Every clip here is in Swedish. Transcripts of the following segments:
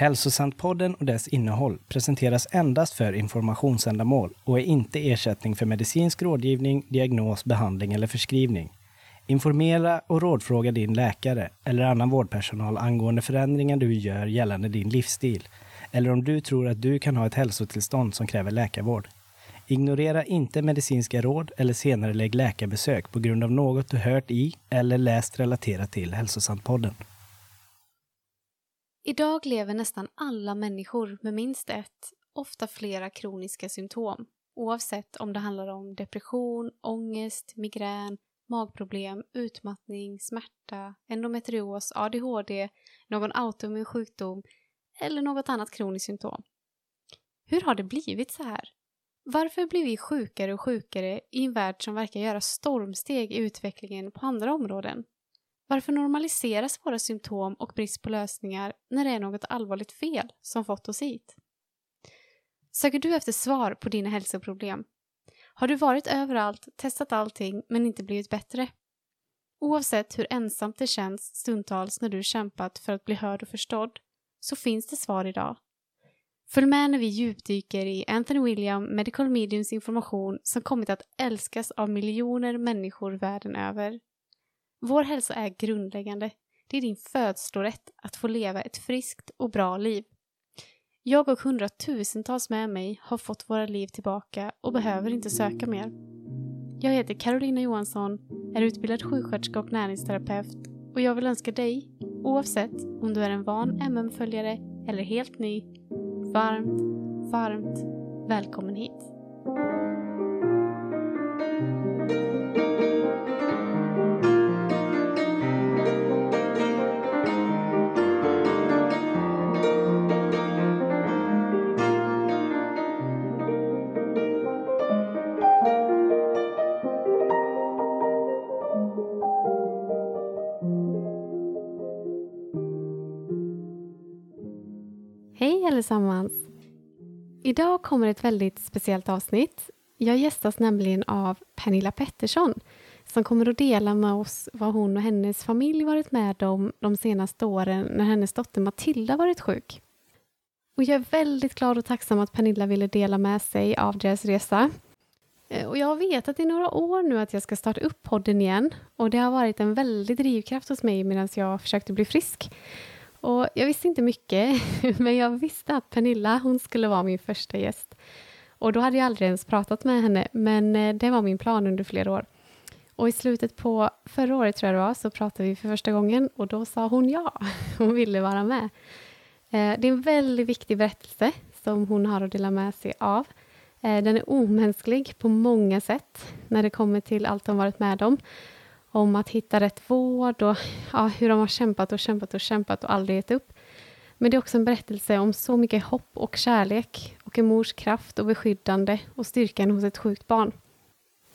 Hälsosantpodden och dess innehåll presenteras endast för informationsändamål och är inte ersättning för medicinsk rådgivning, diagnos, behandling eller förskrivning. Informera och rådfråga din läkare eller annan vårdpersonal angående förändringar du gör gällande din livsstil eller om du tror att du kan ha ett hälsotillstånd som kräver läkarvård. Ignorera inte medicinska råd eller senare lägg läkarbesök på grund av något du hört i eller läst relaterat till Hälsosantpodden. Idag lever nästan alla människor med minst ett, ofta flera kroniska symptom. Oavsett om det handlar om depression, ångest, migrän, magproblem, utmattning, smärta, endometrios, ADHD, någon autoimmun sjukdom eller något annat kroniskt symptom. Hur har det blivit så här? Varför blir vi sjukare och sjukare i en värld som verkar göra stormsteg i utvecklingen på andra områden? Varför normaliseras våra symptom och brist på lösningar när det är något allvarligt fel som fått oss hit? Söker du efter svar på dina hälsoproblem? Har du varit överallt, testat allting men inte blivit bättre? Oavsett hur ensamt det känns stundtals när du kämpat för att bli hörd och förstådd så finns det svar idag. Följ med när vi djupdyker i Anthony William Medical Mediums information som kommit att älskas av miljoner människor världen över. Vår hälsa är grundläggande. Det är din födslorätt att få leva ett friskt och bra liv. Jag och hundratusentals med mig har fått våra liv tillbaka och behöver inte söka mer. Jag heter Carolina Johansson, är utbildad sjuksköterska och näringsterapeut och jag vill önska dig, oavsett om du är en van MM-följare eller helt ny, varmt, varmt välkommen hit. Allesammans! Idag kommer ett väldigt speciellt avsnitt. Jag gästas nämligen av Pernilla Pettersson som kommer att dela med oss vad hon och hennes familj varit med om de senaste åren när hennes dotter Matilda varit sjuk. Och jag är väldigt glad och tacksam att Pernilla ville dela med sig av deras resa. Eh, och jag har vetat i några år nu att jag ska starta upp podden igen och det har varit en väldig drivkraft hos mig medan jag försökte bli frisk. Och jag visste inte mycket, men jag visste att Pernilla hon skulle vara min första gäst. Och då hade jag aldrig ens pratat med henne, men eh, det var min plan under flera år. Och i slutet på förra året tror jag det var, så pratade vi för första gången och då sa hon ja. Hon ville vara med. Eh, det är en väldigt viktig berättelse som hon har att dela med sig av. Eh, den är omänsklig på många sätt när det kommer till allt hon varit med om om att hitta rätt vård och ja, hur de har kämpat och kämpat och kämpat och aldrig gett upp. Men det är också en berättelse om så mycket hopp och kärlek och en mors kraft och beskyddande och styrkan hos ett sjukt barn.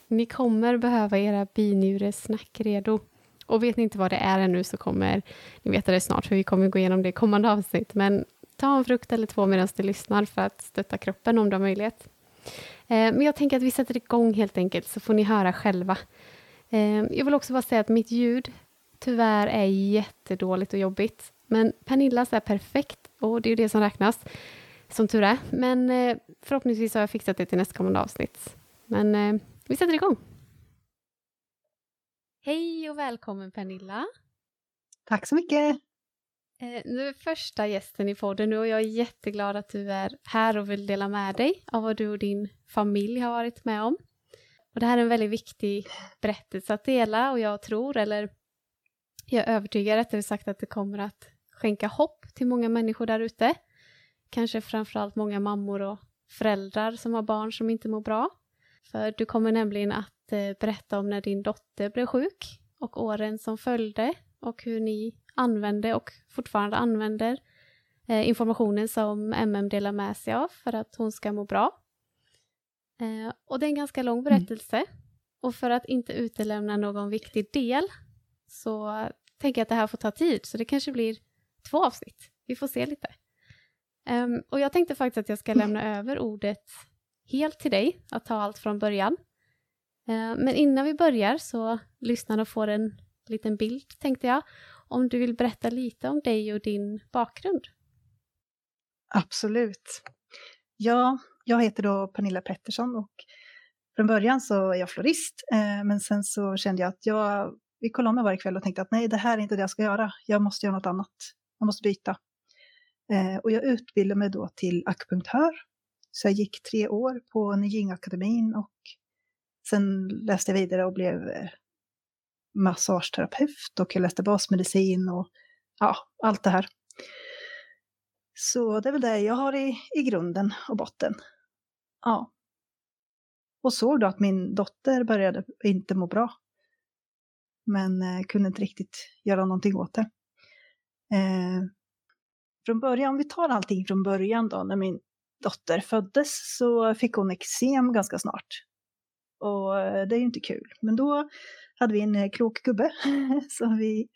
Ni kommer behöva era binjuresnack redo. Och vet ni inte vad det är ännu så kommer ni veta det snart, för vi kommer gå igenom det i kommande avsnitt. Men ta en frukt eller två medan du lyssnar för att stötta kroppen om du har möjlighet. Eh, men jag tänker att vi sätter igång helt enkelt, så får ni höra själva jag vill också bara säga att mitt ljud tyvärr är jättedåligt och jobbigt. Men Pernillas är perfekt och det är det som räknas, som tur är. Men eh, förhoppningsvis har jag fixat det till nästkommande avsnitt. Men eh, vi sätter igång. Hej och välkommen Pernilla. Tack så mycket. Du är första gästen i podden nu och jag är jätteglad att du är här och vill dela med dig av vad du och din familj har varit med om. Och det här är en väldigt viktig berättelse att dela och jag tror, eller jag är övertygad rättare sagt att det kommer att skänka hopp till många människor där ute. Kanske framförallt många mammor och föräldrar som har barn som inte mår bra. För du kommer nämligen att eh, berätta om när din dotter blev sjuk och åren som följde och hur ni använde och fortfarande använder eh, informationen som MM delar med sig av för att hon ska må bra. Eh, och det är en ganska lång mm. berättelse. Mm. Och för att inte utelämna någon viktig del så tänker jag att det här får ta tid, så det kanske blir två avsnitt. Vi får se lite. Um, och jag tänkte faktiskt att jag ska lämna mm. över ordet helt till dig, att ta allt från början. Uh, men innan vi börjar så lyssnarna får en liten bild, tänkte jag, om du vill berätta lite om dig och din bakgrund. Absolut. Ja, jag heter då Pernilla Pettersson och från början så är jag florist, eh, men sen så kände jag att jag, vi kollade om mig varje kväll och tänkte att nej, det här är inte det jag ska göra. Jag måste göra något annat. Jag måste byta. Eh, och jag utbildade mig då till akupunktör. Så jag gick tre år på Nyingakademin och sen läste jag vidare och blev eh, massageterapeut och jag läste basmedicin och ja, allt det här. Så det är väl det jag har i, i grunden och botten. Ja. Och såg då att min dotter började inte må bra. Men eh, kunde inte riktigt göra någonting åt det. Eh, från början, om vi tar allting från början då, när min dotter föddes så fick hon eksem ganska snart. Och eh, det är ju inte kul. Men då hade vi en eh, klok gubbe som vi,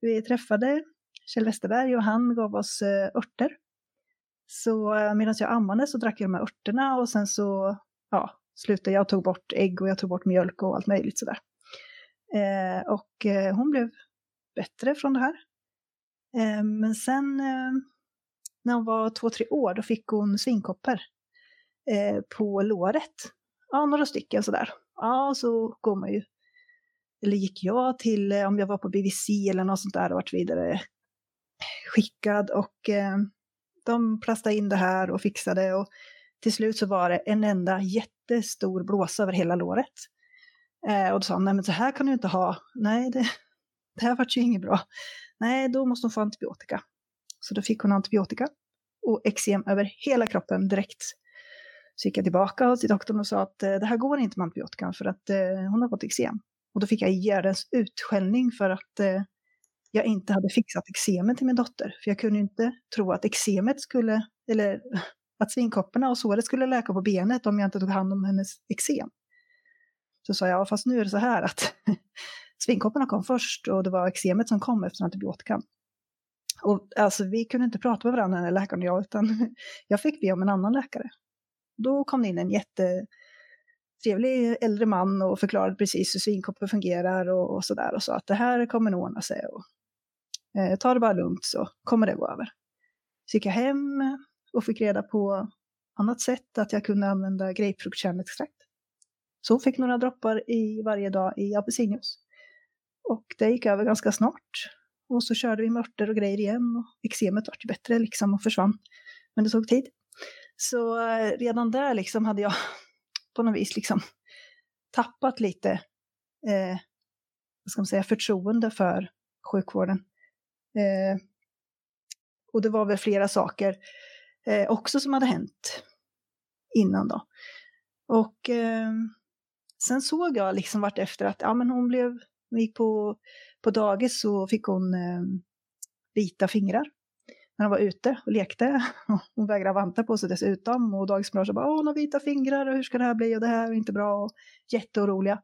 vi träffade, Kjell Westerberg, och han gav oss eh, örter. Så eh, medan jag ammade så drack jag de här örterna och sen så ja, slutade jag och tog bort ägg och jag tog bort mjölk och allt möjligt sådär. Eh, och eh, hon blev bättre från det här. Eh, men sen eh, när hon var två, tre år då fick hon svinkoppor eh, på låret. Ja, några stycken sådär. Ja, så går man ju eller gick jag till, om jag var på BVC eller något sånt där och vart vidare skickad och eh, de plastade in det här och fixade och till slut så var det en enda jättestor blåsa över hela låret. Eh, och då sa hon nej men så här kan du inte ha. Nej, det, det här vart ju inget bra. Nej, då måste hon få antibiotika. Så då fick hon antibiotika och eksem över hela kroppen direkt. Så gick jag tillbaka till doktorn och sa att eh, det här går inte med antibiotikan för att eh, hon har fått eksem. Och då fick jag hjärtens utskällning för att eh, jag inte hade fixat eksemet till min dotter. För jag kunde inte tro att eksemet skulle, eller att svinkopporna och såret skulle läka på benet om jag inte tog hand om hennes eksem. Så sa jag, fast nu är det så här att svinkopporna kom först och det var eksemet som kom efter antibiotikan. Och alltså vi kunde inte prata med varandra, den läkaren och jag, utan jag fick be om en annan läkare. Då kom det in en jättetrevlig äldre man och förklarade precis hur svinkoppor fungerar och, och sådär och sa att det här kommer nog ordna sig och eh, ta det bara lugnt så kommer det gå över. Så gick jag hem och fick reda på annat sätt att jag kunde använda grapefruktkärnextrakt. Så hon fick några droppar i varje dag i apelsinjuice. Och det gick över ganska snart. Och så körde vi mörter och grejer igen och eksemet vart ju bättre liksom och försvann. Men det tog tid. Så eh, redan där liksom hade jag på något vis liksom tappat lite eh, vad ska man säga, förtroende för sjukvården. Eh, och det var väl flera saker eh, också som hade hänt innan då. Och eh, sen såg jag liksom vart efter att ja, men hon blev, hon gick på, på dagis så fick hon eh, vita fingrar när hon var ute och lekte. Hon vägrade vanta på sig dessutom och dagispersonalen bara hon har vita fingrar och hur ska det här bli och det här är inte bra och jätteoroliga.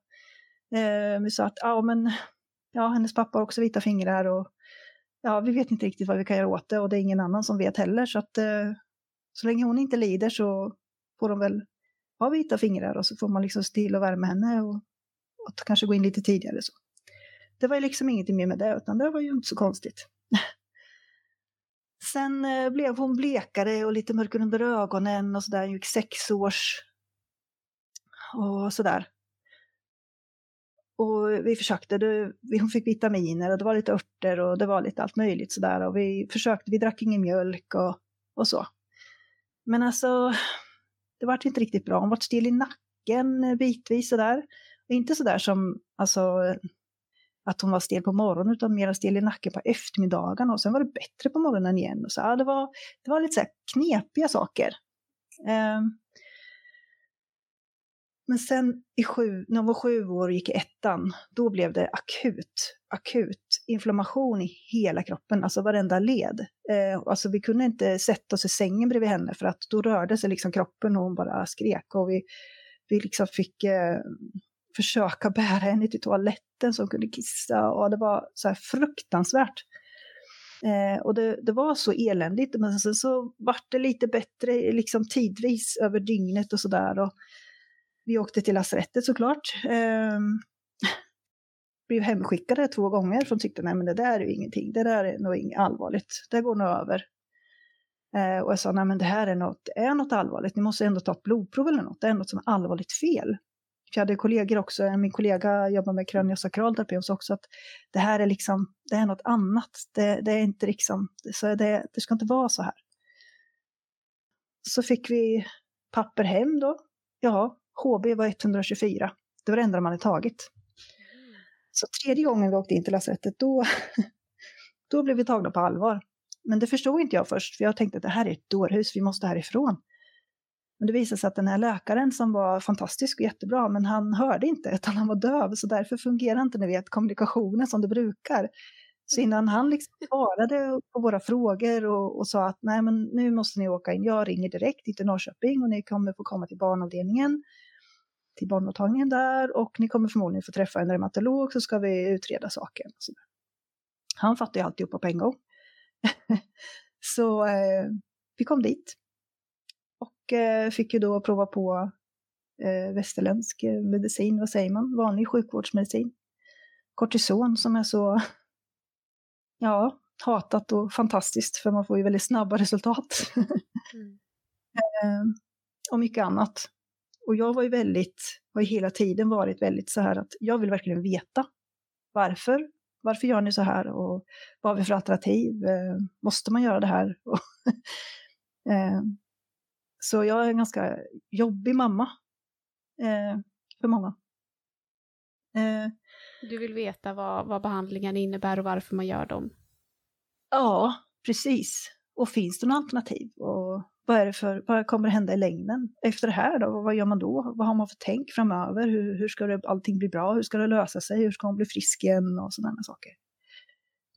Eh, vi sa att ja, men ja, hennes pappa har också vita fingrar och ja, vi vet inte riktigt vad vi kan göra åt det och det är ingen annan som vet heller så att eh, så länge hon inte lider så får de väl ha vita fingrar och så får man liksom se till att värma henne och, och kanske gå in lite tidigare. Så. Det var ju liksom ingenting mer med det, utan det var ju inte så konstigt. Sen eh, blev hon blekare och lite mörkare under ögonen och sådär. Hon gick sex års och sådär. Och vi försökte, det, hon fick vitaminer och det var lite örter och det var lite allt möjligt sådär. Och vi försökte, vi drack ingen mjölk och, och så. Men alltså, det vart inte riktigt bra. Hon vart stel i nacken bitvis sådär. Och inte sådär som, alltså, att hon var stel på morgonen, utan mer stel i nacken på eftermiddagen. Och sen var det bättre på morgonen igen. Och så, ja, det, var, det var lite så knepiga saker. Um, men sen i sju, när hon var sju år och gick i ettan, då blev det akut, akut inflammation i hela kroppen, alltså varenda led. Eh, alltså vi kunde inte sätta oss i sängen bredvid henne för att då rörde sig liksom kroppen och hon bara skrek. Och vi, vi liksom fick eh, försöka bära henne till toaletten så hon kunde kissa och det var så här fruktansvärt. Eh, och det, det, var så eländigt, men sen så vart det lite bättre liksom tidvis över dygnet och sådär. Vi åkte till lasarettet såklart. Eh, blev hemskickade två gånger för de tyckte nej men det där är ju ingenting, det där är nog inget allvarligt, det går nog över. Eh, och jag sa, nej men det här är något, är något allvarligt, ni måste ändå ta ett blodprov eller något, det är något som är allvarligt fel. Jag hade kollegor också, min kollega jobbar med kraniosakral terapi och sa också att det här är liksom, det är något annat, det, det är inte liksom, så det, det ska inte vara så här. Så fick vi papper hem då. Ja, HB var 124. Det var det enda de hade tagit. Så tredje gången vi åkte in till lasarettet, då, då blev vi tagna på allvar. Men det förstod inte jag först, för jag tänkte att det här är ett dårhus, vi måste härifrån. Men det visade sig att den här läkaren som var fantastisk och jättebra, men han hörde inte, utan han var döv, så därför fungerar inte ni vet, kommunikationen som det brukar. Så innan han liksom svarade på våra frågor och, och, sa att nej men nu måste ni åka in, jag ringer direkt till Norrköping och ni kommer få komma till barnavdelningen, till barnmottagningen där och ni kommer förmodligen få träffa en reumatolog så ska vi utreda saken. Så han fattade ju alltihopa på en gång. så eh, vi kom dit och eh, fick ju då prova på eh, västerländsk medicin, vad säger man, vanlig sjukvårdsmedicin. Kortison som är så ja, hatat och fantastiskt för man får ju väldigt snabba resultat. mm. eh, och mycket annat. Och jag var ju väldigt, har ju hela tiden varit väldigt så här att jag vill verkligen veta varför. Varför gör ni så här och vad har vi för alternativ? Eh, måste man göra det här? eh, så jag är en ganska jobbig mamma eh, för många. Du vill veta vad, vad behandlingen innebär och varför man gör dem? Ja, precis. Och finns det några alternativ? Och vad, är det för, vad kommer hända i längden efter det här då? Vad gör man då? Vad har man för tänk framöver? Hur, hur ska det, allting bli bra? Hur ska det lösa sig? Hur ska hon bli frisk igen? Och sådana saker.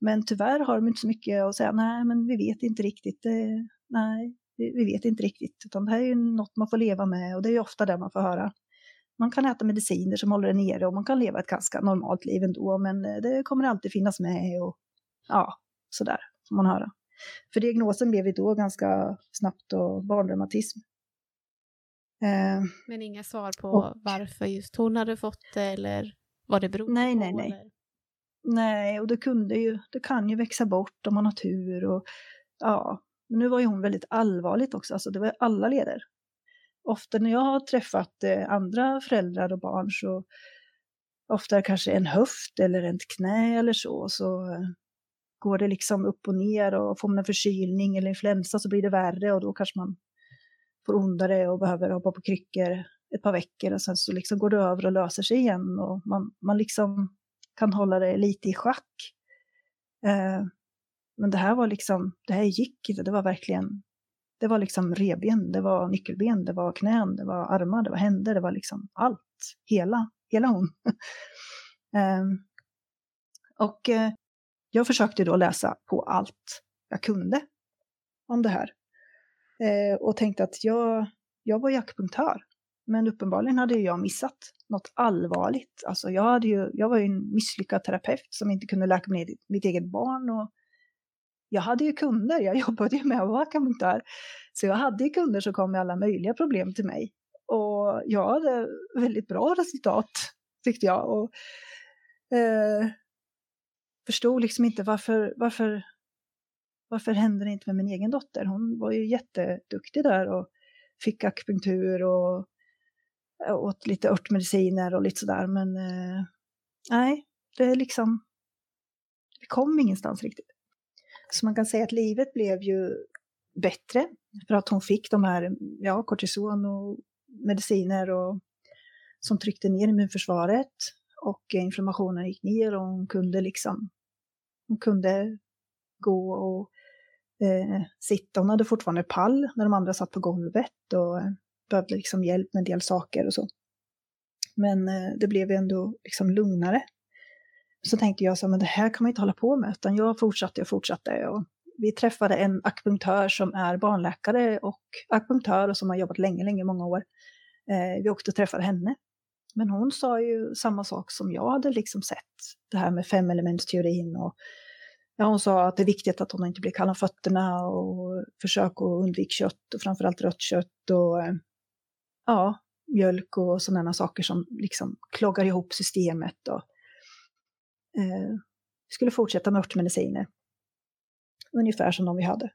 Men tyvärr har de inte så mycket att säga. Nej, men vi vet inte riktigt. Det, nej, vi vet inte riktigt. Utan det här är ju något man får leva med och det är ju ofta det man får höra. Man kan äta mediciner som håller det nere och man kan leva ett ganska normalt liv ändå, men eh, det kommer alltid finnas med och ja, sådär, får man höra. För diagnosen blev ju då ganska snabbt och barnreumatism. Eh, men inga svar på och, varför just hon hade fått det eller vad det beror nej, på? Nej, nej, nej. Nej, och det kunde ju, det kan ju växa bort om man har tur och ja, men nu var ju hon väldigt allvarligt också, alltså det var alla leder ofta när jag har träffat eh, andra föräldrar och barn så ofta kanske en höft eller ett knä eller så, så eh, går det liksom upp och ner och får man en förkylning eller influensa så blir det värre och då kanske man får ondare och behöver hoppa på kryckor ett par veckor och sen så liksom går det över och löser sig igen och man, man liksom kan hålla det lite i schack. Eh, men det här var liksom, det här gick inte, det var verkligen det var liksom reben, det var nyckelben, det var knän, det var armar, det var händer, det var liksom allt. Hela, hela hon. eh, och eh, jag försökte då läsa på allt jag kunde om det här. Eh, och tänkte att jag, jag var akupunktör. Men uppenbarligen hade jag missat något allvarligt. Alltså jag, hade ju, jag var ju en misslyckad terapeut som inte kunde läka mitt, mitt eget barn och jag hade ju kunder, jag jobbade ju med att vara akupunktör. Så jag hade ju kunder som kom med alla möjliga problem till mig. Och jag hade väldigt bra resultat, tyckte jag. Och, eh, förstod liksom inte varför, varför, varför hände det inte med min egen dotter? Hon var ju jätteduktig där och fick akupunktur och åt lite örtmediciner och lite sådär. Men eh, nej, det är liksom, vi kom ingenstans riktigt. Så man kan säga att livet blev ju bättre för att hon fick de här, ja, kortison och mediciner och, som tryckte ner immunförsvaret och inflammationen gick ner och hon kunde liksom, hon kunde gå och eh, sitta. Hon hade fortfarande pall när de andra satt på golvet och eh, behövde liksom hjälp med en del saker och så. Men eh, det blev ändå liksom lugnare så tänkte jag så men det här kan man inte hålla på med, utan jag fortsatte och fortsatte. Och vi träffade en akupunktör som är barnläkare och akupunktör och som har jobbat länge, länge, många år. Eh, vi åkte och träffade henne. Men hon sa ju samma sak som jag hade liksom sett, det här med femelementsteorin och Ja, hon sa att det är viktigt att hon inte blir kall om fötterna och försök att undvika kött och framförallt rött kött och eh, ja, mjölk och sådana saker som liksom kloggar ihop systemet. Och, eh, skulle fortsätta med örtmediciner. Ungefär som de vi hade.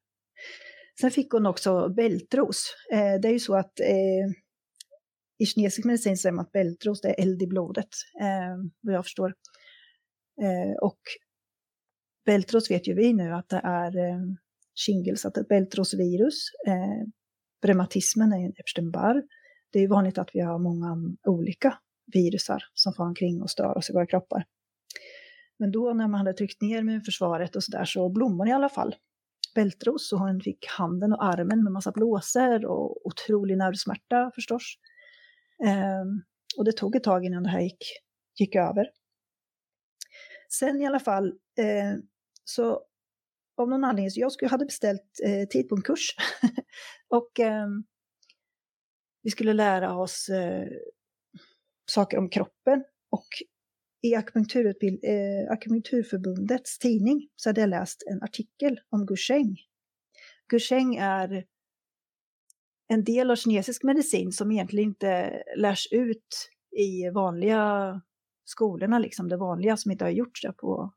Sen fick hon också bältros. Eh, det är ju så att eh, i kinesisk medicin säger man att bältros det är eld i blodet, eh, vad jag förstår. Eh, och bältros vet ju vi nu att det är eh, shingles, att det är bältrosvirus. Eh, reumatismen är Epstein-Barr. Det är vanligt att vi har många olika virusar som far omkring och stör oss i våra kroppar. Men då när man hade tryckt ner immunförsvaret och sådär så blommade i alla fall bältros och hon fick handen och armen med massa blåsor och otrolig nervsmärta förstås. Ehm, och det tog ett tag innan det här gick, gick över. Sen i alla fall, eh, så av någon anledning, så jag skulle, hade beställt eh, tid på en kurs. och eh, vi skulle lära oss eh, saker om kroppen. Och i eh, akupunkturförbundets tidning så hade jag läst en artikel om Gusheng. Gusheng är en del av kinesisk medicin som egentligen inte lärs ut i vanliga skolorna, liksom det vanliga som inte har gjorts där på,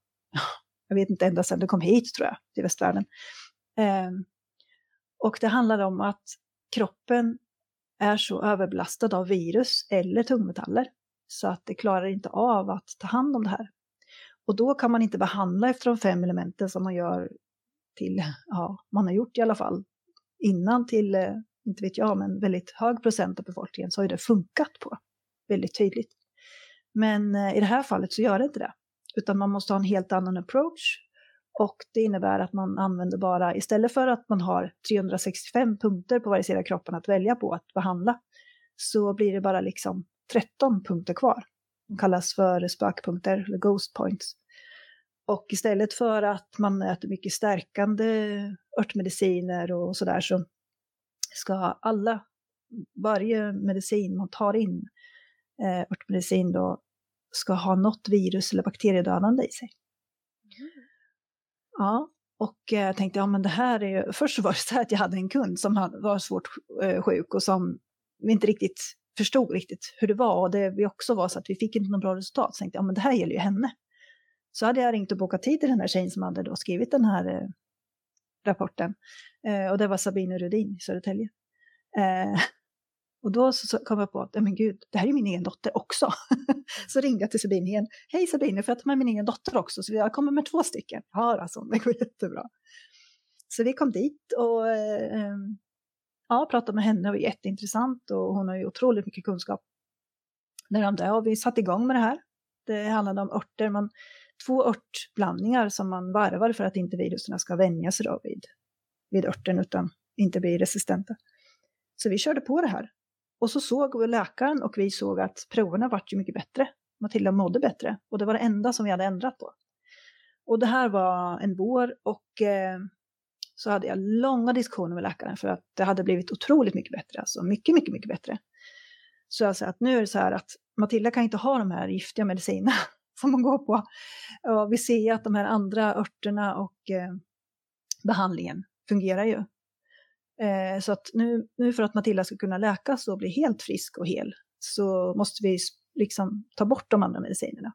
jag vet inte, ända sedan det kom hit tror jag, till västvärlden. Eh, och det handlar om att kroppen är så överbelastad av virus eller tungmetaller så att det klarar inte av att ta hand om det här. Och då kan man inte behandla efter de fem elementen som man gör till, ja, man har gjort i alla fall innan till, eh, inte vet jag, men väldigt hög procent av befolkningen så har ju det funkat på väldigt tydligt. Men eh, i det här fallet så gör det inte det, utan man måste ha en helt annan approach och det innebär att man använder bara, istället för att man har 365 punkter på varje sida av kroppen att välja på att behandla, så blir det bara liksom 13 punkter kvar. De kallas för spökpunkter, eller ghost points. Och istället för att man äter mycket stärkande örtmediciner och sådär så ska alla, varje medicin man tar in, eh, örtmedicin då, ska ha något virus eller bakteriedödande i sig. Mm. Ja, och jag tänkte, ja men det här är ju, först var det så här att jag hade en kund som var svårt eh, sjuk och som vi inte riktigt förstod riktigt hur det var och det vi också var så att vi fick inte något bra resultat. Så tänkte jag, ja men det här gäller ju henne. Så hade jag ringt och bokat tid till den här tjejen som hade då skrivit den här eh, rapporten. Eh, och det var Sabine Rudin i Södertälje. Eh, och då så kom jag på att, men gud, det här är min egen dotter också. så ringde jag till Sabine igen. Hej Sabine, får jag ta med min egen dotter också? Så jag kommer med två stycken. Ja, alltså, det går jättebra. Så vi kom dit och eh, ja, pratade med henne, det var jätteintressant och hon har ju otroligt mycket kunskap när de där. Och vi satte igång med det här. Det handlade om örter, man, två örtblandningar som man varvar för att inte virusen ska vänja sig då vid, vid örten utan inte bli resistenta. Så vi körde på det här. Och så såg vi läkaren och vi såg att proverna vart ju mycket bättre. Matilda mådde bättre och det var det enda som vi hade ändrat på. Och det här var en vår och eh, så hade jag långa diskussioner med läkaren för att det hade blivit otroligt mycket bättre, alltså mycket, mycket, mycket bättre. Så jag sa att nu är det så här att Matilda kan inte ha de här giftiga medicinerna som hon går på. Och vi ser ju att de här andra örterna och eh, behandlingen fungerar ju. Eh, så att nu, nu för att Matilda ska kunna läkas och bli helt frisk och hel så måste vi liksom ta bort de andra medicinerna.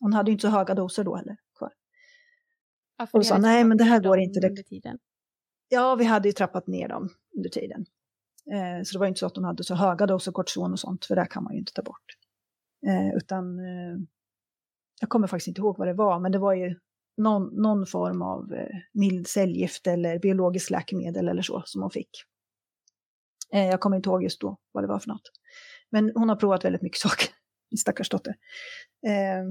Hon hade ju inte så höga doser då heller kvar. Ja, och sa nej men det här går inte. Under tiden. Ja, vi hade ju trappat ner dem under tiden. Eh, så det var inte så att de hade så höga doser kortison och sånt, för det kan man ju inte ta bort. Eh, utan, eh, jag kommer faktiskt inte ihåg vad det var, men det var ju någon, någon form av eh, mild cellgift eller biologiskt läkemedel eller så som hon fick. Eh, jag kommer inte ihåg just då vad det var för något. Men hon har provat väldigt mycket saker, min stackars dotter. Eh,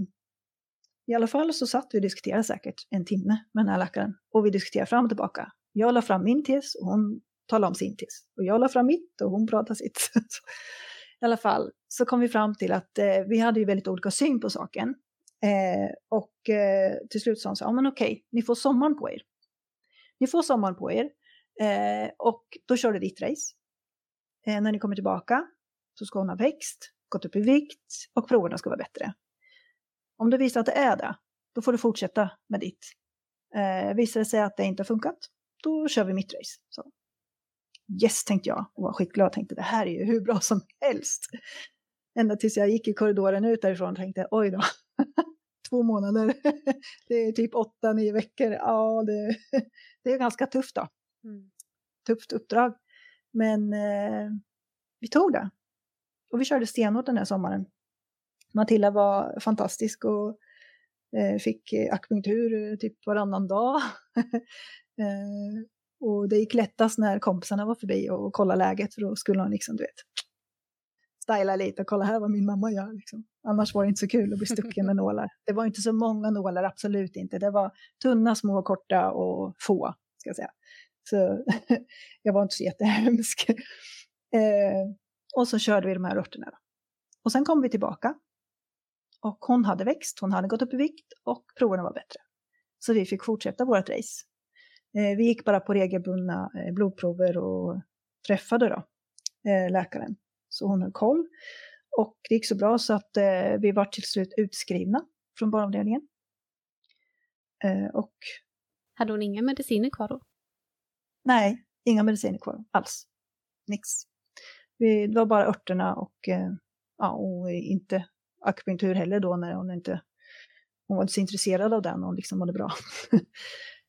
I alla fall så satt vi och diskuterade säkert en timme med den här läkaren. Och vi diskuterade fram och tillbaka. Jag la fram min tes och hon talade om sin tes. Och jag la fram mitt och hon pratade sitt. I alla fall så kom vi fram till att eh, vi hade ju väldigt olika syn på saken. Eh, och eh, till slut sa hon så ja men okej, ni får sommaren på er. Ni får sommaren på er eh, och då kör du ditt race. Eh, när ni kommer tillbaka så ska hon ha växt, gått upp i vikt och proverna ska vara bättre. Om du visar att det är det, då får du fortsätta med ditt. Eh, visar det sig att det inte har funkat, då kör vi mitt race. Så. Yes, tänkte jag och var skitglad och tänkte det här är ju hur bra som helst. Ända tills jag gick i korridoren ut därifrån och tänkte oj då, två månader, det är typ åtta, nio veckor, ja det, det är ganska tufft då. Mm. tufft uppdrag. Men eh, vi tog det. Och vi körde stenhårt den här sommaren. Matilda var fantastisk och eh, fick akupunktur typ varannan dag. eh, och det gick lättast när kompisarna var förbi och kollade läget för då skulle hon liksom, du vet, styla lite och kolla här vad min mamma gör. Liksom. Annars var det inte så kul att bli stucken med nålar. Det var inte så många nålar, absolut inte. Det var tunna, små, korta och få, ska jag säga. Så jag var inte så jättehemsk. Eh, och så körde vi de här örterna. Då. Och sen kom vi tillbaka. Och hon hade växt, hon hade gått upp i vikt och proverna var bättre. Så vi fick fortsätta vårt race. Eh, vi gick bara på regelbundna eh, blodprover och träffade då eh, läkaren. Så hon höll koll. Och det gick så bra så att vi var till slut utskrivna från barnavdelningen. Och... Hade hon inga mediciner kvar då? Nej, inga mediciner kvar alls. Nix. Det var bara örterna och, ja, och inte akupunktur heller då när hon inte hon var inte så intresserad av den och liksom mådde bra.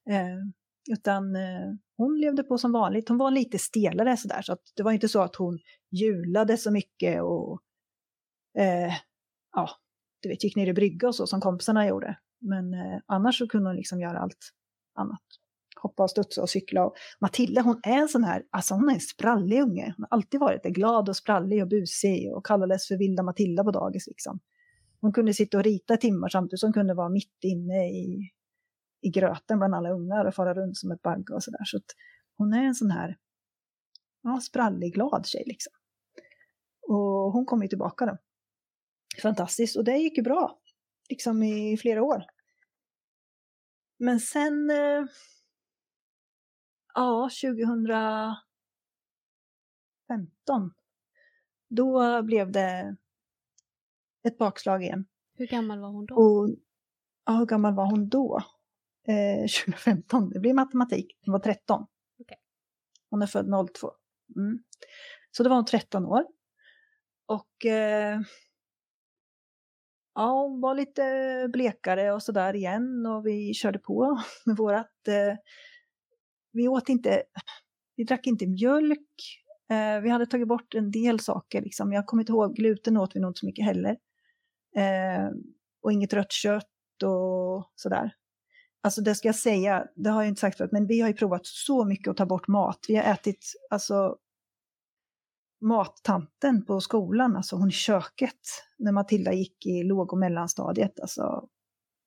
Utan eh, hon levde på som vanligt. Hon var lite stelare sådär, så att det var inte så att hon julade så mycket och eh, ja, du vet, gick ner i brygga och så som kompisarna gjorde. Men eh, annars så kunde hon liksom göra allt annat. Hoppa och studsa och cykla. Och Matilda hon är en sån här, alltså hon är en sprallig unge. Hon har alltid varit det, glad och sprallig och busig och kallades för vilda Matilda på dagis liksom. Hon kunde sitta och rita timmar samtidigt som hon kunde vara mitt inne i i gröten bland alla ungar och fara runt som ett bagge och sådär. Så att hon är en sån här ja, sprallig, glad tjej liksom. Och hon kom ju tillbaka då. Fantastiskt, och det gick ju bra. Liksom i flera år. Men sen, eh, ja, 2015, då blev det ett bakslag igen. Hur gammal var hon då? Och, ja, hur gammal var hon då? Eh, 2015. Det blir matematik. Hon var 13. Okay. Hon är född 02. Mm. Så då var hon 13 år. Och eh, ja, hon var lite blekare och sådär igen och vi körde på med vårat. Eh, vi åt inte, vi drack inte mjölk. Eh, vi hade tagit bort en del saker liksom. Jag kommer inte ihåg, gluten åt vi nog inte så mycket heller. Eh, och inget rött kött och sådär. Alltså det ska jag säga, det har jag inte sagt förut, men vi har ju provat så mycket att ta bort mat. Vi har ätit, alltså mattanten på skolan, alltså hon i köket, när Matilda gick i låg och mellanstadiet, alltså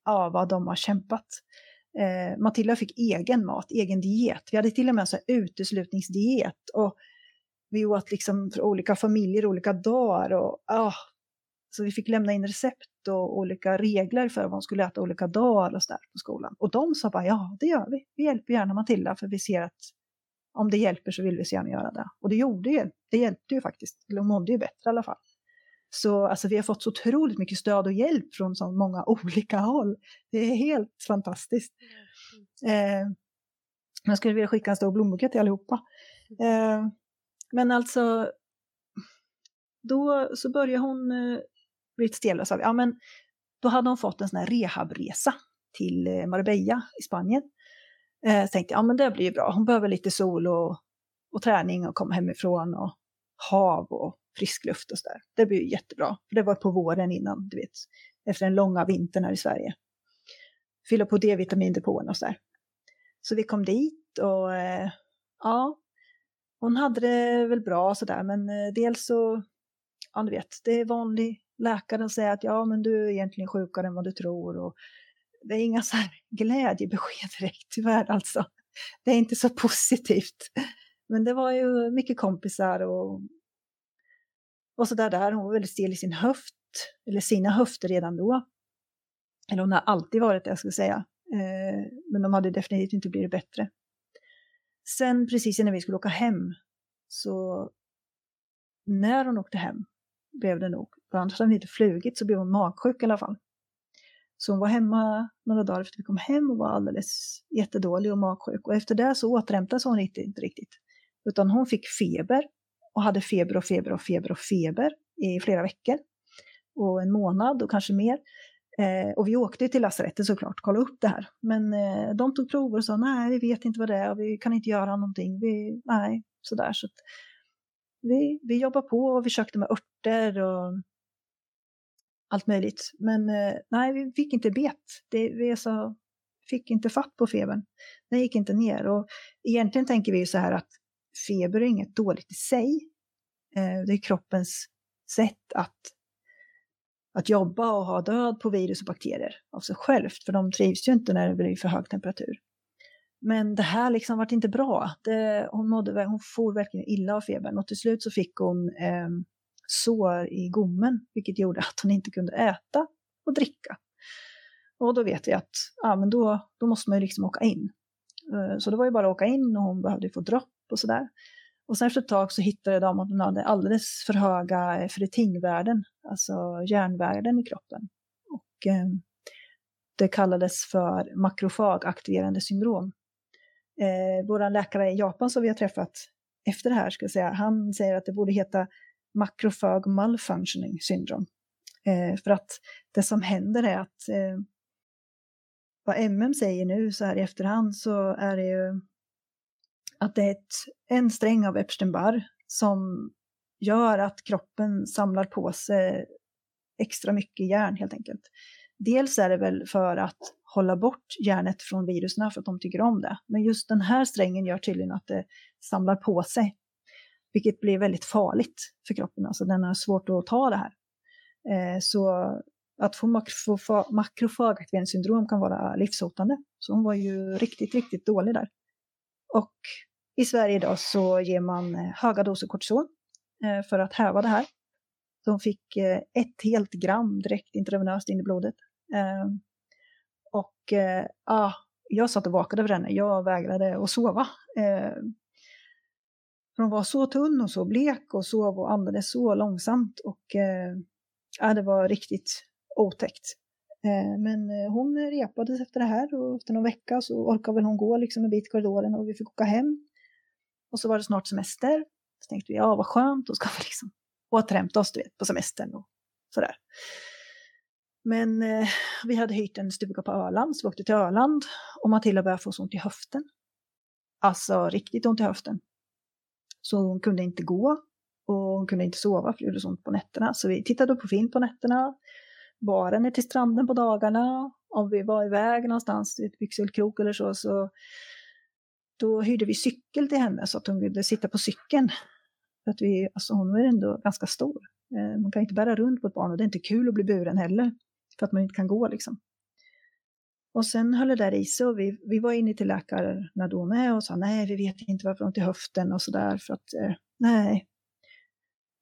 ja, vad de har kämpat. Eh, Matilda fick egen mat, egen diet. Vi hade till och med en så här uteslutningsdiet och vi åt liksom för olika familjer olika dagar och ah, så vi fick lämna in recept och olika regler för vad hon skulle äta olika dagar och sådär på skolan. Och de sa bara ja, det gör vi. Vi hjälper gärna Matilda för vi ser att om det hjälper så vill vi så gärna göra det. Och det gjorde ju, det hjälpte ju faktiskt. Hon mådde ju bättre i alla fall. Så alltså, vi har fått så otroligt mycket stöd och hjälp från så många olika håll. Det är helt fantastiskt. Eh, jag skulle vilja skicka en stor blombukett till allihopa. Eh, men alltså, då så började hon eh, blivit stelare sa vi, ja men då hade hon fått en sån här rehabresa till eh, Marbella i Spanien. Eh, så tänkte jag, ja men det blir ju bra, hon behöver lite sol och, och träning och komma hemifrån och hav och frisk luft och sådär. Det blir ju jättebra, för det var på våren innan, du vet, efter den långa vintern här i Sverige. Fylla på D-vitamindepån och sådär. Så vi kom dit och eh, ja, hon hade det väl bra sådär, men eh, dels så, ja du vet, det är vanlig läkaren säger att ja, men du är egentligen sjukare än vad du tror. Och det är inga så här glädjebesked direkt, tyvärr alltså. Det är inte så positivt. Men det var ju mycket kompisar och, och så där, där. Hon var väldigt stel i sin höft, eller sina höfter redan då. Eller hon har alltid varit det, jag skulle säga. Eh, men de hade definitivt inte blivit bättre. Sen precis innan vi skulle åka hem, så när hon åkte hem blev det nog. För annars hade hon inte flugit så blev hon magsjuk i alla fall. Så hon var hemma några dagar efter vi kom hem och var alldeles jättedålig och magsjuk. Och efter det så återhämtade hon inte, inte riktigt. Utan hon fick feber och hade feber och feber och feber och feber i flera veckor. Och en månad och kanske mer. Eh, och vi åkte till lasarettet såklart, kolla upp det här. Men eh, de tog prover och sa nej, vi vet inte vad det är och vi kan inte göra någonting. Vi, nej, sådär. Så vi, vi jobbade på och vi försökte med örter och allt möjligt. Men eh, nej, vi fick inte bet. Det, vi så, fick inte fatt på febern. Den gick inte ner. Och egentligen tänker vi så här att feber är inget dåligt i sig. Eh, det är kroppens sätt att att jobba och ha död på virus och bakterier av sig självt, för de trivs ju inte när det blir för hög temperatur. Men det här liksom vart inte bra. Det, hon, mådde, hon for verkligen illa av febern och till slut så fick hon eh, sår i gommen, vilket gjorde att hon inte kunde äta och dricka. Och då vet vi att ja, men då, då måste man ju liksom åka in. Eh, så det var ju bara att åka in och hon behövde få dropp och sådär. Och sen efter ett tag så hittade de att hon hade alldeles för höga eh, ferritingvärden, alltså järnvärden i kroppen. Och eh, det kallades för makrofagaktiverande syndrom. Eh, Vår läkare i Japan som vi har träffat efter det här, ska jag säga, han säger att det borde heta makrofag malfunctioning syndrom. Eh, för att det som händer är att eh, vad MM säger nu så här i efterhand så är det ju att det är ett, en sträng av Epstein-Barr som gör att kroppen samlar på sig extra mycket järn helt enkelt. Dels är det väl för att hålla bort järnet från virusen för att de tycker om det. Men just den här strängen gör tydligen att det samlar på sig. Vilket blir väldigt farligt för kroppen, alltså den har svårt att ta det här. Eh, så att få makrofagaktiveringssyndrom kan vara livshotande. Så hon var ju riktigt, riktigt dålig där. Och i Sverige idag så ger man eh, höga doser kortison eh, för att häva det här. De fick eh, ett helt gram direkt intravenöst in i blodet. Eh, och eh, ah, jag satt och vakade över henne. Jag vägrade att sova. För hon var så tunn och så blek och sov och andades så långsamt. Och eh, ja, det var riktigt otäckt. Eh, men eh, hon repades efter det här och efter någon vecka så orkade väl hon gå liksom en bit i korridoren och vi fick åka hem. Och så var det snart semester. Så tänkte vi, ja vad skönt, då ska vi liksom återhämta oss du vet, på semestern och sådär. Men eh, vi hade hyrt en stuga på Öland, så vi åkte till Öland och Matilda började få så ont i höften. Alltså riktigt ont i höften. Så hon kunde inte gå och hon kunde inte sova för det gjorde så ont på nätterna. Så vi tittade på film på nätterna, bar henne till stranden på dagarna. Om vi var iväg någonstans, i ett Byxelkrok eller så, så då hyrde vi cykel till henne så att hon kunde sitta på cykeln. För att vi, alltså hon är ändå ganska stor. Eh, man kan inte bära runt på ett barn och det är inte kul att bli buren heller. För att man inte kan gå liksom. Och sen höll det där i sig och vi, vi var inne till läkarna då med och sa nej, vi vet inte varför ont i höften och sådär. För att eh, nej,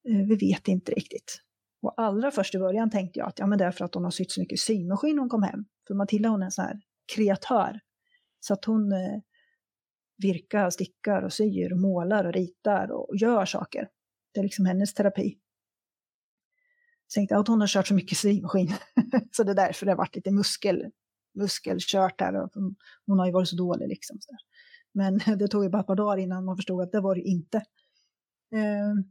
eh, vi vet inte riktigt. Och allra först i början tänkte jag att ja, men det är för att hon har sytt så mycket symaskin när hon kom hem. För Matilda hon är en sån här kreatör. Så att hon, eh, virkar, stickar och syr och målar och ritar och gör saker. Det är liksom hennes terapi. Så tänkte jag att hon har kört så mycket symaskin. så det är därför det har varit lite muskel, muskelkört. Och hon har ju varit så dålig liksom. Men det tog ju bara ett par dagar innan man förstod att det var det inte. Ehm,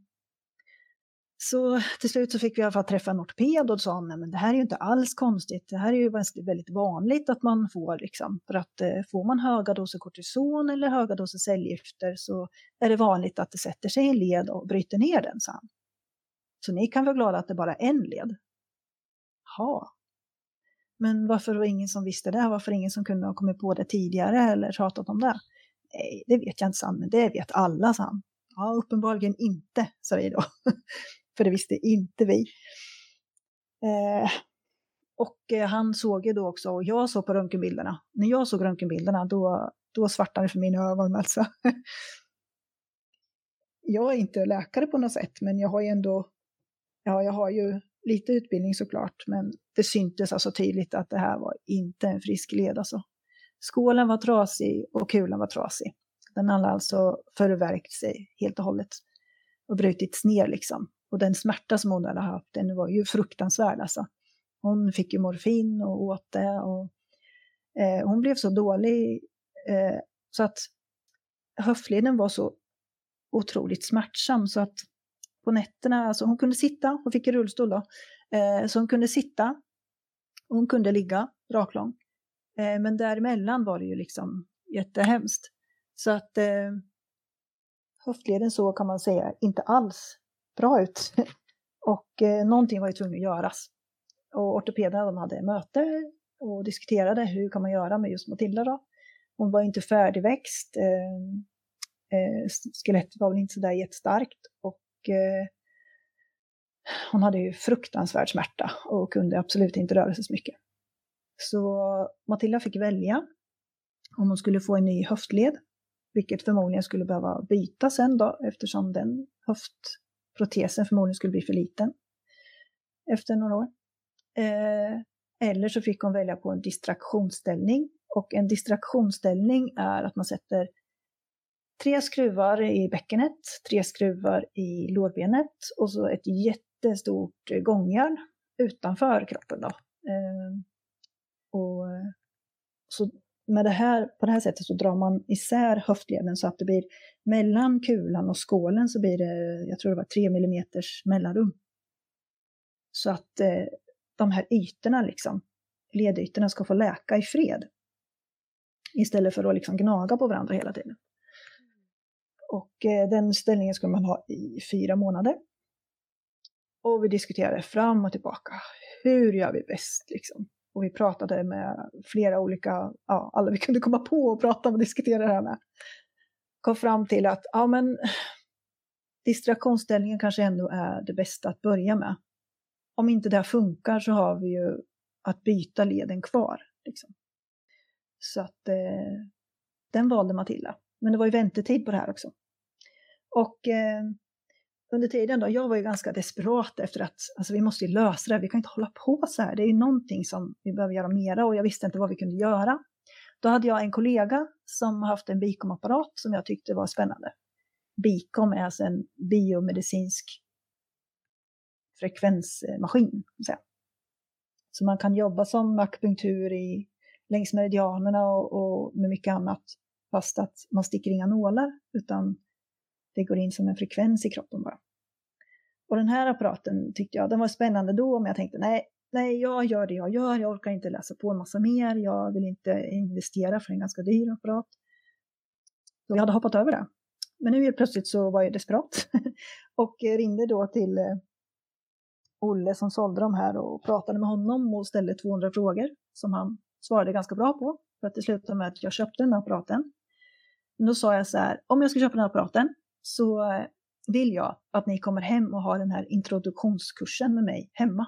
så till slut så fick vi i alla fall träffa en ortoped och då sa han, men det här är ju inte alls konstigt. Det här är ju väldigt vanligt att man får liksom, för att eh, får man höga doser kortison eller höga doser cellgifter så är det vanligt att det sätter sig i en led och bryter ner den, sa han. Så ni kan vara glada att det bara är en led. Ja. Men varför var ingen som visste det? Varför ingen som kunde ha kommit på det tidigare eller pratat om det? Nej, det vet jag inte, sa han, men det vet alla, sa han. Ja, uppenbarligen inte, sa vi då. för det visste inte vi. Eh, och eh, han såg ju då också, och jag såg på röntgenbilderna, när jag såg röntgenbilderna då, då svartnade det för mina ögon alltså. jag är inte läkare på något sätt, men jag har ju ändå, ja jag har ju lite utbildning såklart, men det syntes alltså tydligt att det här var inte en frisk led alltså. Skålen var trasig och kulan var trasig. Den hade alltså förverkt sig helt och hållet och brutits ner liksom. Och den smärta som hon hade haft, den var ju fruktansvärd alltså. Hon fick ju morfin och åt det och eh, hon blev så dålig eh, så att höftleden var så otroligt smärtsam så att på nätterna, alltså hon kunde sitta, hon fick rullstol då, eh, så hon kunde sitta Hon kunde ligga raklång. Eh, men däremellan var det ju liksom jättehemskt. Så att eh, höftleden så kan man säga inte alls bra ut. och eh, någonting var ju tvunget att göras. Och ortopederna de hade möte och diskuterade hur kan man göra med just Matilda då. Hon var inte färdigväxt. Eh, eh, skelettet var väl inte sådär jättestarkt och eh, hon hade ju fruktansvärd smärta och kunde absolut inte röra sig så mycket. Så Matilda fick välja om hon skulle få en ny höftled, vilket förmodligen skulle behöva byta sen då eftersom den höftprotesen förmodligen skulle bli för liten efter några år. Eh, eller så fick hon välja på en distraktionsställning. Och en distraktionsställning är att man sätter tre skruvar i bäckenet, tre skruvar i lårbenet och så ett jättestort eh, gångjärn utanför kroppen. Då. Ehm, eh, och så med det här, på det här sättet så drar man isär höftleden så att det blir mellan kulan och skålen så blir det, jag tror det var tre millimeters mellanrum. Så att eh, de här ytorna, liksom, ledytorna, ska få läka i fred. Istället för att liksom gnaga på varandra hela tiden. Och eh, den ställningen skulle man ha i fyra månader. Och vi diskuterade fram och tillbaka. Hur gör vi bäst liksom? Och vi pratade med flera olika, ja, alla vi kunde komma på och prata och diskutera det här med. Kom fram till att, ja men, distraktionsställningen kanske ändå är det bästa att börja med om inte det här funkar så har vi ju att byta leden kvar. Liksom. Så att eh, den valde Matilda. Men det var ju väntetid på det här också. Och eh, under tiden då, jag var ju ganska desperat efter att alltså, vi måste ju lösa det, vi kan inte hålla på så här. Det är ju någonting som vi behöver göra mera och jag visste inte vad vi kunde göra. Då hade jag en kollega som haft en Bicom-apparat som jag tyckte var spännande. Bicom är alltså en biomedicinsk frekvensmaskin. Så, så man kan jobba som akupunktur i, längs meridianerna och, och med mycket annat, fast att man sticker inga nålar, utan det går in som en frekvens i kroppen bara. Och den här apparaten tyckte jag, den var spännande då, men jag tänkte nej, nej, jag gör det jag gör, jag orkar inte läsa på en massa mer, jag vill inte investera för en ganska dyr apparat. Så jag hade hoppat över det. Men nu helt plötsligt så var jag desperat och ringde då till eh, Olle som sålde de här och pratade med honom och ställde 200 frågor som han svarade ganska bra på. För att det slutade med att jag köpte den här apparaten. Då sa jag så här, om jag ska köpa den här apparaten så eh, vill jag att ni kommer hem och har den här introduktionskursen med mig hemma.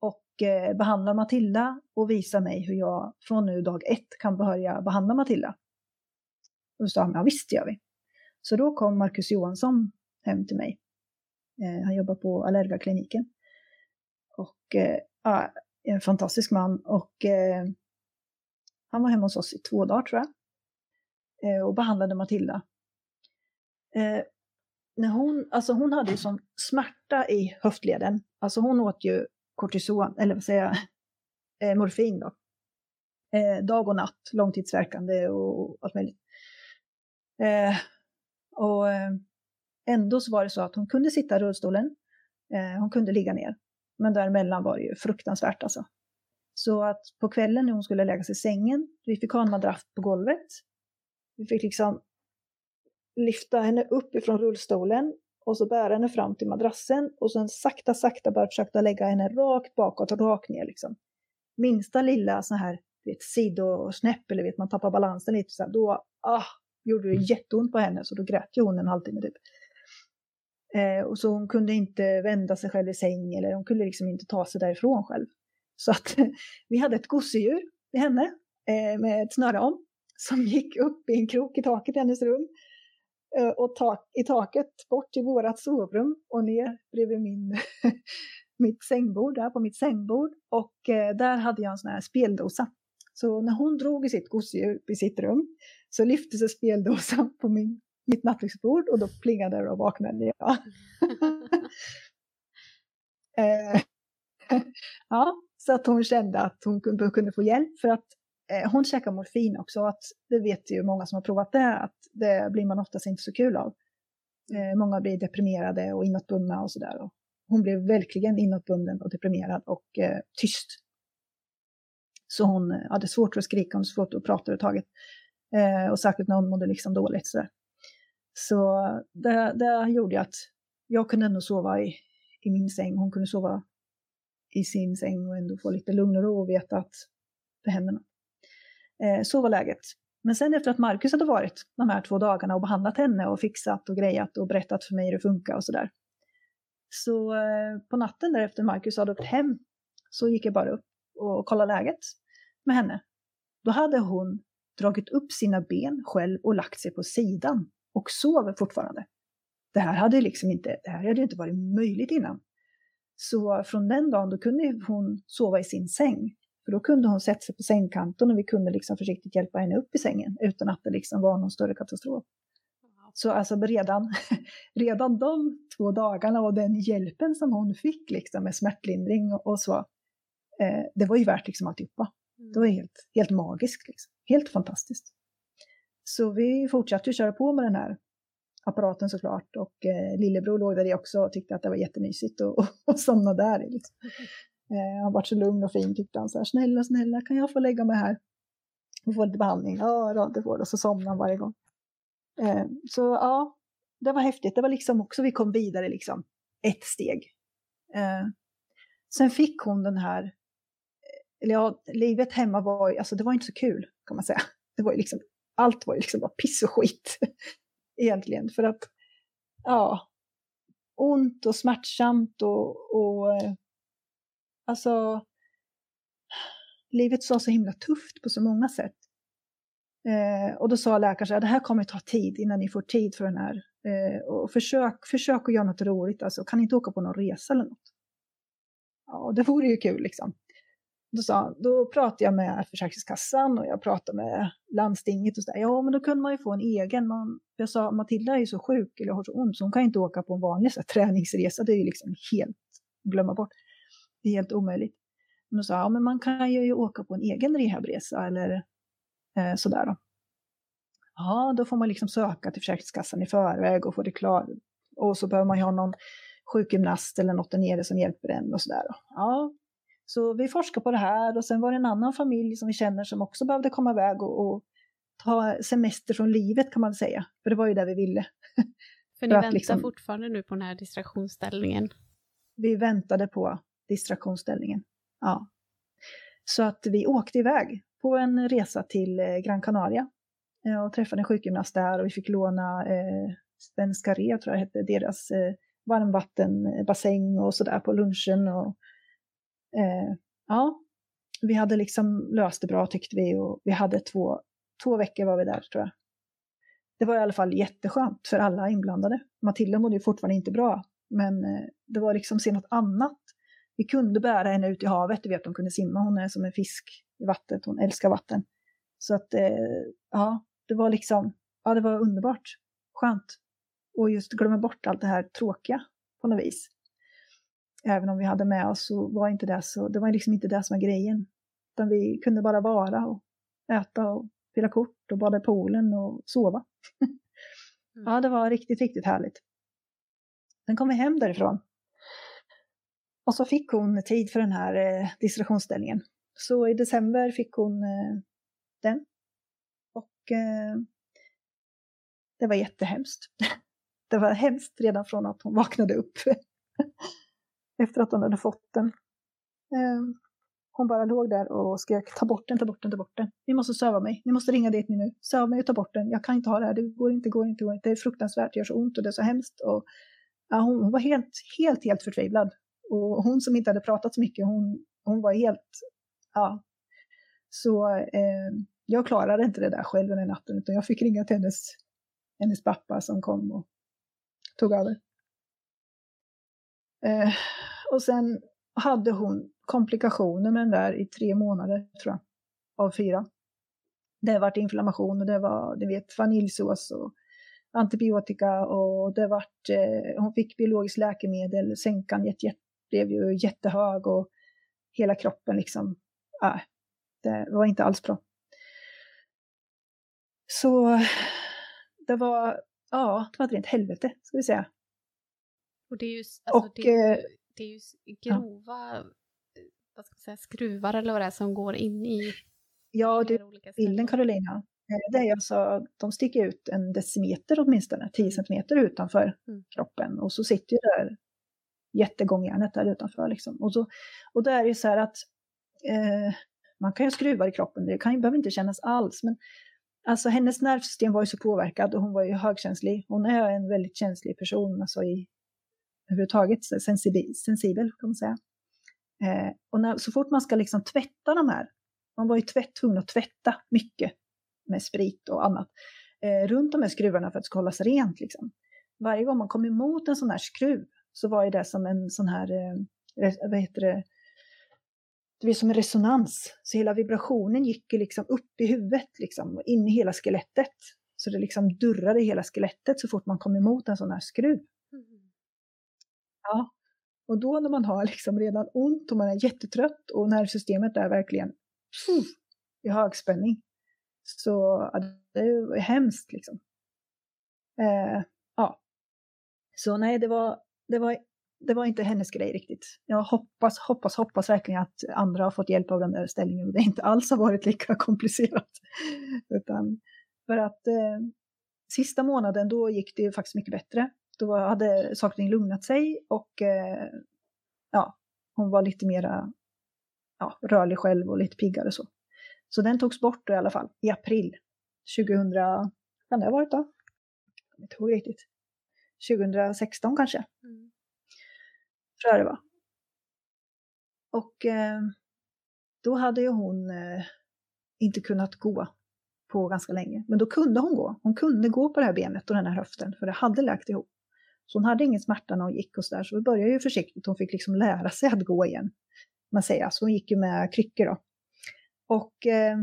Och eh, behandlar Matilda och visar mig hur jag från nu dag ett kan börja behandla Matilda. Och då sa han, ja visst gör vi. Så då kom Marcus Johansson hem till mig Eh, han jobbar på Allergakliniken. Och eh, ja, en fantastisk man. Och eh, han var hemma hos oss i två dagar tror jag. Eh, och behandlade Matilda. Eh, när hon, alltså hon hade ju som smärta i höftleden. Alltså hon åt ju kortison, eller vad säger jag, eh, morfin då. dag och natt, långtidsverkande och allt möjligt. och Ändå så var det så att hon kunde sitta i rullstolen, eh, hon kunde ligga ner. Men däremellan var det ju fruktansvärt alltså. Så att på kvällen när hon skulle lägga sig i sängen, vi fick ha en madrass på golvet. Vi fick liksom lyfta henne upp ifrån rullstolen och så bära henne fram till madrassen och sen sakta, sakta bara försöka lägga henne rakt bakåt och rakt ner liksom. Minsta lilla sån här vet, sidosnäpp eller vet man tappar balansen lite så här, då ah, gjorde det jätteont på henne så då grät ju hon en halvtimme typ. Eh, och så hon kunde inte vända sig själv i säng eller hon kunde liksom inte ta sig därifrån själv. Så att vi hade ett gosedjur med henne eh, med ett snöre om som gick upp i en krok i taket i hennes rum eh, och tak, i taket bort till vårat sovrum och ner bredvid min, mitt sängbord, där på mitt sängbord. Och eh, där hade jag en sån här speldosa. Så när hon drog i sitt gosedjur i sitt rum så lyfte sig speldosan på min mitt nattduksbord och då plingade det och vaknade jag. eh, ja, så att hon kände att hon kunde få hjälp för att eh, hon käkar morfin också. Att det vet ju många som har provat det, att det blir man oftast inte så kul av. Eh, många blir deprimerade och inåtbundna och sådär. Hon blev verkligen inåtbunden och deprimerad och eh, tyst. Så hon hade svårt att skrika, hon svårt att prata överhuvudtaget. Eh, och säkert när hon mådde liksom dåligt. Så, så det, det gjorde att jag kunde ändå sova i, i min säng, hon kunde sova i sin säng och ändå få lite lugn och ro och veta att det händer något. Eh, så var läget. Men sen efter att Marcus hade varit de här två dagarna och behandlat henne och fixat och grejat och berättat för mig hur det funkar och sådär. Så eh, på natten därefter Marcus hade åkt hem så gick jag bara upp och kollade läget med henne. Då hade hon dragit upp sina ben själv och lagt sig på sidan och sov fortfarande. Det här hade liksom inte, det här hade inte varit möjligt innan. Så från den dagen då kunde hon sova i sin säng. För då kunde hon sätta sig på sängkanten och vi kunde liksom försiktigt hjälpa henne upp i sängen utan att det liksom var någon större katastrof. Så alltså redan, redan de två dagarna och den hjälpen som hon fick liksom med smärtlindring och, och så, eh, det var ju värt liksom alltihopa. Mm. Det var helt, helt magiskt, liksom. helt fantastiskt. Så vi fortsatte ju köra på med den här apparaten såklart och eh, lillebror låg där i också och tyckte att det var jättemysigt och, och, och somna där. Liksom. Eh, han var så lugn och fin tyckte han så här, snälla, snälla, kan jag få lägga mig här och få lite behandling? Ja, då, det får du. Och så somnade han varje gång. Eh, så ja, det var häftigt. Det var liksom också, vi kom vidare liksom, ett steg. Eh, sen fick hon den här, eh, eller ja, livet hemma var alltså det var inte så kul kan man säga. Det var ju liksom, allt var ju liksom bara piss och skit egentligen. För att, ja, ont och smärtsamt och, och eh, alltså, livet var så himla tufft på så många sätt. Eh, och då sa läkaren så här, det här kommer ta tid innan ni får tid för den här. Eh, och försök, försök att göra något roligt, alltså kan ni inte åka på någon resa eller något? Ja, det vore ju kul liksom. Då, sa, då pratade jag med Försäkringskassan och jag pratade med landstinget och så där. Ja, men då kunde man ju få en egen. Man, jag sa, Matilda är ju så sjuk eller har så ont så hon kan inte åka på en vanlig så här, träningsresa. Det är ju liksom helt, glömma bort. Det är helt omöjligt. Men då sa ja, men man kan ju åka på en egen rehabresa eller Eh, sådär då. Ja, då får man liksom söka till Försäkringskassan i förväg och få det klart. Och så behöver man ju ha någon sjukgymnast eller något där nere som hjälper en och sådär. Ja, så vi forskar på det här och sen var det en annan familj som vi känner som också behövde komma iväg och, och ta semester från livet kan man säga. För det var ju det vi ville. För ni väntar liksom, fortfarande nu på den här distraktionsställningen? Vi väntade på distraktionsställningen, ja. Så att vi åkte iväg på en resa till eh, Gran Canaria eh, och träffade en sjukgymnast där och vi fick låna eh, Svenska Re, tror jag hette, deras eh, varmvattenbassäng eh, och sådär på lunchen. Och, eh, ja, vi hade liksom löst det bra tyckte vi och vi hade två, två veckor var vi där tror jag. Det var i alla fall jätteskönt för alla inblandade. Matilda mådde ju fortfarande inte bra, men eh, det var liksom se något annat. Vi kunde bära henne ut i havet, du vet hon kunde simma, hon är som en fisk i vattnet. Hon älskar vatten. Så att, eh, ja, det var liksom, ja det var underbart. Skönt. Och just glömma bort allt det här tråkiga på något vis. Även om vi hade med oss så var inte det så, det var liksom inte det som var grejen. Utan vi kunde bara vara och äta och spela kort och bada i poolen och sova. mm. Ja, det var riktigt, riktigt härligt. Sen kom vi hem därifrån. Och så fick hon tid för den här eh, distraktionsställningen. Så i december fick hon eh, den. Och eh, det var jättehemskt. det var hemskt redan från att hon vaknade upp. Efter att hon hade fått den. Eh, hon bara låg där och skrek ta bort den, ta bort den, ta bort den. Ni måste söva mig, ni måste ringa dit nu. Söva mig och ta bort den. Jag kan inte ha det här, det går inte, går inte, går inte. Det är fruktansvärt, det gör så ont och det är så hemskt. Och, ja, hon var helt, helt, helt förtvivlad. Och hon som inte hade pratat så mycket, hon, hon var helt ja. Så eh, jag klarade inte det där själv den natten, utan jag fick ringa till hennes, hennes pappa som kom och tog över. Eh, och sen hade hon komplikationer med den där i tre månader, tror jag, av fyra. Det var inflammation och det var, du vet, vaniljsås och antibiotika och det vart, eh, hon fick biologiskt läkemedel, sänkan jätte, jätte blev ju jättehög och hela kroppen liksom äh, det var inte alls bra. Så det var, ja, det var ett rent helvete, ska vi säga. Och det är ju, alltså, och, det, är, det är ju grova, ja. vad ska man säga, skruvar eller vad det är som går in i Ja, du, bilden Carolina, eh, det är alltså, de sticker ut en decimeter åtminstone, 10 centimeter utanför Mm. kroppen. Och så sitter ju där jättegångjärnet där utanför. Liksom. Och, så, och då är det ju så här att eh, man kan ju skruva i kroppen, det kan ju, behöver inte kännas alls. Men alltså hennes nervsystem var ju så påverkad och hon var ju högkänslig. Hon är en väldigt känslig person, alltså i överhuvudtaget sensibel, sensibel kan man säga. Eh, och när, så fort man ska liksom tvätta de här, man var ju tvätt, tvungen att tvätta mycket med sprit och annat eh, runt de här skruvarna för att det ska hållas rent. Liksom. Varje gång man kom emot en sån här skruv så var ju det som en sån här, eh, vad heter det, det var som en resonans. Så hela vibrationen gick ju liksom upp i huvudet, liksom, och in i hela skelettet. Så det liksom durrade i hela skelettet så fort man kom emot en sån här skruv. Mm. Ja. Och då när man har liksom redan ont och man är jättetrött och nervsystemet är verkligen pff, i högspänning. Så ja, det är hemskt liksom. Eh, ja. Så nej, det var, det, var, det var inte hennes grej riktigt. Jag hoppas, hoppas, hoppas verkligen att andra har fått hjälp av den där ställningen och det inte alls har varit lika komplicerat. Utan för att eh, sista månaden då gick det ju faktiskt mycket bättre. Då hade saker och ting lugnat sig och eh, ja, hon var lite mera ja, rörlig själv och lite piggare och så. Så den togs bort då i alla fall i april 2000, kan det ha varit då? Jag kommer inte ihåg riktigt. 2016 kanske, Mm. tror jag det var. Och eh, då hade ju hon eh, inte kunnat gå på ganska länge. Men då kunde hon gå. Hon kunde gå på det här benet och den här höften, för det hade läkt ihop. Så hon hade ingen smärta när hon gick och sådär, så vi började ju försiktigt. Hon fick liksom lära sig att gå igen. Man säger, alltså hon gick ju med kryckor då. Och eh,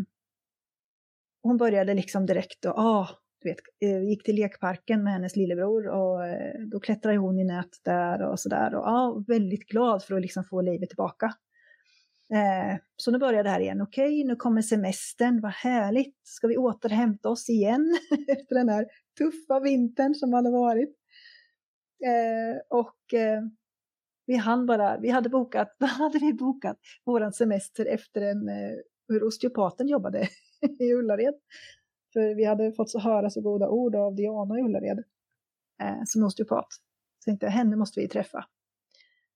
hon började liksom direkt och, ah, vet, eh, gick till lekparken med hennes lillebror och eh, då klättrade hon i nät där och sådär. Och väldigt glad för att liksom få livet tillbaka. Eh, så nu började det här igen. Okej, nu kommer semestern, vad härligt. Ska vi återhämta oss igen efter den här tuffa vintern som hade varit. Eh, och eh, vi hann bara, vi hade bokat, vad hade vi bokat? Våran semester efter en, eh, hur osteopaten jobbade i Ullared. För vi hade fått så höra så goda ord av Diana i Ullared eh, som osteopat. Så tänkte jag, henne måste vi träffa.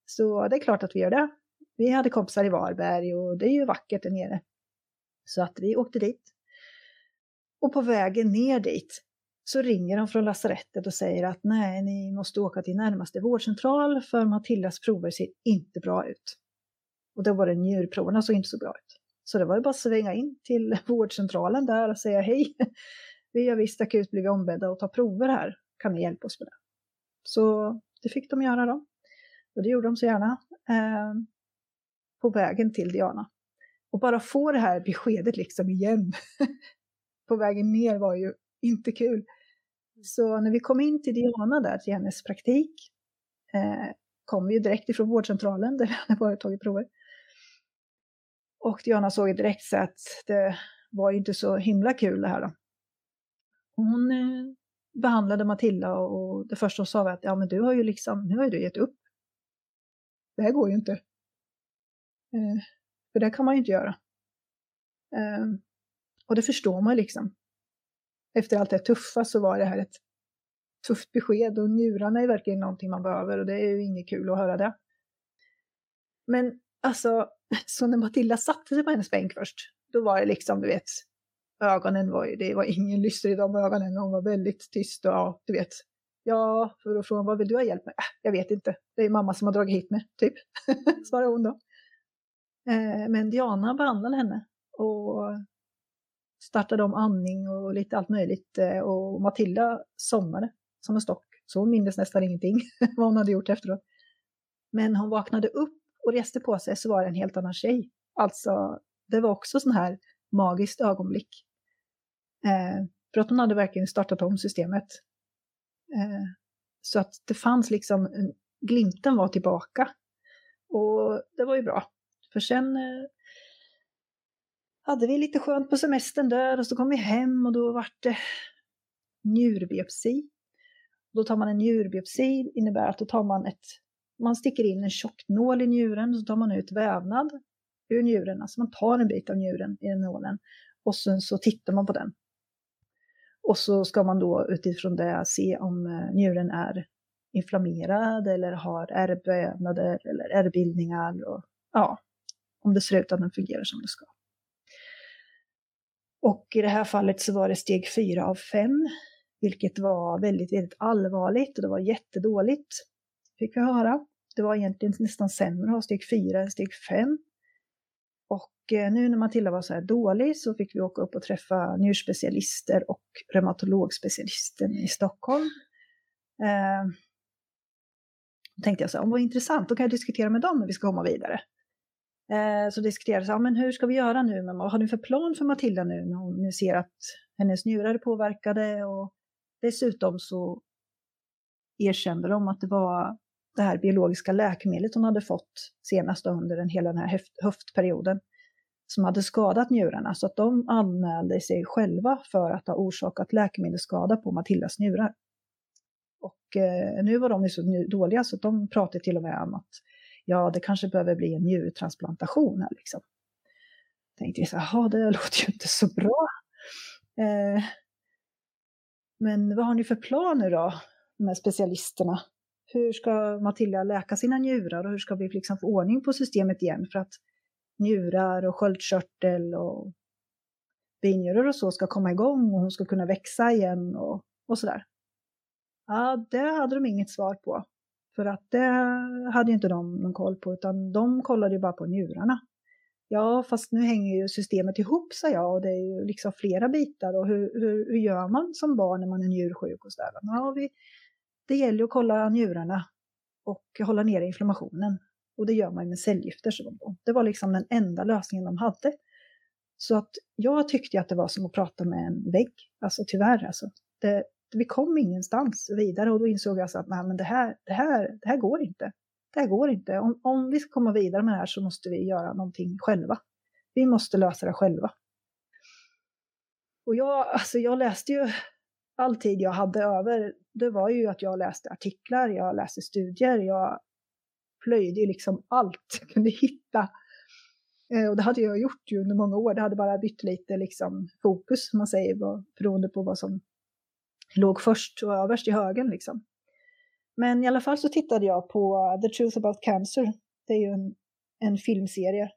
Så det är klart att vi gör det. Vi hade kompisar i Varberg och det är ju vackert där nere. Så att vi åkte dit. Och på vägen ner dit så ringer de från lasarettet och säger att nej, ni måste åka till närmaste vårdcentral för Matildas prover ser inte bra ut. Och då var det njurproverna såg inte så bra ut. Så det var ju bara att svänga in till vårdcentralen där och säga hej. Vi har visst akut blivit ombedda att ta prover här. Kan ni hjälpa oss med det? Så det fick de göra då. Och det gjorde de så gärna. Eh, på vägen till Diana. Och bara få det här beskedet liksom igen. på vägen ner var ju inte kul. Så när vi kom in till Diana där, till hennes praktik, eh, kom vi ju direkt ifrån vårdcentralen där vi hade varit och tagit prover. Och Diana såg ju direkt så att det var ju inte så himla kul det här då. Hon eh, behandlade Matilda och det första hon sa var att ja men du har ju liksom, nu har ju du gett upp. Det här går ju inte. Eh, för det kan man ju inte göra. Eh, och det förstår man liksom. Efter allt det tuffa så var det här ett tufft besked och njurarna är verkligen någonting man behöver och det är ju inget kul att höra det. Men alltså, så när Matilda satte sig på hennes bänk först, då var det liksom, du vet, ögonen var ju, det var ingen lyster i de ögonen, hon var väldigt tyst och ja, du vet. Ja, för då frågade hon, vad vill du ha hjälp med? Äh, jag vet inte, det är mamma som har dragit hit mig, typ, svarade hon då. Eh, men Diana behandlade henne och startade om andning och lite allt möjligt. Eh, och Matilda somnade som en stock, så hon mindes nästan ingenting vad hon hade gjort efteråt. Men hon vaknade upp och reste på sig så var det en helt annan tjej. Alltså, det var också sån här magiskt ögonblick. Eh, för att hon hade verkligen startat om systemet. Eh, så att det fanns liksom, en, glimten var tillbaka. Och det var ju bra. För sen eh, hade vi lite skönt på semestern där och så kom vi hem och då vart det njurbiopsi. Då tar man en njurbiopsi, innebär att då tar man ett, man sticker in en tjock nål i njuren och så tar man ut vävnad ur njuren. Alltså man tar en bit av njuren i nålen och sen så tittar man på den. Och så ska man då utifrån det se om eh, njuren är inflammerad eller har ärrvävnader eller ärrbildningar. Och, ja, om det ser ut att den fungerar som det ska. Och i det här fallet så var det steg fyra av fem, vilket var väldigt, väldigt allvarligt och det var jättedåligt, fick vi höra. Det var egentligen nästan sämre att ha steg fyra än steg fem. Och eh, nu när Matilda var så här dålig så fick vi åka upp och träffa njurspecialister och reumatologspecialisten i Stockholm. Eh, tänkte jag så här, vad intressant, då kan jag diskutera med dem när vi ska komma vidare. Eh, så diskuterade jag, men hur ska vi göra nu? Men vad har ni för plan för Matilda nu när hon nu ser att hennes njurar är påverkade och dessutom så erkände de att det var det här biologiska läkemedlet hon hade fått senast under den, hela den här höft, höftperioden som hade skadat njurarna. Så att de anmälde sig själva för att ha orsakat läkemedelsskada på Matildas njurar. Och eh, nu var de ju så dåliga så att de pratade till och med om att ja, det kanske behöver bli en njurtransplantation här liksom. Tänkte jag så här, det låter ju inte så bra. Eh, men vad har ni för plan nu då, med specialisterna? Hur ska Matilda läka sina njurar och hur ska vi liksom få ordning på systemet igen för att njurar och sköldkörtel och binjurar och så ska komma igång och hon ska kunna växa igen och, och sådär. Ja, det hade de inget svar på. För att det hade inte de någon koll på, utan de kollade ju bara på njurarna. Ja, fast nu hänger ju systemet ihop, sa jag, och det är ju liksom flera bitar. Och hur, hur, hur gör man som barn när man är njursjuk och sådär? Ja, vi, det gäller ju att kolla njurarna och hålla nere inflammationen. Och det gör man med cellgifter. Det var liksom den enda lösningen de hade. Så att jag tyckte att det var som att prata med en vägg. Alltså tyvärr alltså. Det, vi kom ingenstans vidare och då insåg jag att nej, men det, här, det, här, det här går inte. Det här går inte. Om, om vi ska komma vidare med det här så måste vi göra någonting själva. Vi måste lösa det själva. Och jag, alltså jag läste ju all tid jag hade över, det var ju att jag läste artiklar, jag läste studier, jag plöjde liksom allt jag kunde hitta. Eh, och det hade jag gjort ju under många år. Det hade bara bytt lite liksom fokus, som man säger, beroende på vad som låg först och överst i högen liksom. Men i alla fall så tittade jag på The Truth About Cancer. Det är ju en, en filmserie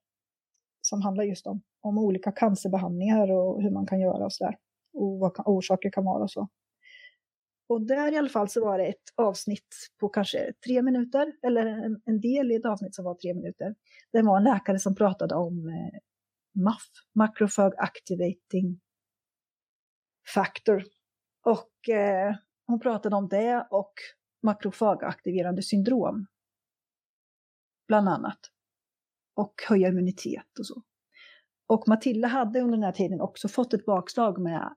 som handlar just om, om olika cancerbehandlingar och hur man kan göra och sådär. Och vad kan, orsaker kan vara och så. Och där i alla fall så var det ett avsnitt på kanske tre minuter, eller en, en del i ett avsnitt som var tre minuter. Det var en läkare som pratade om eh, MAF, Macrophage Activating Factor, och eh, hon pratade om det och makrofagaktiverande syndrom. Bland annat. Och höja immunitet och så. Och Matilda hade under den här tiden också fått ett bakslag med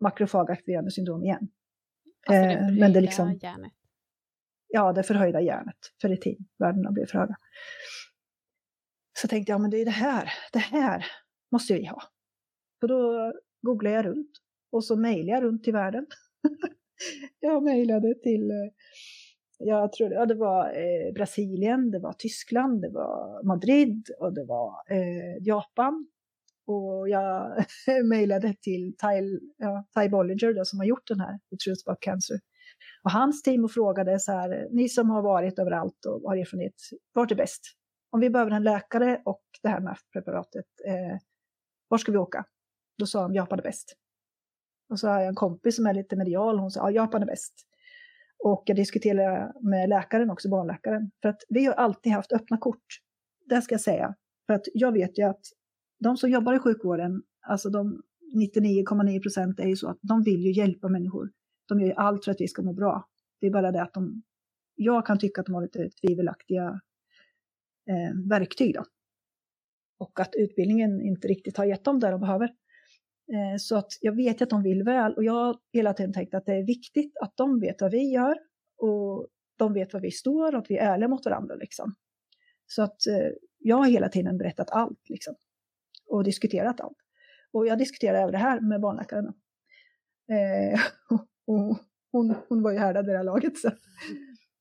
makrofagaktiverande syndrom igen. Alltså det eh, men det liksom, hjärnet? Ja, det förhöjda hjärnet. Ferritinvärdena blev för höga. Så tänkte jag, men det är det här, det här måste vi ha. Så då googlade jag runt och så mejlade jag runt i världen. jag mejlade till, eh, jag tror ja, det var eh, Brasilien, det var Tyskland, det var Madrid och det var eh, Japan. Och jag mejlade till Ty, ja, Ty Bollinger då, som har gjort den här The Truth About Cancer. Och hans team och frågade så här, ni som har varit överallt och har erfarenhet, vart är bäst? Om vi behöver en läkare och det här med preparatet, eh, var ska vi åka? Då sa de Japan är bäst. Och så har jag en kompis som är lite medial, hon sa ja, Japan är bäst. Och jag diskuterade med läkaren också, barnläkaren. För att vi har alltid haft öppna kort. Det ska jag säga. För att jag vet ju att de som jobbar i sjukvården, alltså de 99,9 procent är ju så att de vill ju hjälpa människor. De gör ju allt för att vi ska må bra. Det är bara det att de, jag kan tycka att de har lite tvivelaktiga eh, verktyg då. Och att utbildningen inte riktigt har gett dem det de behöver. Eh, så att jag vet att de vill väl och jag har hela tiden tänkt att det är viktigt att de vet vad vi gör och de vet var vi står och att vi är ärliga mot varandra. Liksom. Så att eh, jag har hela tiden berättat allt liksom, och diskuterat allt. Och jag diskuterade även det här med barnläkaren. Eh, och hon, hon var ju härdad i det här laget. Så.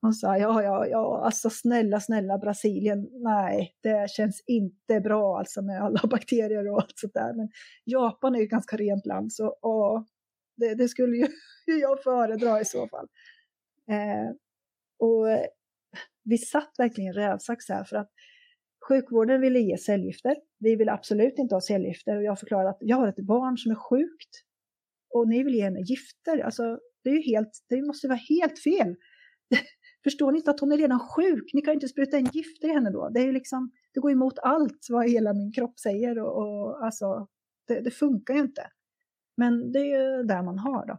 Hon sa ja, ja, ja, alltså snälla, snälla Brasilien, nej, det känns inte bra alltså med alla bakterier och allt sånt där. Men Japan är ju ett ganska rent land så åh, det, det skulle ju jag föredra i så fall. Eh, och vi satt verkligen rävsax här för att sjukvården ville ge cellgifter. Vi vill absolut inte ha cellgifter och jag förklarade att jag har ett barn som är sjukt och ni vill ge henne gifter. Alltså, det, är ju helt, det måste vara helt fel. Förstår ni inte att hon är redan sjuk? Ni kan inte spruta in gifter i henne då. Det, är liksom, det går emot allt vad hela min kropp säger och, och alltså, det, det, funkar ju inte. Men det är ju där man har då,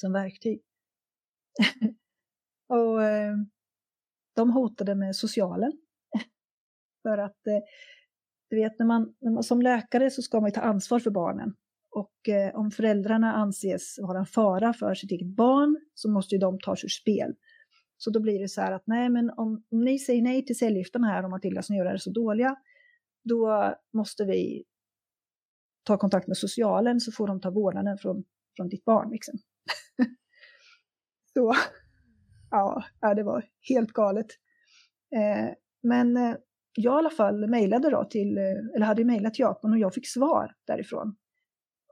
som verktyg. och eh, de hotade med socialen. för att, eh, du vet, när man, när man, som läkare så ska man ju ta ansvar för barnen. Och eh, om föräldrarna anses vara en fara för sitt eget barn så måste ju de tas ur spel. Så då blir det så här att nej, men om, om ni säger nej till cellgifterna här och Matilda som gör det så dåliga, då måste vi ta kontakt med socialen så får de ta vårdnaden från, från ditt barn. Liksom. så ja, det var helt galet. Eh, men eh, jag i alla fall mejlade då till, eh, eller hade mejlat Japan och jag fick svar därifrån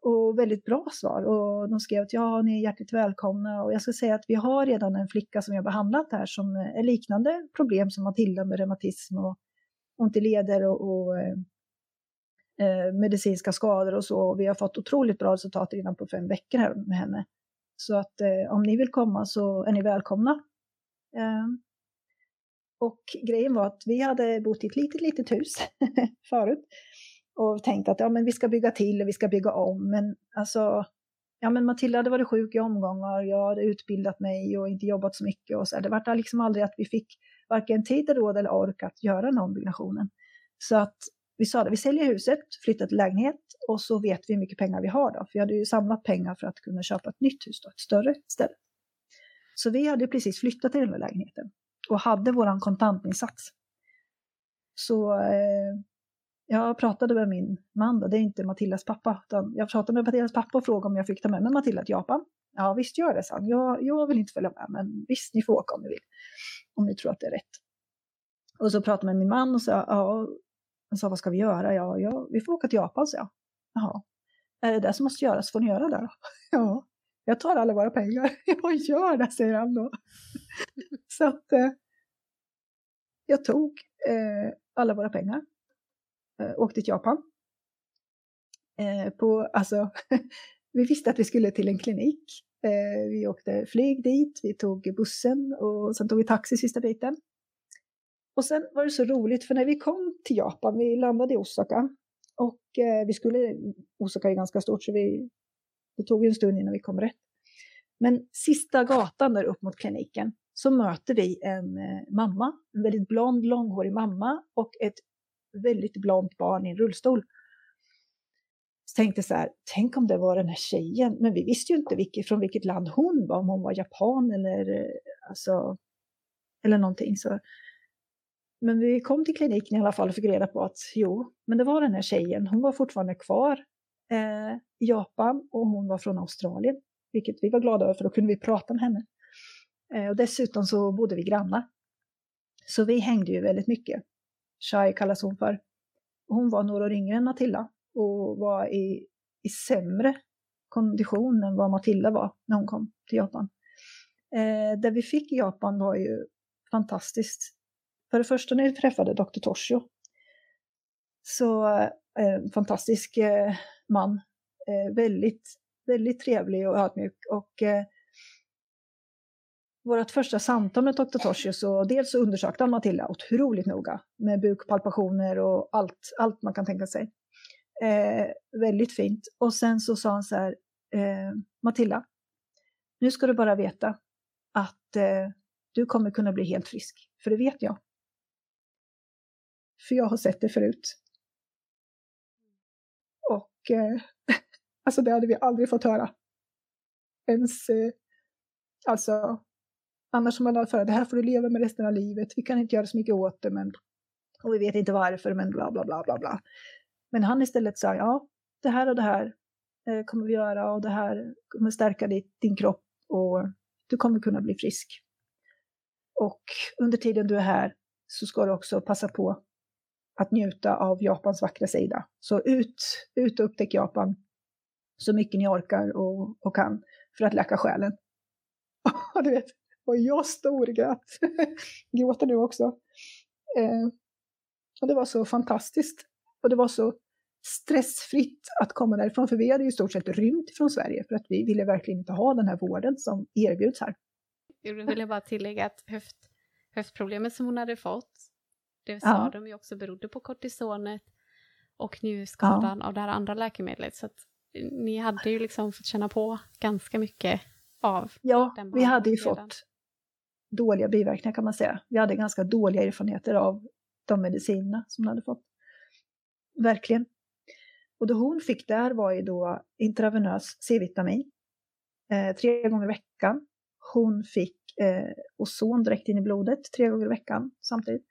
och väldigt bra svar. Och de skrev att ja, ni är hjärtligt välkomna. Och jag ska säga att vi har redan en flicka som jag behandlat här som eh, är liknande problem som Matilda med reumatism och ont i leder och, och eh, eh, medicinska skador och så. Och vi har fått otroligt bra resultat redan på fem veckor här med henne. Så att eh, om ni vill komma så är ni välkomna. Eh, och grejen var att vi hade bott i ett litet, litet hus förut och tänkt att ja, men vi ska bygga till och vi ska bygga om. Men alltså, ja men Matilda hade varit sjuk i omgångar, jag hade utbildat mig och inte jobbat så mycket och så. Det var liksom aldrig att vi fick varken tid, råd eller ork att göra den ombyggnationen. Så att vi sa att vi säljer huset, flyttar till lägenhet och så vet vi hur mycket pengar vi har då. För vi hade ju samlat pengar för att kunna köpa ett nytt hus då, ett större ställe. Så vi hade precis flyttat till den här lägenheten och hade våran kontantinsats. Så eh, jag pratade med min man, då, det är inte Matildas pappa, utan jag pratade med Matildas pappa och frågade om jag fick ta med mig Matilda till Japan. Ja, visst gör det, sa han. Jag, jag vill inte följa med, men visst, ni får åka om ni vill. Om ni tror att det är rätt. Och så pratade jag med min man och sa, ja, han sa, vad ska vi göra? Ja, ja, vi får åka till Japan, sa jag. Jaha, är det det som måste göras får ni göra det då. Ja, jag tar alla våra pengar. Jag gör det, säger han då. Så att eh, jag tog eh, alla våra pengar eh, åkte till Japan. Eh, på, alltså, vi visste att vi skulle till en klinik. Eh, vi åkte flyg dit, vi tog bussen och sen tog vi taxi sista biten. Och sen var det så roligt för när vi kom till Japan, vi landade i Osaka och eh, vi skulle, Osaka är ganska stort så vi, det tog en stund innan vi kom rätt. Men sista gatan där upp mot kliniken så möter vi en eh, mamma, en väldigt blond, långhårig mamma och ett väldigt blont barn i en rullstol. Så tänkte så här, tänk om det var den här tjejen, men vi visste ju inte vilket, från vilket land hon var, om hon var japan eller, eh, alltså, eller någonting. Så. Men vi kom till kliniken i alla fall och fick reda på att jo, men det var den här tjejen, hon var fortfarande kvar eh, i Japan och hon var från Australien, vilket vi var glada över för då kunde vi prata med henne. Eh, och dessutom så bodde vi grannar. Så vi hängde ju väldigt mycket. Shai kallas hon för. Hon var några år yngre än Matilda och var i, i sämre kondition än vad Matilda var när hon kom till Japan. Eh, det vi fick i Japan var ju fantastiskt. För det första när vi träffade Dr. Toshio, så eh, fantastisk eh, man, eh, väldigt, väldigt trevlig och ödmjuk och eh, vårt första samtal med Dr. Toshio så dels så undersökte han Matilda otroligt noga med bukpalpationer och allt, allt man kan tänka sig. Eh, väldigt fint. Och sen så sa han så här, eh, Matilda, nu ska du bara veta att eh, du kommer kunna bli helt frisk, för det vet jag. För jag har sett det förut. Och eh, alltså det hade vi aldrig fått höra. Ens, eh, alltså Annars som man hade för det här får du leva med resten av livet, vi kan inte göra så mycket åt det, men, och vi vet inte varför, men bla bla bla bla bla. Men han istället sa, ja, det här och det här eh, kommer vi göra och det här kommer stärka ditt, din kropp och du kommer kunna bli frisk. Och under tiden du är här så ska du också passa på att njuta av Japans vackra sida. Så ut, ut och upptäck Japan så mycket ni orkar och, och kan för att läka själen. du vet, och jag storgrät. Gråter nu också. Eh, och det var så fantastiskt. Och det var så stressfritt att komma därifrån, för vi hade ju i stort sett rymt från Sverige för att vi ville verkligen inte ha den här vården som erbjuds här. Jag vill bara tillägga att höft, höftproblemet som hon hade fått, det sa ja. de ju också berodde på kortisonet och njurskadan ja. av det här andra läkemedlet. Så att ni hade ju liksom fått känna på ganska mycket av Ja, vi hade ju redan. fått dåliga biverkningar kan man säga. Vi hade ganska dåliga erfarenheter av de medicinerna som hon hade fått. Verkligen. Och det hon fick där var ju då intravenös C-vitamin eh, tre gånger i veckan. Hon fick eh, ozon direkt in i blodet tre gånger i veckan samtidigt.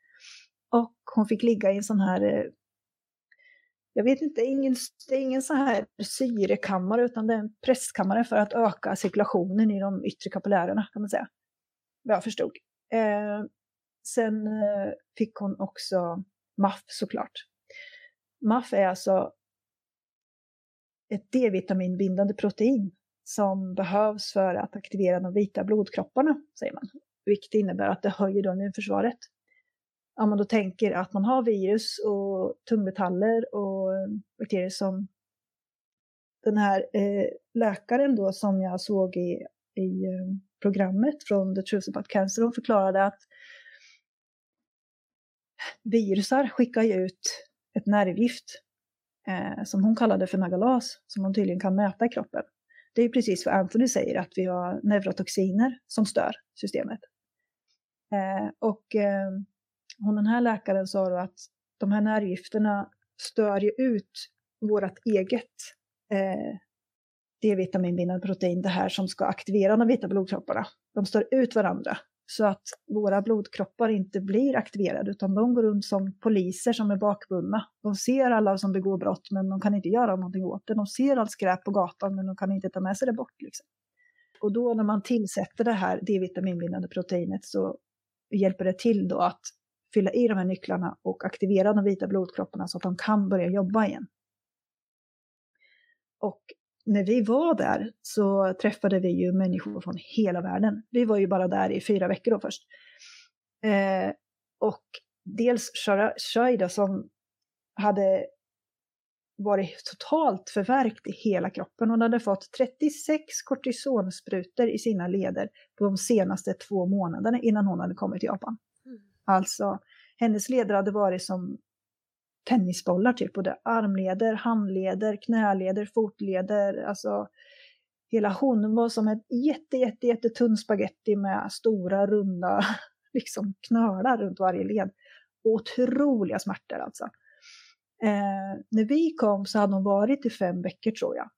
Och hon fick ligga i en sån här, eh, jag vet inte, ingen, det är ingen sån här syrekammare utan det är en presskammare för att öka cirkulationen i de yttre kapillärerna kan man säga. Vad jag förstod. Eh, sen eh, fick hon också MAF såklart. MAF är alltså ett D-vitaminbindande protein som behövs för att aktivera de vita blodkropparna, säger man. Vilket innebär att det höjer då immunförsvaret. Om man då tänker att man har virus och tungmetaller och bakterier som den här eh, läkaren då som jag såg i, i eh, programmet från The Truth About Cancer, hon förklarade att virusar skickar ju ut ett nervgift eh, som hon kallade för nagalas, som man tydligen kan mäta i kroppen. Det är precis vad Anthony säger, att vi har neurotoxiner som stör systemet. Eh, och eh, hon den här läkaren sa då att de här nervgifterna stör ju ut vårt eget eh, D-vitaminbindande protein, det här som ska aktivera de vita blodkropparna. De stör ut varandra så att våra blodkroppar inte blir aktiverade utan de går runt som poliser som är bakbundna. De ser alla som begår brott men de kan inte göra någonting åt det. De ser allt skräp på gatan men de kan inte ta med sig det bort. Liksom. Och då när man tillsätter det här D-vitaminbindande proteinet så hjälper det till då att fylla i de här nycklarna och aktivera de vita blodkropparna så att de kan börja jobba igen. Och när vi var där så träffade vi ju människor från hela världen. Vi var ju bara där i fyra veckor då först. Eh, och dels Shaida som hade varit totalt förvärkt i hela kroppen. Hon hade fått 36 kortisonsprutor i sina leder på de senaste två månaderna innan hon hade kommit till Japan. Alltså, hennes leder hade varit som tennisbollar typ, både armleder, handleder, knäleder, fotleder, alltså hela hon var som en jätte, jätte, jättetunn spaghetti med stora runda liksom knölar runt varje led. Otroliga smärtor alltså. Eh, när vi kom så hade hon varit i fem veckor tror jag.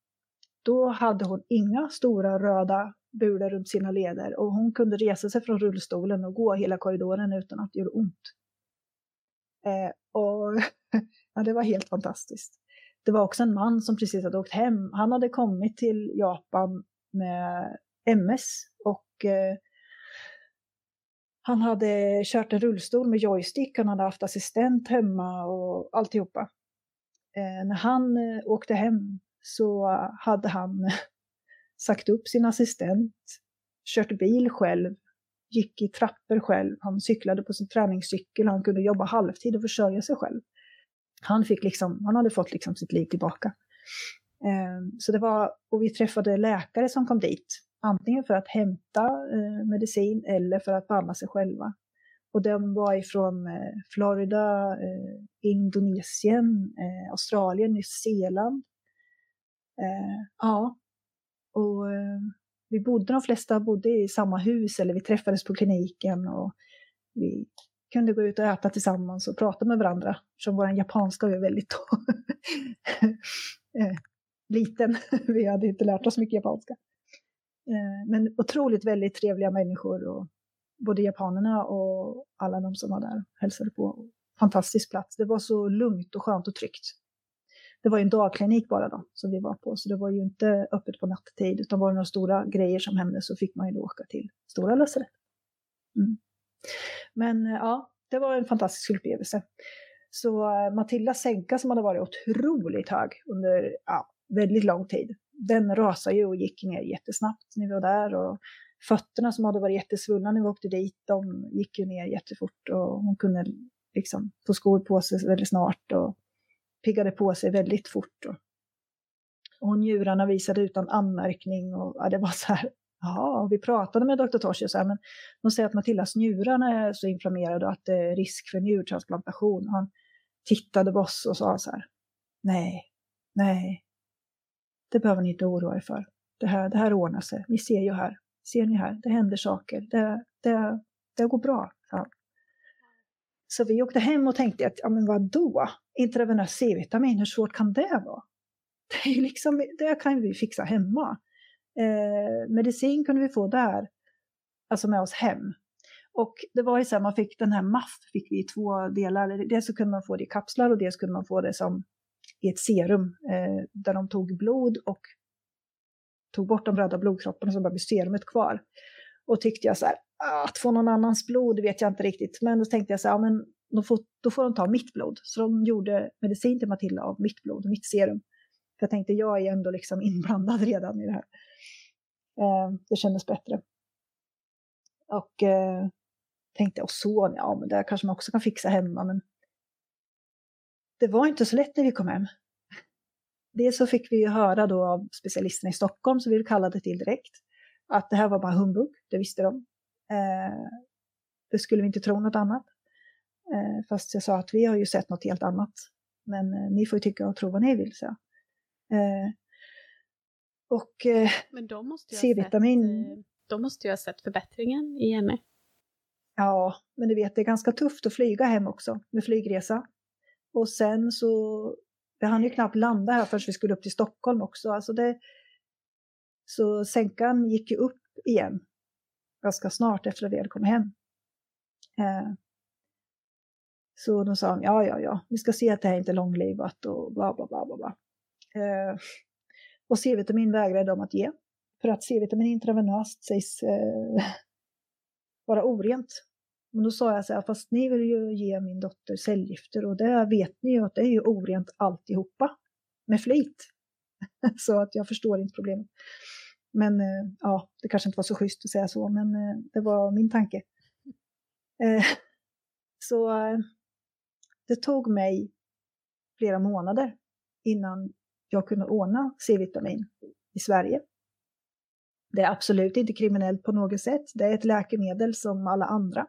Då hade hon inga stora röda bula runt sina leder och hon kunde resa sig från rullstolen och gå hela korridoren utan att det gjorde ont. Eh, och ja, det var helt fantastiskt. Det var också en man som precis hade åkt hem. Han hade kommit till Japan med MS och eh, han hade kört en rullstol med joystick, han hade haft assistent hemma och alltihopa. Eh, när han eh, åkte hem så hade han sagt upp sin assistent, kört bil själv, gick i trappor själv, han cyklade på sin träningscykel, han kunde jobba halvtid och försörja sig själv. Han, fick liksom, han hade fått liksom sitt liv tillbaka. Ehm, så det var, och vi träffade läkare som kom dit, antingen för att hämta eh, medicin eller för att behandla sig själva. Och de var ifrån eh, Florida, eh, Indonesien, Australien, Nya Zeeland. Ja, och eh, vi bodde, de flesta bodde i samma hus eller vi träffades på kliniken och vi kunde gå ut och äta tillsammans och prata med varandra. Som vår japanska var väldigt eh, liten. vi hade inte lärt oss mycket japanska. Eh, men otroligt väldigt trevliga människor och både japanerna och alla de som var där och hälsade på. Fantastisk plats. Det var så lugnt och skönt och tryggt det var ju en dagklinik bara då som vi var på, så det var ju inte öppet på nattetid, utan var det några stora grejer som hände så fick man ju då åka till stora lasarett. Mm. Men eh, ja, det var en fantastisk upplevelse. Så eh, Matildas sänka som hade varit otroligt hög under ja, väldigt lång tid, den rasade ju och gick ner jättesnabbt när vi var där. Och fötterna som hade varit jättesvullna när vi åkte dit, de gick ju ner jättefort och hon kunde liksom få skor på sig väldigt snart och piggade på sig väldigt fort. Och, och njurarna visade utan anmärkning och ja, det var så här, ja, vi pratade med doktor Torsi och så här, men de säger att Matildas njurarna är så inflammerade och att det är risk för njurtransplantation. Och han tittade på oss och sa så här, nej, nej, det behöver ni inte oroa er för. Det här, det här ordnar sig. Ni ser ju här. Ser ni här? Det händer saker. Det, det, det går bra. Ja. Så vi åkte hem och tänkte att, ja men vadå? Intravenös C-vitamin, hur svårt kan det vara? Det, är liksom, det kan vi fixa hemma. Eh, medicin kunde vi få där, alltså med oss hem. Och det var ju så här, man fick den här MAF fick vi i två delar. Dels så kunde man få det i kapslar och dels kunde man få det som i ett serum eh, där de tog blod och tog bort de röda blodkropparna så bara blev serumet kvar. Och tyckte jag så här, att få någon annans blod vet jag inte riktigt. Men då tänkte jag så här, ja, men då får, då får de ta mitt blod. Så de gjorde medicin till Matilda av mitt blod, mitt serum. För jag tänkte, jag är ändå liksom inblandad redan i det här. Eh, det kändes bättre. Och eh, tänkte, och son, ja men det kanske man också kan fixa hemma. Men det var inte så lätt när vi kom hem. Dels så fick vi ju höra då av specialisterna i Stockholm, som vi kallade till direkt, att det här var bara humbug, det visste de. Eh, det skulle vi inte tro något annat. Eh, fast jag sa att vi har ju sett något helt annat. Men eh, ni får ju tycka och tro vad ni vill, så. Eh, och eh, C-vitamin... Eh, de måste ju ha sett förbättringen i henne. Ja, men du vet, det är ganska tufft att flyga hem också med flygresa. Och sen så, vi hann ju knappt landa här förrän vi skulle upp till Stockholm också. Alltså det, så sänkan gick ju upp igen ganska snart efter att vi hade kommit hem. Eh, så de sa, ja, ja, ja, vi ska se att det här inte är långlivat och bla, bla, bla, bla. bla. Eh, och C-vitamin vägrade de att ge. För att C-vitamin intravenöst sägs eh, vara orent. Men då sa jag så här, fast ni vill ju ge min dotter cellgifter och det vet ni ju att det är ju orent alltihopa. Med flit. så att jag förstår inte problemet. Men eh, ja, det kanske inte var så schysst att säga så, men eh, det var min tanke. Eh, så eh, det tog mig flera månader innan jag kunde ordna C-vitamin i Sverige. Det är absolut inte kriminellt på något sätt. Det är ett läkemedel som alla andra.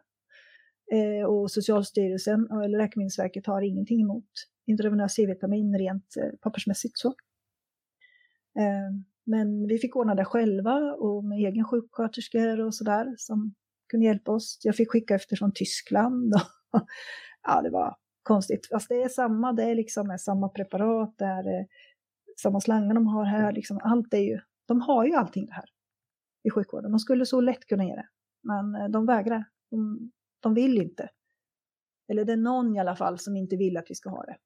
Eh, och Socialstyrelsen och Läkemedelsverket har ingenting emot intravenös C-vitamin rent eh, pappersmässigt så. Eh, men vi fick ordna det själva och med egen sjuksköterskor och sådär som kunde hjälpa oss. Jag fick skicka efter från Tyskland. ja, det var konstigt. Fast det är samma, det är liksom samma preparat, det är eh, samma slangar de har här, liksom allt är ju, de har ju allting det här i sjukvården. De skulle så lätt kunna ge det, men eh, de vägrar. De, de vill inte. Eller det är någon i alla fall som inte vill att vi ska ha det.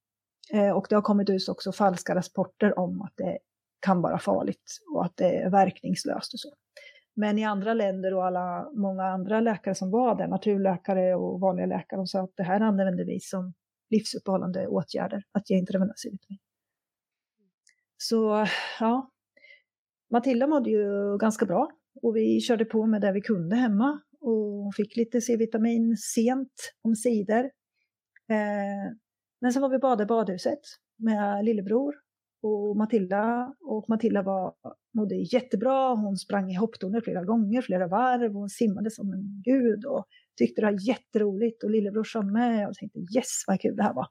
Eh, och det har kommit ut också falska rapporter om att det kan vara farligt och att det är verkningslöst och så. Men i andra länder och alla, många andra läkare som var där, naturläkare och vanliga läkare, de sa att det här använder vi som livsuppehållande åtgärder, att ge intravenös vitamin. Så ja, Matilda mådde ju ganska bra och vi körde på med det vi kunde hemma och fick lite C-vitamin sent om sidor. Eh, men sen var vi bad i badhuset med lillebror och Matilda. Och Matilda var, mådde jättebra. Hon sprang i hopptornet flera gånger, flera varv. Och hon simmade som en gud och tyckte det var jätteroligt. Och lillebrorsan med. Och tänkte yes, vad kul det här var.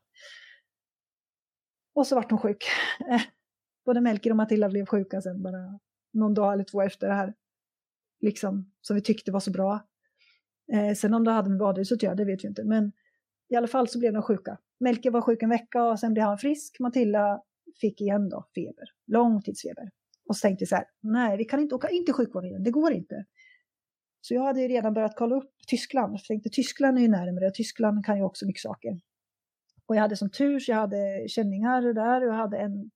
Och så vart hon sjuk. Både Melker och Matilda blev sjuka sen bara någon dag eller två efter det här. Liksom, som vi tyckte var så bra. Eh, sen om det hade med badhuset att göra, det vet vi inte. Men i alla fall så blev de sjuka. Melker var sjuk en vecka och sen blev han frisk. Matilda fick igen då feber, långtidsfeber. Och så tänkte jag så här, nej vi kan inte åka in till sjukvården igen, det går inte. Så jag hade redan börjat kolla upp Tyskland. Jag tänkte Tyskland är ju närmare, Tyskland kan ju också mycket saker. Och jag hade som tur så jag hade känningar där och jag hade en,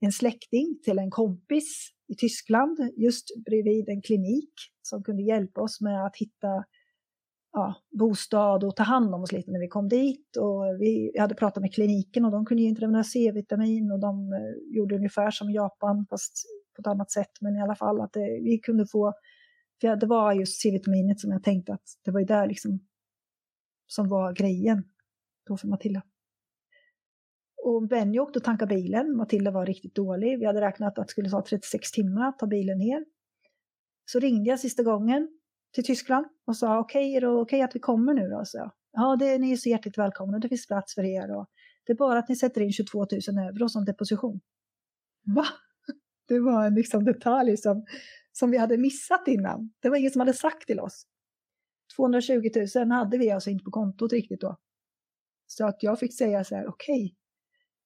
en släkting till en kompis i Tyskland, just bredvid en klinik som kunde hjälpa oss med att hitta ja, bostad och ta hand om oss lite när vi kom dit. Och vi hade pratat med kliniken och de kunde ge intravenös C-vitamin och de eh, gjorde ungefär som Japan fast på ett annat sätt. Men i alla fall att det, vi kunde få, för det var just C-vitaminet som jag tänkte att det var ju där liksom som var grejen då för Matilda. Och Benny åkte och tankade bilen. Matilda var riktigt dålig. Vi hade räknat att det skulle ta 36 timmar att ta bilen ner. Så ringde jag sista gången till Tyskland och sa okej, okay, är det okej okay att vi kommer nu då? Så jag, ja, det, ni är så hjärtligt välkomna, det finns plats för er och det är bara att ni sätter in 22 000 euro som deposition. Va? Det var en liksom detalj som, som vi hade missat innan. Det var ingen som hade sagt till oss. 220 000 hade vi alltså inte på kontot riktigt då. Så att jag fick säga så här, okej, okay.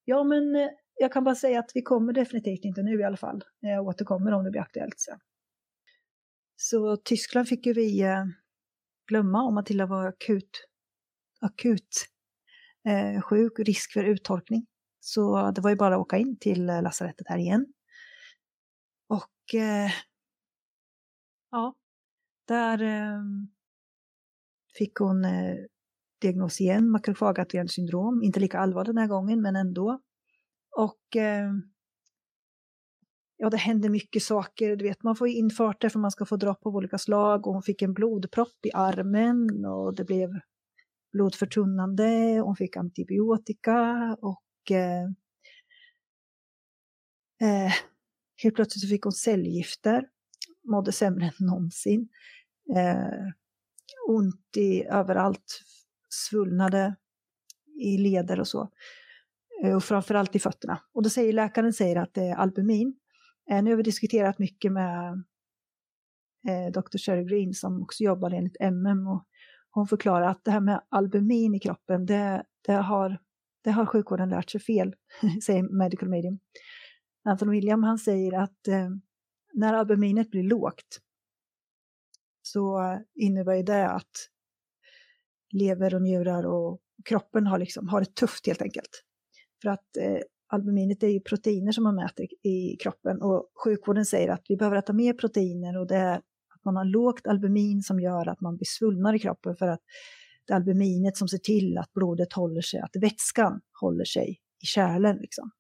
ja men eh, jag kan bara säga att vi kommer definitivt inte nu i alla fall. Jag återkommer om det blir aktuellt sen. Så Tyskland fick ju vi eh, glömma om Matilda var akut, akut eh, sjuk, risk för uttorkning. Så det var ju bara att åka in till eh, lasarettet här igen. Och eh, ja, där eh, fick hon eh, diagnos igen, makrofagatuell syndrom. Inte lika allvarlig den här gången, men ändå. Och eh, ja, det händer mycket saker. Du vet, man får infarter för man ska få dropp av olika slag och hon fick en blodpropp i armen och det blev blodförtunnande. Hon fick antibiotika och eh, eh, helt plötsligt så fick hon cellgifter. Mådde sämre än någonsin. Eh, ont i överallt, svullnade i leder och så. Eh, och framförallt i fötterna. Och då säger läkaren säger att det är albumin. Eh, nu har vi diskuterat mycket med eh, Dr. Sherry Green som också jobbar enligt MM och hon förklarar att det här med albumin i kroppen, det, det, har, det har sjukvården lärt sig fel, säger Medical Medium. Anton William han säger att eh, när albuminet blir lågt så innebär det att lever och njurar och kroppen har, liksom, har det tufft helt enkelt. För att eh, albuminet är ju proteiner som man mäter i kroppen och sjukvården säger att vi behöver äta mer proteiner och det är att man har lågt albumin som gör att man blir svullnare i kroppen för att det är albuminet som ser till att blodet håller sig, att vätskan håller sig i kärlen. Liksom.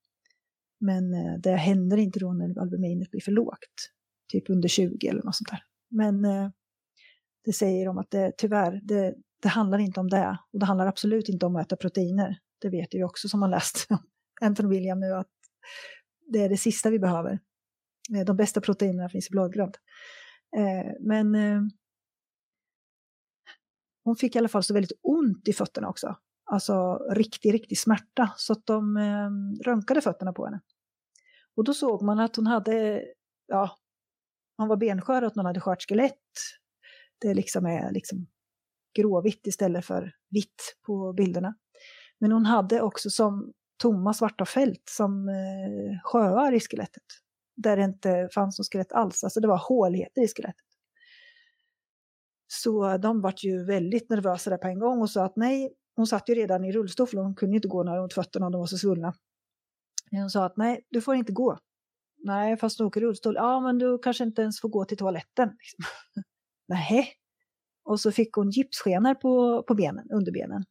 Men eh, det händer inte då när albuminet blir för lågt, typ under 20 eller något sånt där. Men eh, det säger de att det, tyvärr, det, det handlar inte om det. Och det handlar absolut inte om att äta proteiner. Det vet vi också som har läst Anton William nu att det är det sista vi behöver. Eh, de bästa proteinerna finns i blodgrönt. Eh, men eh, hon fick i alla fall så väldigt ont i fötterna också. Alltså riktig, riktig smärta. Så att de röntgade fötterna på henne. Och då såg man att hon hade, ja, hon var benskör och att hon hade skört skelett. Det liksom är liksom gråvitt istället för vitt på bilderna. Men hon hade också som tomma svarta fält som eh, sjöar i skelettet. Där det inte fanns något skelett alls, alltså det var håligheter i skelettet. Så de vart ju väldigt nervösa där på en gång och sa att nej, hon satt ju redan i rullstol för hon kunde inte gå när hon fötterna och de var så svullna. Hon sa att nej, du får inte gå. Nej, fast du åker rullstol. Ja, men du kanske inte ens får gå till toaletten. Liksom. nej. Och så fick hon gipsskenor på, på benen, underbenen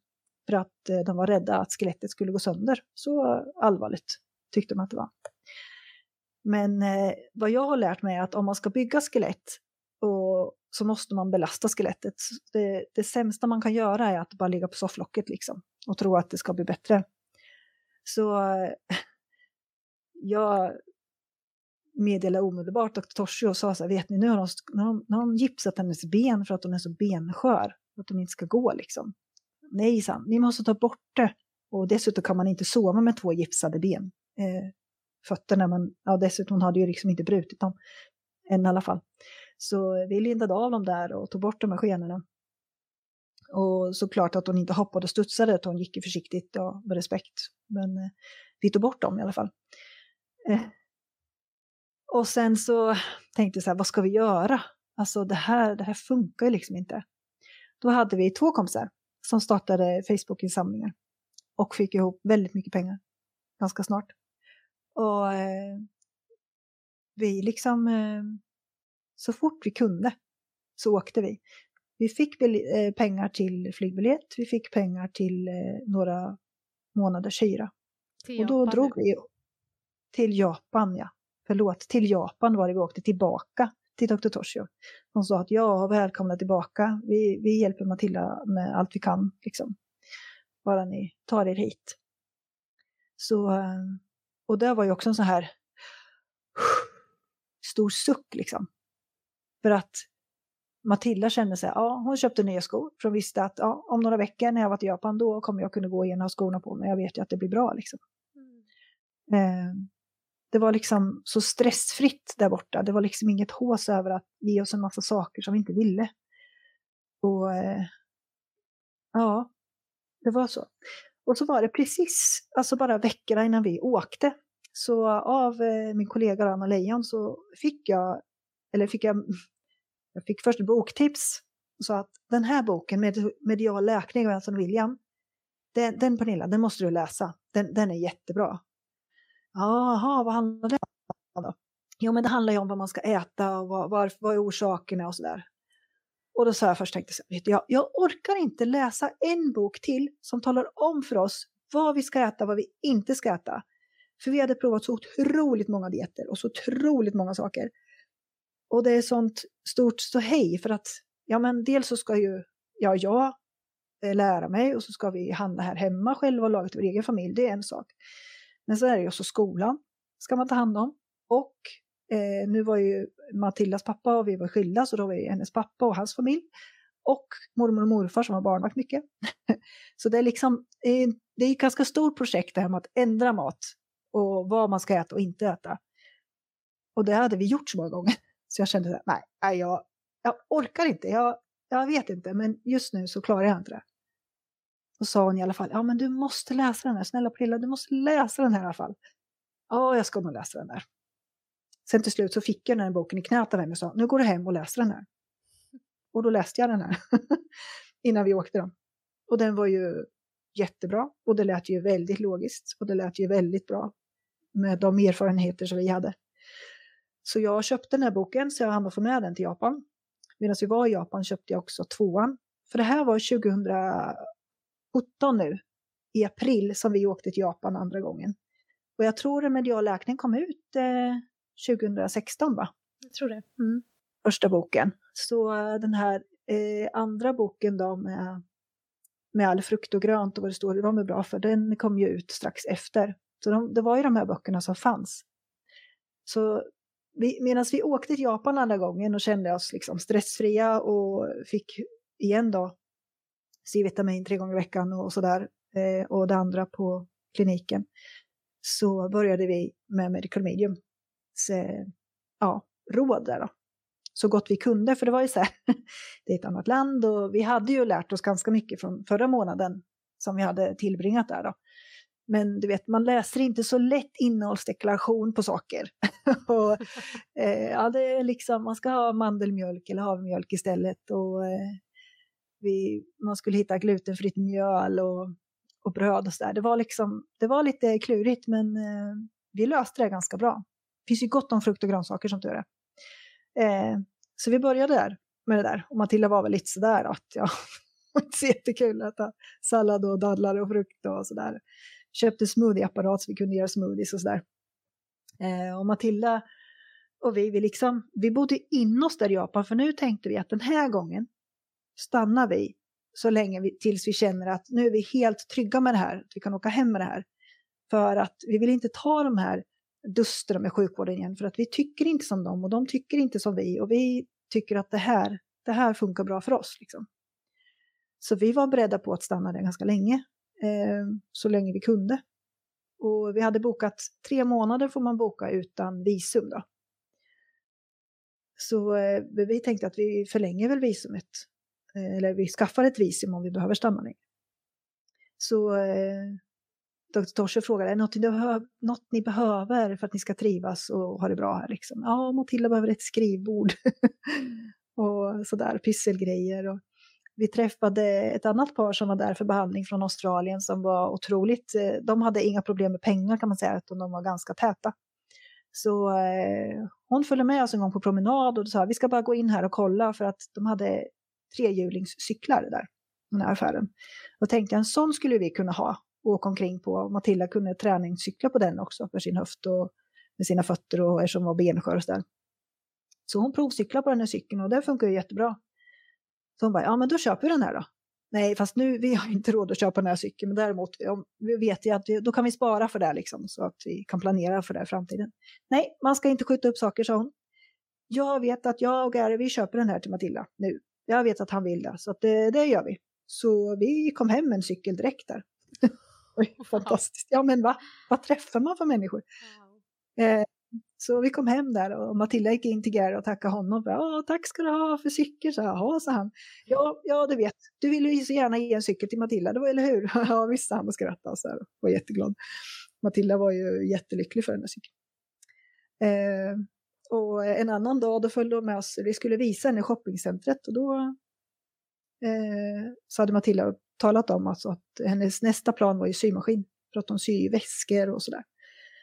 för att eh, de var rädda att skelettet skulle gå sönder. Så allvarligt tyckte de att det var. Men eh, vad jag har lärt mig är att om man ska bygga skelett och, så måste man belasta skelettet. Det, det sämsta man kan göra är att bara ligga på sofflocket liksom och tro att det ska bli bättre. Så eh, jag meddelade omedelbart Dr. Torsi och sa så här, vet ni nu har de, nu har de, nu har de gipsat hennes ben för att hon är så benskör, för att hon inte ska gå liksom. Nej, sa ni måste ta bort det. Och dessutom kan man inte sova med två gipsade ben. Eh, fötterna, men ja, dessutom hade ju liksom inte brutit dem. Än i alla fall. Så vi lindade av dem där och tog bort de här skenorna. Och såklart att hon inte hoppade och studsade, att hon gick ju försiktigt och med respekt. Men eh, vi tog bort dem i alla fall. Eh. Och sen så tänkte jag så här, vad ska vi göra? Alltså det här, det här funkar ju liksom inte. Då hade vi två kompisar som startade Facebook-insamlingar och fick ihop väldigt mycket pengar ganska snart. Och eh, vi liksom, eh, så fort vi kunde så åkte vi. vi fick eh, pengar till flygbiljett, vi fick pengar till eh, några månaders hyra. Till Och då Japan drog vi till Japan, ja. Förlåt, till Japan var det vi åkte tillbaka till Dr. Toshio. De sa att ja, välkomna tillbaka. Vi, vi hjälper Matilda med allt vi kan, liksom. Bara ni tar er hit. Så, eh, och det var ju också en sån här stor suck liksom. För att Matilda kände sig, ja hon köpte nya skor för hon visste att ja, om några veckor när jag var till Japan då kommer jag kunna gå igen och ha skorna på mig. Jag vet ju att det blir bra liksom. Eh, det var liksom så stressfritt där borta. Det var liksom inget hås över att ge oss en massa saker som vi inte ville. Och eh, ja, det var så. Och så var det precis, alltså bara veckorna innan vi åkte, så av eh, min kollega Anna Leijon så fick jag, eller fick jag, jag fick först ett boktips och sa att den här boken, med Medial läkning av Anson William, den, den Pernilla, den måste du läsa. Den, den är jättebra. Jaha, vad handlar det om då? Jo, men det handlar ju om vad man ska äta och vad, var, vad är orsakerna och sådär. Och då sa jag först, tänkte jag, vet du, jag, jag orkar inte läsa en bok till som talar om för oss vad vi ska äta, vad vi inte ska äta. För vi hade provat så otroligt många dieter och så otroligt många saker. Och det är sånt stort ståhej för att, ja men dels så ska ju, ja jag eh, lära mig och så ska vi handla här hemma själva och laga till vår egen familj, det är en sak. Men så är det ju också skolan, ska man ta hand om. Och eh, nu var ju Matildas pappa och vi var skilda så då var ju hennes pappa och hans familj. Och mormor och morfar som har barnvakt mycket. så det är liksom, det är ett ganska stort projekt det här med att ändra mat och vad man ska äta och inte äta. Och det hade vi gjort så många gånger. Så jag kände att nej, nej jag, jag orkar inte, jag, jag vet inte, men just nu så klarar jag inte det. Då sa hon i alla fall, ja men du måste läsa den här, snälla Prilla, du måste läsa den här i alla fall. Ja, jag ska nog läsa den där. Sen till slut så fick jag den här boken i knät av henne och sa, nu går du hem och läser den här. Och då läste jag den här innan vi åkte då. Och den var ju jättebra och det lät ju väldigt logiskt och det lät ju väldigt bra med de erfarenheter som vi hade. Så jag köpte den här boken så jag hann få med den till Japan. Medan vi var i Japan köpte jag också tvåan. För det här var 2017 nu, i april, som vi åkte till Japan andra gången. Och jag tror att medial läkning kom ut eh, 2016 va? Jag tror det. Mm. Första boken. Så eh, den här eh, andra boken då med, med all frukt och grönt och vad det står, de är bra för den kom ju ut strax efter. Så de, det var ju de här böckerna som fanns. Så vi, medan vi åkte till Japan andra gången och kände oss liksom stressfria och fick igen då C-vitamin tre gånger i veckan och sådär eh, och det andra på kliniken så började vi med Medical Medium. Så, ja, råd där då. Så gott vi kunde, för det var ju så här, det är ett annat land och vi hade ju lärt oss ganska mycket från förra månaden som vi hade tillbringat där då. Men du vet, man läser inte så lätt innehållsdeklaration på saker. och, eh, ja, det är liksom, man ska ha mandelmjölk eller havremjölk istället. Och, eh, vi, man skulle hitta glutenfritt mjöl och, och bröd och sådär. Det, var liksom, det var lite klurigt men eh, vi löste det ganska bra. Det finns ju gott om frukt och grönsaker som tur är. Eh, så vi började där med det där. Och Matilda var väl lite sådär att ja, det var inte så jättekul att äta sallad och dadlar och frukt och sådär köpte smoothieapparat så vi kunde göra smoothies och sådär. Eh, och Matilda och vi, vi, liksom, vi bodde in oss där i Japan för nu tänkte vi att den här gången stannar vi så länge vi, tills vi känner att nu är vi helt trygga med det här, att vi kan åka hem med det här. För att vi vill inte ta de här dusterna med sjukvården igen för att vi tycker inte som dem och de tycker inte som vi och vi tycker att det här, det här funkar bra för oss. Liksom. Så vi var beredda på att stanna där ganska länge eh, så länge vi kunde. Och vi hade bokat tre månader får man boka utan visum då. Så eh, vi tänkte att vi förlänger väl visumet. Eh, eller vi skaffar ett visum om vi behöver stanna längre. Så eh, Dr. Torse frågade, är det något ni, behöver, något ni behöver för att ni ska trivas och ha det bra här? Liksom? Ja, Matilda behöver ett skrivbord. och sådär, pysselgrejer. Och, vi träffade ett annat par som var där för behandling från Australien som var otroligt, eh, de hade inga problem med pengar kan man säga, utan de var ganska täta. Så eh, hon följde med oss en gång på promenad och sa vi ska bara gå in här och kolla för att de hade trehjulingscyklar där, den här affären. Då tänkte jag en sån skulle vi kunna ha och åka omkring på. Matilda kunde träningscykla på den också för sin höft och med sina fötter och eftersom hon var benskör och sådär. Så hon provcyklade på den här cykeln och det funkar ju jättebra. Så hon bara, ja men då köper vi den här då. Nej, fast nu, vi har inte råd att köpa den här cykeln, men däremot vi vet ju att vi, då kan vi spara för det liksom, så att vi kan planera för det i framtiden. Nej, man ska inte skjuta upp saker, sa hon. Jag vet att jag och Gary, vi köper den här till Matilda nu. Jag vet att han vill det, så det, det gör vi. Så vi kom hem med en cykel direkt där. Fantastiskt. Ja, men va? Vad träffar man för människor? Wow. Eh, så vi kom hem där och Matilda gick in till Gary och tackade honom. För, tack ska du ha för cykel, så Jaha, sa han. Ja, ja, du vet, du ville ju så gärna ge en cykel till Matilda, det var, eller hur? ja, visst, han och skrattade och så här, var jätteglad. Matilda var ju jättelycklig för den där cykeln. Eh, och en annan dag då följde de med oss, vi skulle visa henne i shoppingcentret och då eh, så hade Matilda talat om alltså att hennes nästa plan var ju symaskin, för att de syr väskor och sådär.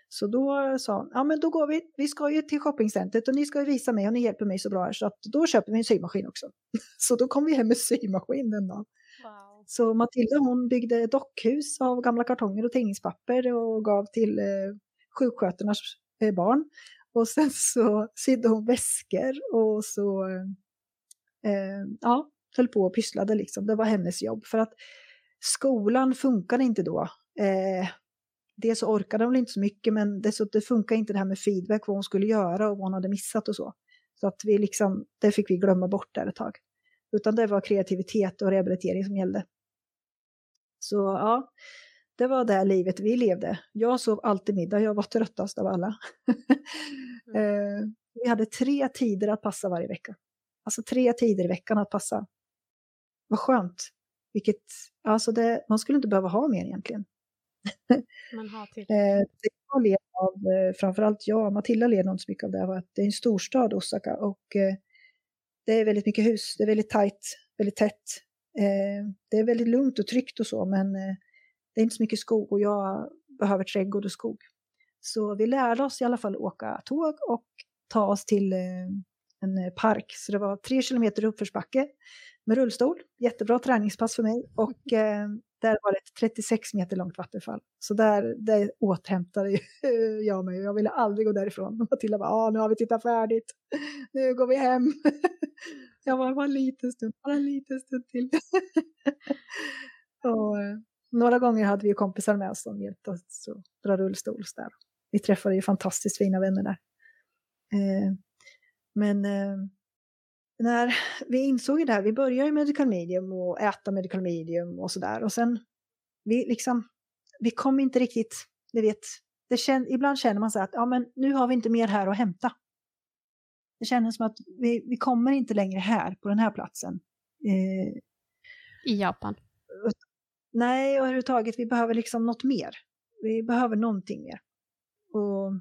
Så då sa hon, ja men då går vi, vi ska ju till shoppingcentret och ni ska ju visa mig och ni hjälper mig så bra här så att då köper vi en symaskin också. så då kom vi hem med symaskin den dagen. Wow. Så Matilda hon byggde dockhus av gamla kartonger och tidningspapper och gav till eh, sjuksköternas eh, barn. Och sen så sydde hon väskor och så eh, ja, höll på och pysslade liksom. Det var hennes jobb. För att skolan funkade inte då. Eh, dels så orkade hon inte så mycket men det, funkade det inte det här med feedback, vad hon skulle göra och vad hon hade missat och så. Så att vi liksom, det fick vi glömma bort där ett tag. Utan det var kreativitet och rehabilitering som gällde. Så ja, det var det livet vi levde. Jag sov alltid middag, jag var tröttast av alla. mm. eh, vi hade tre tider att passa varje vecka. Alltså tre tider i veckan att passa. Vad skönt. Vilket, alltså det, man skulle inte behöva ha mer egentligen. Man har till. Eh, det jag led av, eh, framförallt jag, Matilda led inte så mycket av det, var att det är en storstad, Osaka, och eh, det är väldigt mycket hus, det är väldigt tajt, väldigt tätt. Det är väldigt lugnt och tryggt och så, men det är inte så mycket skog och jag behöver trädgård och skog. Så vi lärde oss i alla fall åka tåg och ta oss till en park. Så det var tre kilometer uppförsbacke med rullstol. Jättebra träningspass för mig. Och eh, där var det ett 36 meter långt vattenfall. Så där, där återhämtade jag mig. Jag ville aldrig gå därifrån. Matilda bara, ah, nu har vi tittat färdigt. Nu går vi hem. Jag var bara en liten stund, bara en liten stund till. och, eh, några gånger hade vi kompisar med oss som hjälpte oss att dra rullstol. Där. Vi träffade ju fantastiskt fina vänner där. Eh, men eh, när vi insåg det här, vi började med medical medium och äta medical medium och sådär. Och sen, vi liksom, vi kom inte riktigt, ni vet, det kän, ibland känner man så att ja, men nu har vi inte mer här att hämta. Det kändes som att vi, vi kommer inte längre här, på den här platsen. Eh, I Japan? Nej, och överhuvudtaget, vi behöver liksom något mer. Vi behöver någonting mer. Och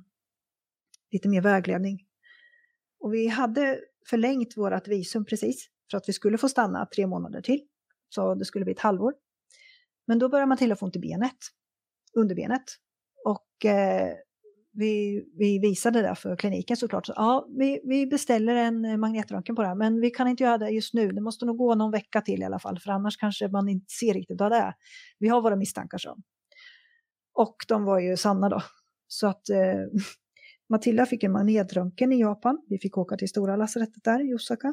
lite mer vägledning. Och vi hade förlängt vårt visum precis för att vi skulle få stanna tre månader till. Så det skulle bli ett halvår. Men då började Matilda få ont i benet, underbenet. Och eh, vi, vi visade det för kliniken såklart. Så, ja, vi, vi beställer en eh, magnetröntgen på det här, men vi kan inte göra det just nu. Det måste nog gå någon vecka till i alla fall, för annars kanske man inte ser riktigt vad det är. Vi har våra misstankar så. Och de var ju sanna då. Så att eh, Matilda fick en magnetröntgen i Japan. Vi fick åka till stora lasarettet där i Osaka.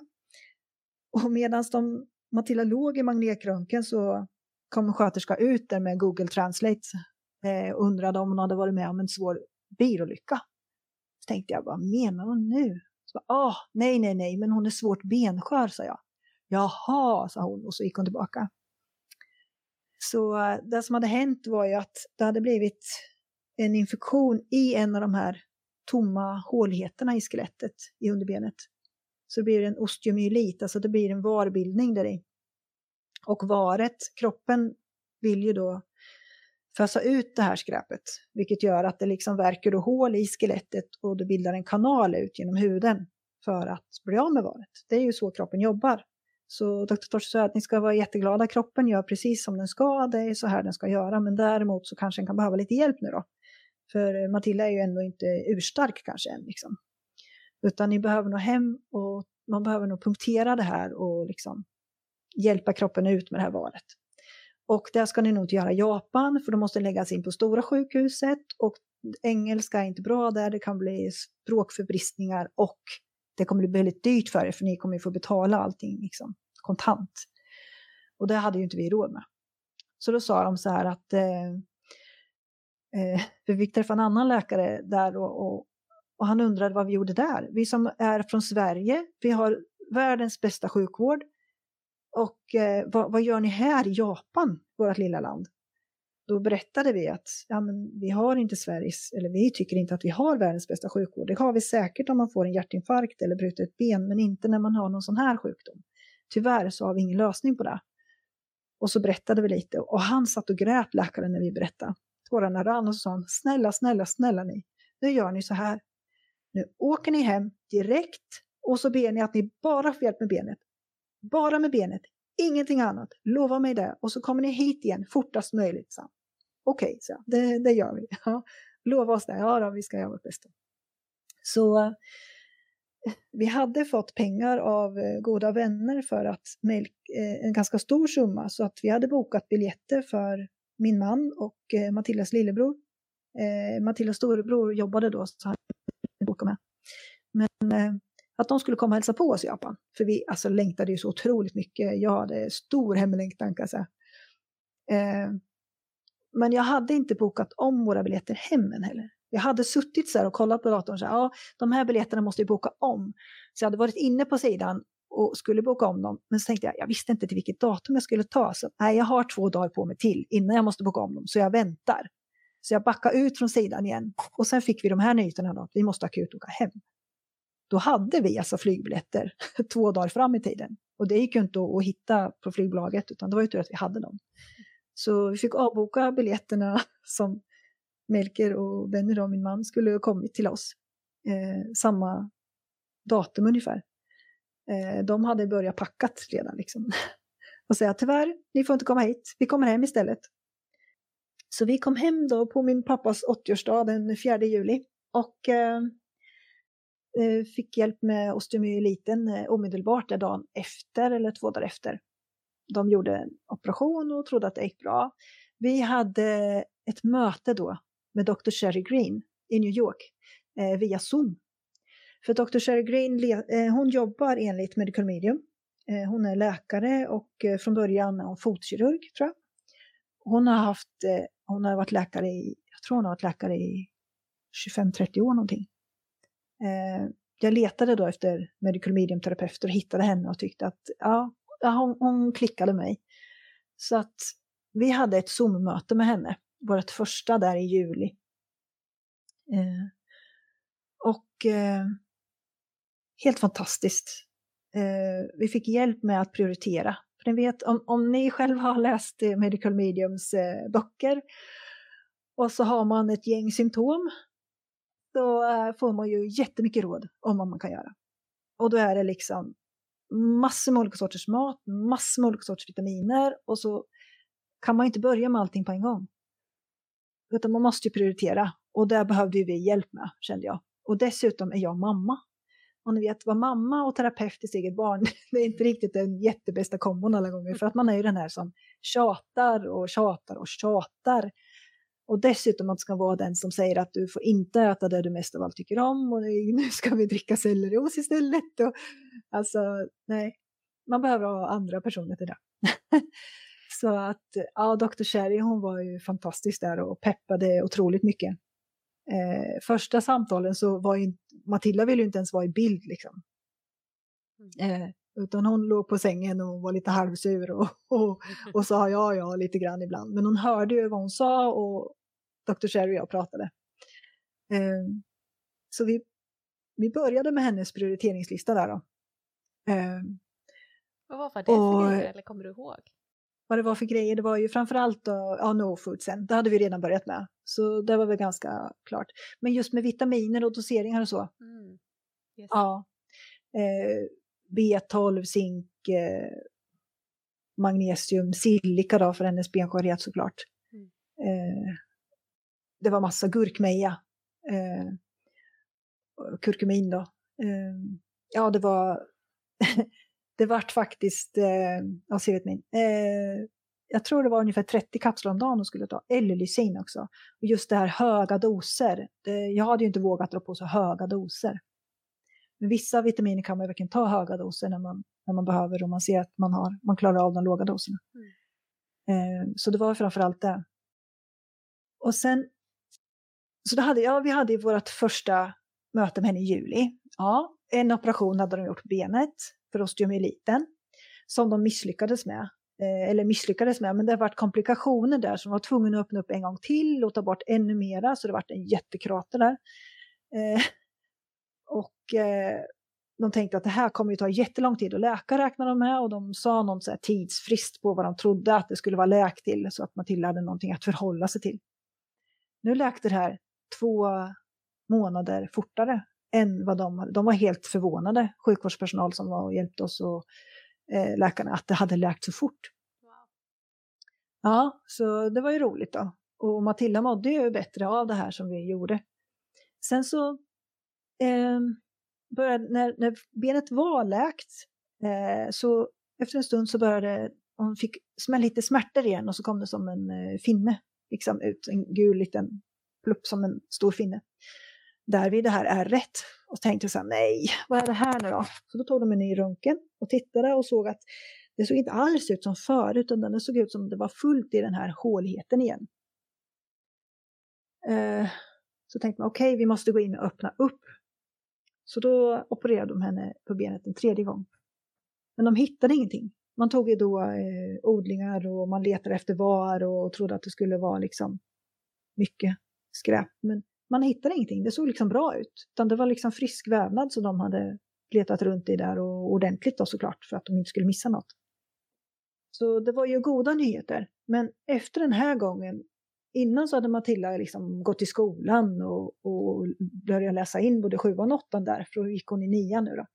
Och medan de, Matilda låg i magnetröntgen så kom en sköterska ut där med Google Translate eh, och undrade om hon hade varit med om en svår bilolycka. Så tänkte jag, vad menar hon nu? Så bara, ah, nej, nej, nej, men hon är svårt benskör, sa jag. Jaha, sa hon och så gick hon tillbaka. Så eh, det som hade hänt var ju att det hade blivit en infektion i en av de här tomma håligheterna i skelettet i underbenet. Så det blir en osteomyelit, alltså det blir en varbildning där i. Och varet, kroppen vill ju då fösa ut det här skräpet, vilket gör att det liksom verkar då hål i skelettet och det bildar en kanal ut genom huden för att bli av med varet. Det är ju så kroppen jobbar. Så doktor Torsten säger att ni ska vara jätteglada, kroppen gör precis som den ska, det är så här den ska göra, men däremot så kanske den kan behöva lite hjälp nu då. För Matilda är ju ändå inte urstark kanske än. Liksom. Utan ni behöver nog hem och man behöver nog punktera det här och liksom hjälpa kroppen ut med det här varet. Och det ska ni nog inte göra i Japan, för de måste läggas in på stora sjukhuset och engelska är inte bra där, det kan bli språkförbristningar och det kommer bli väldigt dyrt för er, för ni kommer få betala allting liksom, kontant. Och det hade ju inte vi råd med. Så då sa de så här att eh, eh, vi fick träffa en annan läkare där och, och, och, han undrade vad vi gjorde där. Vi som är från Sverige, vi har världens bästa sjukvård. Och eh, vad, vad, gör ni här i Japan, vårt lilla land? Då berättade vi att ja, men vi har inte Sveriges, eller vi tycker inte att vi har världens bästa sjukvård. Det har vi säkert om man får en hjärtinfarkt eller bryter ett ben, men inte när man har någon sån här sjukdom. Tyvärr så har vi ingen lösning på det. Och så berättade vi lite och han satt och grät läkaren när vi berättade. Tårarna rann och så sa han, snälla, snälla, snälla ni, nu gör ni så här. Nu åker ni hem direkt och så ber ni att ni bara får hjälp med benet. Bara med benet, ingenting annat. Lova mig det. Och så kommer ni hit igen fortast möjligt. Okej, okay, så det, det gör vi. Ja, lova oss det. Ja, då, vi ska göra vårt bästa. Så eh, vi hade fått pengar av eh, goda vänner för att eh, en ganska stor summa så att vi hade bokat biljetter för min man och Matildas lillebror. Matildas storebror jobbade då så han bokade med. Men att de skulle komma och hälsa på oss i Japan. För vi alltså, längtade ju så otroligt mycket. Jag hade stor hemlängtan kan jag säga. Eh, men jag hade inte bokat om våra biljetter hem än heller. Jag hade suttit så och kollat på datorn och sagt, ja, de här biljetterna måste jag boka om. Så jag hade varit inne på sidan och skulle boka om dem. Men så tänkte jag, jag visste inte till vilket datum jag skulle ta. Så nej, jag har två dagar på mig till innan jag måste boka om dem. Så jag väntar. Så jag backade ut från sidan igen. Och sen fick vi de här nyheterna då, att vi måste akut åka hem. Då hade vi alltså flygbiljetter två dagar fram i tiden. Och det gick ju inte att hitta på flygbolaget, utan det var ju tur att vi hade dem. Så vi fick avboka biljetterna som Melker och Benny, då, min man, skulle kommit till oss eh, samma datum ungefär. Eh, de hade börjat packat redan liksom. och säga tyvärr, ni får inte komma hit, vi kommer hem istället. Så vi kom hem då på min pappas 80-årsdag den 4 juli och eh, Eh, fick hjälp med osteomyeliten eh, omedelbart där dagen efter eller två dagar efter. De gjorde en operation och trodde att det gick bra. Vi hade ett möte då med Dr. Sherry Green i New York eh, via Zoom. För Dr. Sherry Green, eh, hon jobbar enligt Medical Medium. Hon är läkare och från början är hon fotkirurg, tror jag. Hon har, haft, hon har varit läkare i, jag tror hon har varit läkare i 25-30 år någonting. Eh, jag letade då efter Medical Medium-terapeuter och hittade henne och tyckte att ja, hon, hon klickade mig. Så att vi hade ett Zoom-möte med henne vårt första där i juli. Eh, och eh, helt fantastiskt. Eh, vi fick hjälp med att prioritera. För ni vet, om, om ni själva har läst Medical Mediums eh, böcker och så har man ett gäng symptom, då eh, får man ju jättemycket råd om vad man kan göra. Och då är det liksom massor med olika sorters mat, massor med olika sorters vitaminer och så kan man inte börja med allting på en gång. Utan man måste ju prioritera. Och där behövde vi hjälp med, kände jag. Och dessutom är jag mamma. Och ni vet, vara mamma och terapeut i sitt eget barn, det är inte riktigt den jättebästa kombon alla gånger. För att man är ju den här som tjatar och tjatar och tjatar. Och dessutom att ska vara den som säger att du får inte äta det du mest av allt tycker om och nu ska vi dricka sellerijuice istället. Och, alltså, nej, man behöver ha andra personer till det. Så att ja, Dr. Sherry hon var ju fantastisk där och peppade otroligt mycket. Eh, första samtalen så var ju Matilda ville ju inte ens vara i bild liksom. Mm. Eh, utan hon låg på sängen och var lite halvsur och, och, och sa ja, ja lite grann ibland. Men hon hörde ju vad hon sa och Dr. Sherry och jag pratade. Eh, så vi, vi började med hennes prioriteringslista där då. Eh, vad var det för grejer, eller kommer du ihåg? vad det var för grejer. Det var ju framförallt då, ja, no food sen. Det hade vi redan börjat med. Så det var väl ganska klart. Men just med vitaminer och doseringar och så. Mm. Yes. Ja. Eh, B12, zink, eh, magnesium, silika då för hennes benskörhet såklart. Mm. Eh, det var massa gurkmeja. Eh, kurkumin då. Eh, ja, det var det vart faktiskt, eh, ja, C-vitamin, eh, jag tror det var ungefär 30 kapslar om dagen hon skulle ta, eller lysin också. Och just det här höga doser, det, jag hade ju inte vågat dra på så höga doser. Men vissa vitaminer kan man verkligen ta höga doser när man, när man behöver och man ser att man, har, man klarar av de låga doserna. Mm. Eh, så det var framförallt det. Och sen, så då hade, ja, vi hade vårt första möte med henne i juli. Ja, en operation hade de gjort på benet för osteomyeliten som de misslyckades med. Eh, eller misslyckades med, men det har varit komplikationer där som var tvungen att öppna upp en gång till och ta bort ännu mera, så det varit en jättekrater där. Eh, och eh, de tänkte att det här kommer ju ta jättelång tid att läka räknade de med och de sa någon så tidsfrist på vad de trodde att det skulle vara läkt till så att Matilda hade någonting att förhålla sig till. Nu läkte det här två månader fortare än vad de. De var helt förvånade, sjukvårdspersonal som var och hjälpte oss och eh, läkarna, att det hade läkt så fort. Wow. Ja, så det var ju roligt då. Och Matilda mådde ju bättre av det här som vi gjorde. Sen så eh, började, när, när benet var läkt, eh, så efter en stund så började hon fick lite smärtor igen och så kom det som en eh, finne liksom ut, en gul liten plupp som en stor finne. Där vid det här är rätt. och tänkte så här, nej, vad är det här nu då? Så då tog de en ny röntgen och tittade och såg att det såg inte alls ut som förut, utan det såg ut som det var fullt i den här håligheten igen. Eh, så tänkte man, okej, okay, vi måste gå in och öppna upp så då opererade de henne på benet en tredje gång. Men de hittade ingenting. Man tog ju då eh, odlingar och man letade efter var och trodde att det skulle vara liksom mycket skräp. Men man hittade ingenting. Det såg liksom bra ut. Utan det var liksom frisk vävnad som de hade letat runt i där och ordentligt då såklart för att de inte skulle missa något. Så det var ju goda nyheter. Men efter den här gången innan så hade Matilda liksom gått i skolan och, och börjat läsa in både sjuan och åttan där, för då gick hon i nian nu då.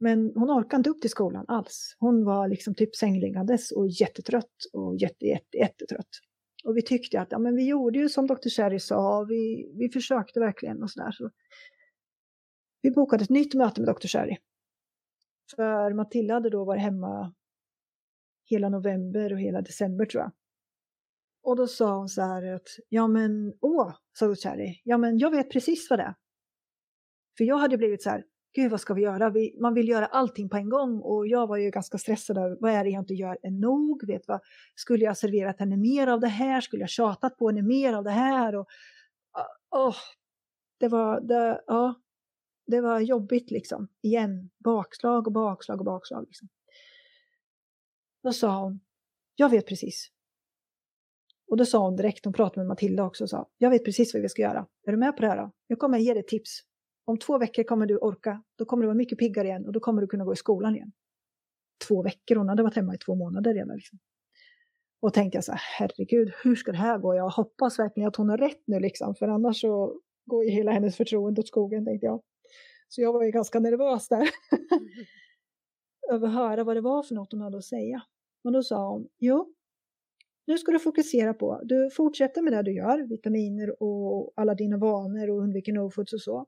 Men hon orkade inte upp till skolan alls. Hon var liksom typ sängliggandes och jättetrött och jätte, jätte, jättetrött. Och vi tyckte att ja, men vi gjorde ju som Dr. Sherry sa, vi, vi försökte verkligen och sådär. Så vi bokade ett nytt möte med Dr. Sherry. För Matilda hade då varit hemma hela november och hela december tror jag. Och då sa hon så här att, ja men åh, sa Cherry, ja men jag vet precis vad det är. För jag hade blivit så här, gud vad ska vi göra? Vi, man vill göra allting på en gång och jag var ju ganska stressad över vad är det jag inte gör är nog? Vet vad, skulle jag serverat henne mer av det här? Skulle jag tjatat på henne mer av det här? Och, oh, det var, det, ja, det var jobbigt liksom. Igen, bakslag och bakslag och bakslag. Liksom. Då sa hon, jag vet precis. Och då sa hon direkt, hon pratade med Matilda också och sa, jag vet precis vad vi ska göra. Är du med på det här då? Jag kommer ge dig tips. Om två veckor kommer du orka, då kommer du vara mycket piggare igen och då kommer du kunna gå i skolan igen. Två veckor, hon hade varit hemma i två månader redan. Liksom. Och tänkte jag så här, herregud, hur ska det här gå? Jag hoppas verkligen att hon har rätt nu liksom, för annars så går ju hela hennes förtroende åt skogen, tänkte jag. Så jag var ju ganska nervös där. Över att höra vad det var för något hon hade att säga. Men då sa hon, jo, nu ska du fokusera på, du fortsätter med det du gör, vitaminer och alla dina vanor och undviker no-foods och så.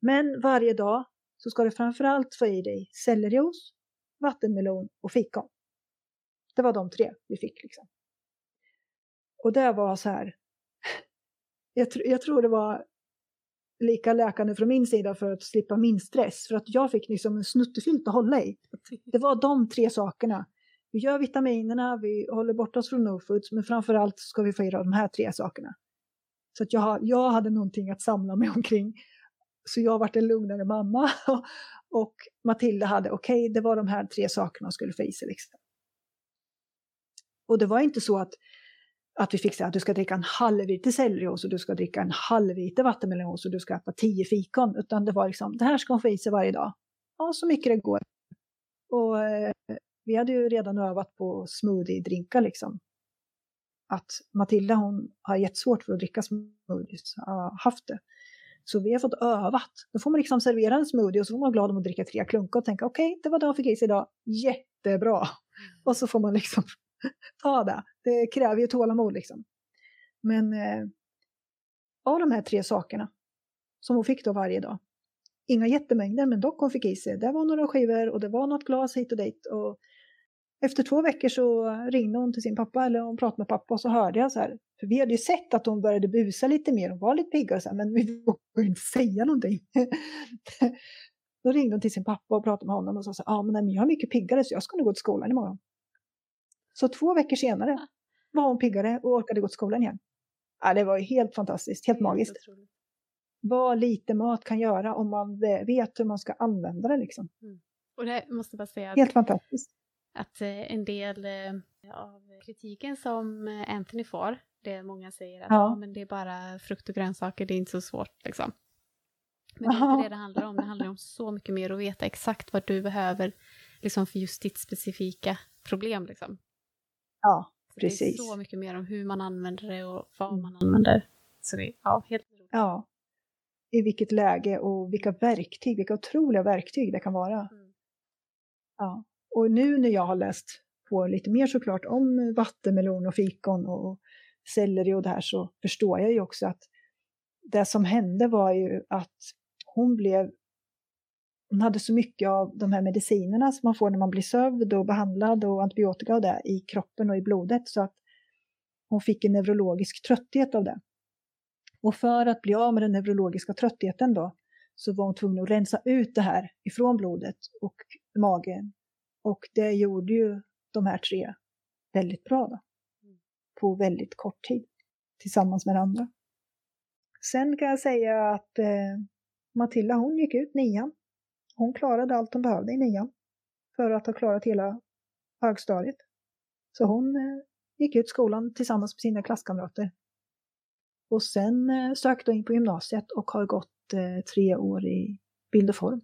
Men varje dag så ska du framförallt få i dig sellerijuice, vattenmelon och fikon. Det var de tre vi fick liksom. Och det var så här, jag, tr jag tror det var lika läkande från min sida för att slippa min stress. För att jag fick liksom en snuttefilt att hålla i. Det var de tre sakerna vi gör vitaminerna, vi håller bort oss från no-foods, men framförallt ska vi få i de här tre sakerna. Så att jag, jag hade någonting att samla mig omkring. Så jag varit en lugnare mamma och Matilda hade, okej, okay, det var de här tre sakerna hon skulle få i sig. Liksom. Och det var inte så att, att vi fick säga att du ska dricka en halv liter och du ska dricka en halv liter vattenmelonjuice och du ska äta tio fikon, utan det var liksom, det här ska hon få i sig varje dag. Ja, så mycket det går. Och eh, vi hade ju redan övat på smoothie-drinkar liksom. Att Matilda hon har jättesvårt för att dricka smoothies, har haft det. Så vi har fått övat. Då får man liksom servera en smoothie och så får man vara glad om att dricka tre klunkar och tänka okej, okay, det var det jag fick i sig idag, jättebra. Och så får man liksom ta det. Det kräver ju tålamod liksom. Men eh, av de här tre sakerna som hon fick då varje dag inga jättemängder, men dock hon fick i sig. Det var några skivor och det var något glas hit och dit. Och efter två veckor så ringde hon till sin pappa, eller hon pratade med pappa, och så hörde jag så här, för vi hade ju sett att hon började busa lite mer, hon var lite piggare, så här, men vi vågade inte säga någonting. Då ringde hon till sin pappa och pratade med honom och sa så ja ah, men jag är mycket piggare så jag ska nog gå till skolan imorgon. Så två veckor senare var hon piggare och orkade gå till skolan igen. Ja, det var ju helt fantastiskt, helt magiskt. Vad lite mat kan göra om man vet hur man ska använda det liksom. Mm. Och det måste bara säga helt fantastiskt. Att eh, en del eh, av kritiken som Anthony får, det många säger att ja. ja. men det är bara frukt och grönsaker, det är inte så svårt liksom. Men det är inte det det handlar om, det handlar om så mycket mer att veta exakt vad du behöver liksom för just ditt specifika problem. Liksom. Ja, precis. Det är så mycket mer om hur man använder det och vad mm. man använder. Så det ja, helt. Ja. I vilket läge och vilka verktyg, vilka otroliga verktyg det kan vara. Mm. Ja. Och nu när jag har läst på lite mer såklart om vattenmelon och fikon och selleri och det här så förstår jag ju också att det som hände var ju att hon blev hon hade så mycket av de här medicinerna som man får när man blir sövd och behandlad och antibiotika och det i kroppen och i blodet så att hon fick en neurologisk trötthet av det. Och för att bli av med den neurologiska tröttheten då så var hon tvungen att rensa ut det här ifrån blodet och magen. Och det gjorde ju de här tre väldigt bra då. På väldigt kort tid. Tillsammans med andra. Sen kan jag säga att eh, Matilda hon gick ut nian. Hon klarade allt hon behövde i nian för att ha klarat hela högstadiet. Så hon eh, gick ut skolan tillsammans med sina klasskamrater. Och sen eh, sökte hon in på gymnasiet och har gått eh, tre år i bild och form.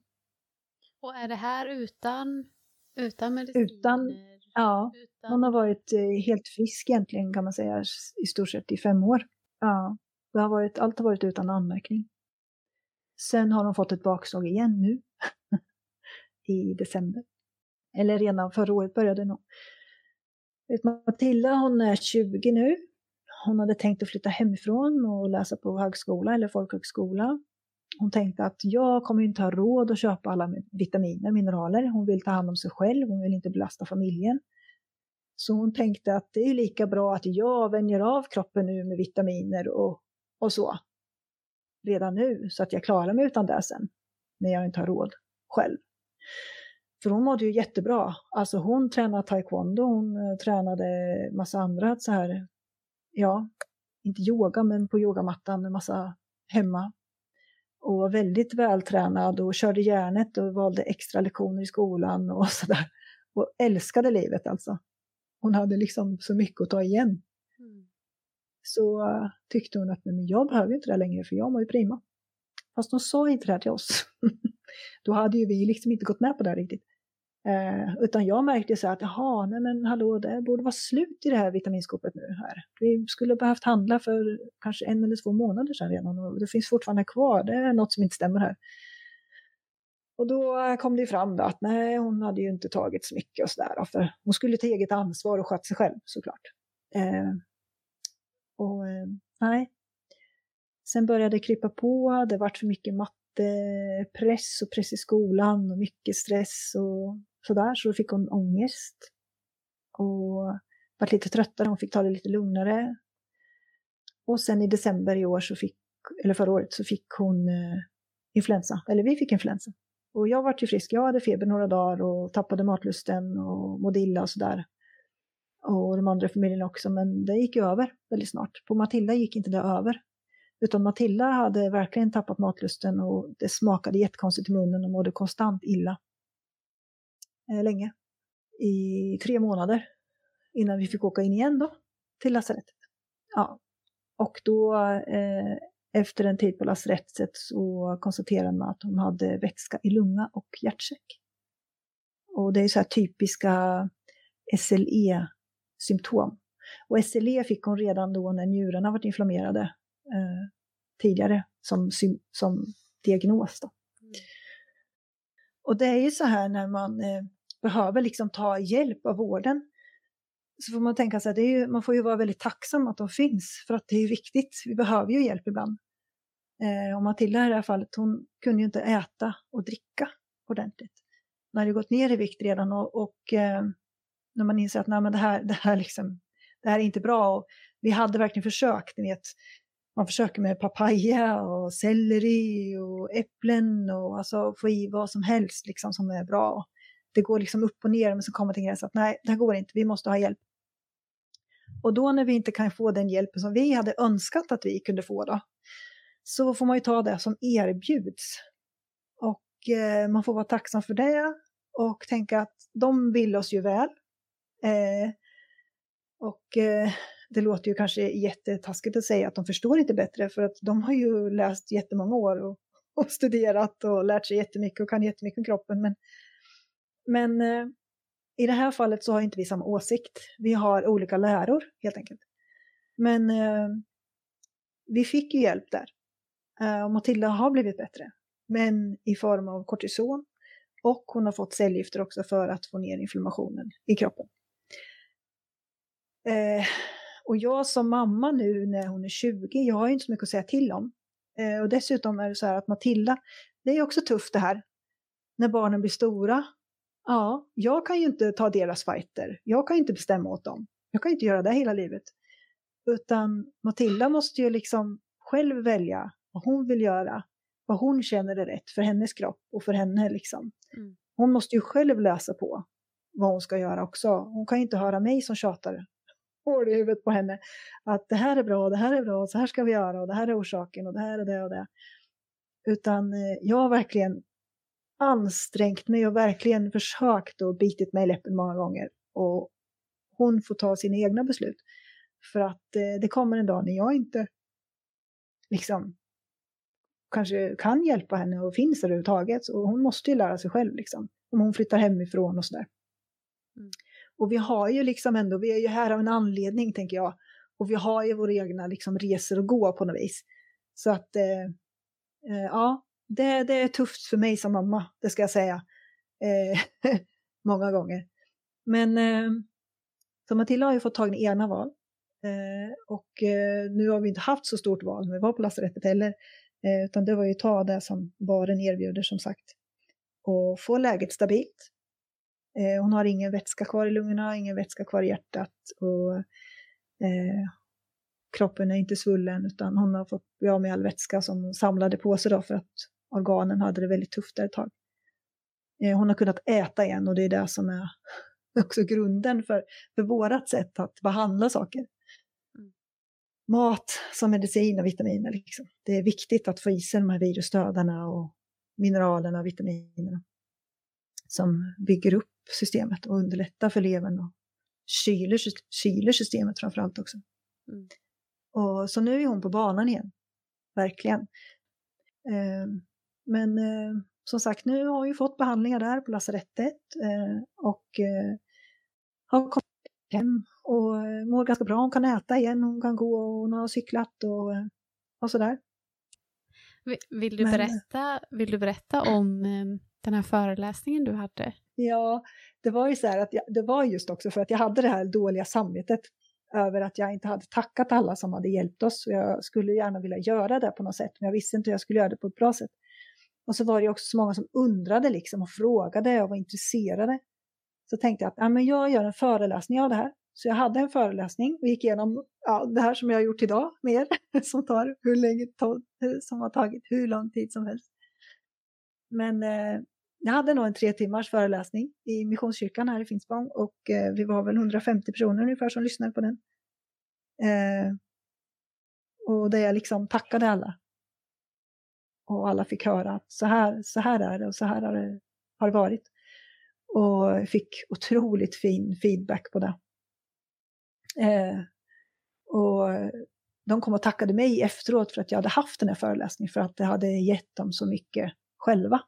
Och är det här utan, utan mediciner? Utan, ja, utan... hon har varit eh, helt frisk egentligen kan man säga i stort sett i fem år. Ja, det har varit, allt har varit utan anmärkning. Sen har hon fått ett bakslag igen nu i december. Eller redan förra året började nog. Matilda hon är 20 nu. Hon hade tänkt att flytta hemifrån och läsa på högskola eller folkhögskola. Hon tänkte att jag kommer inte ha råd att köpa alla vitaminer, och mineraler. Hon vill ta hand om sig själv, hon vill inte belasta familjen. Så hon tänkte att det är lika bra att jag vänjer av kroppen nu med vitaminer och, och så redan nu så att jag klarar mig utan det sen när jag inte har råd själv. För hon mådde ju jättebra. Alltså hon tränade taekwondo, hon eh, tränade massa andra så här, ja, inte yoga men på yogamattan, en massa hemma. Och var väldigt vältränad och körde järnet och valde extra lektioner i skolan och sådär. Och älskade livet alltså. Hon hade liksom så mycket att ta igen så uh, tyckte hon att men jag behöver inte det längre för jag mår ju prima. Fast hon sa inte det här till oss. Då hade ju vi liksom inte gått med på det riktigt. Eh, utan jag märkte så att, jaha, nej men hallå, det borde vara slut i det här vitaminskåpet nu här. Vi skulle behövt handla för kanske en eller två månader sedan redan och det finns fortfarande kvar, det är något som inte stämmer här. Och då kom det fram då att nej, hon hade ju inte tagit så mycket och sådär. För hon skulle ta eget ansvar och sköta sig själv såklart. Eh, och eh, nej. Sen började det krypa på, det vart för mycket mattepress och press i skolan och mycket stress och sådär, så då fick hon ångest. Och vart lite tröttare, hon fick ta det lite lugnare. Och sen i december i år, så fick, eller förra året, så fick hon eh, influensa, eller vi fick influensa. Och jag vart ju frisk, jag hade feber några dagar och tappade matlusten och mådde illa och sådär och de andra familjerna också, men det gick ju över väldigt snart. På Matilda gick inte det över. Utan Matilda hade verkligen tappat matlusten och det smakade jättekonstigt i munnen och mådde konstant illa. Eh, länge. I tre månader. Innan vi fick åka in igen då, till lasarettet. Ja. Och då eh, efter en tid på lasarettet så konstaterade man att hon hade vätska i lunga och hjärtsäck. Och det är så här typiska SLE symptom. Och SLE fick hon redan då när njurarna varit inflammerade eh, tidigare som, som diagnos. Då. Mm. Och det är ju så här när man eh, behöver liksom ta hjälp av vården så får man tänka sig att man får ju vara väldigt tacksam att de finns för att det är viktigt. Vi behöver ju hjälp ibland. Eh, och Matilda i det här fallet, hon kunde ju inte äta och dricka ordentligt. Hon hade gått ner i vikt redan och, och eh, när man inser att nej, men det, här, det, här liksom, det här är inte bra. Och vi hade verkligen försökt, ni vet, man försöker med papaya och selleri och äpplen och alltså få i vad som helst liksom som är bra. Det går liksom upp och ner men så kommer man till gränsen att nej, det här går inte, vi måste ha hjälp. Och då när vi inte kan få den hjälpen som vi hade önskat att vi kunde få då, så får man ju ta det som erbjuds. Och eh, man får vara tacksam för det och tänka att de vill oss ju väl. Eh, och eh, det låter ju kanske jättetaskigt att säga att de förstår inte bättre för att de har ju läst jättemånga år och, och studerat och lärt sig jättemycket och kan jättemycket om kroppen. Men, men eh, i det här fallet så har inte vi samma åsikt. Vi har olika läror helt enkelt. Men eh, vi fick ju hjälp där. Eh, och Matilda har blivit bättre. Men i form av kortison. Och hon har fått cellgifter också för att få ner inflammationen i kroppen. Eh, och jag som mamma nu när hon är 20, jag har ju inte så mycket att säga till om. Eh, och dessutom är det så här att Matilda, det är också tufft det här. När barnen blir stora. Ja, jag kan ju inte ta deras fighter. Jag kan ju inte bestämma åt dem. Jag kan inte göra det hela livet. Utan Matilda måste ju liksom själv välja vad hon vill göra. Vad hon känner är rätt för hennes kropp och för henne liksom. Mm. Hon måste ju själv läsa på vad hon ska göra också. Hon kan ju inte höra mig som tjatar hål i huvudet på henne. Att det här är bra, det här är bra, så här ska vi göra och det här är orsaken och det här är det och det. Utan eh, jag har verkligen ansträngt mig och verkligen försökt och bitit mig i läppen många gånger. Och hon får ta sina egna beslut. För att eh, det kommer en dag när jag inte liksom kanske kan hjälpa henne och finns överhuvudtaget. Och hon måste ju lära sig själv liksom. Om hon flyttar hemifrån och sådär. Mm. Och vi har ju liksom ändå, vi är ju här av en anledning tänker jag. Och vi har ju våra egna liksom resor att gå på något vis. Så att eh, eh, ja, det, det är tufft för mig som mamma, det ska jag säga. Eh, många gånger. Men eh, så Matilda har ju fått tag i ena val. Eh, och eh, nu har vi inte haft så stort val när vi var på lasarettet heller. Eh, utan det var ju ta det som baren erbjuder som sagt. Och få läget stabilt. Eh, hon har ingen vätska kvar i lungorna, ingen vätska kvar i hjärtat och eh, kroppen är inte svullen utan hon har fått bli av med all vätska som samlade på sig då för att organen hade det väldigt tufft där ett tag. Eh, hon har kunnat äta igen och det är det som är också grunden för, för vårat sätt att behandla saker. Mm. Mat som medicin och vitaminer. Liksom. Det är viktigt att få i sig de här virusdödarna och mineralerna och vitaminerna som bygger upp systemet och underlättar för levern och kyler, kyler systemet framför allt också. Mm. Och, så nu är hon på banan igen, verkligen. Eh, men eh, som sagt, nu har hon fått behandlingar där på lasarettet eh, och eh, har kommit hem och eh, mår ganska bra. Hon kan äta igen, hon kan gå och hon har cyklat och, eh, och sådär. Vill du, berätta, vill du berätta om den här föreläsningen du hade? Ja, det var ju så här att jag, det var just också för att jag hade det här dåliga samvetet över att jag inte hade tackat alla som hade hjälpt oss. Jag skulle gärna vilja göra det på något sätt, men jag visste inte hur jag skulle göra det på ett bra sätt. Och så var det också så många som undrade liksom och frågade och var intresserade. Så tänkte jag att ja, men jag gör en föreläsning av det här. Så jag hade en föreläsning och gick igenom ja, det här som jag har gjort idag med er, som, tar hur länge, som har tagit hur lång tid som helst. Men eh, jag hade nog en tre timmars föreläsning i Missionskyrkan här i Finspång och eh, vi var väl 150 personer ungefär som lyssnade på den. Eh, och där jag liksom tackade alla. Och alla fick höra att så här, så här är det och så här har det, har det varit. Och fick otroligt fin feedback på det. Eh, och de kom och tackade mig efteråt för att jag hade haft den här föreläsningen för att det hade gett dem så mycket själva.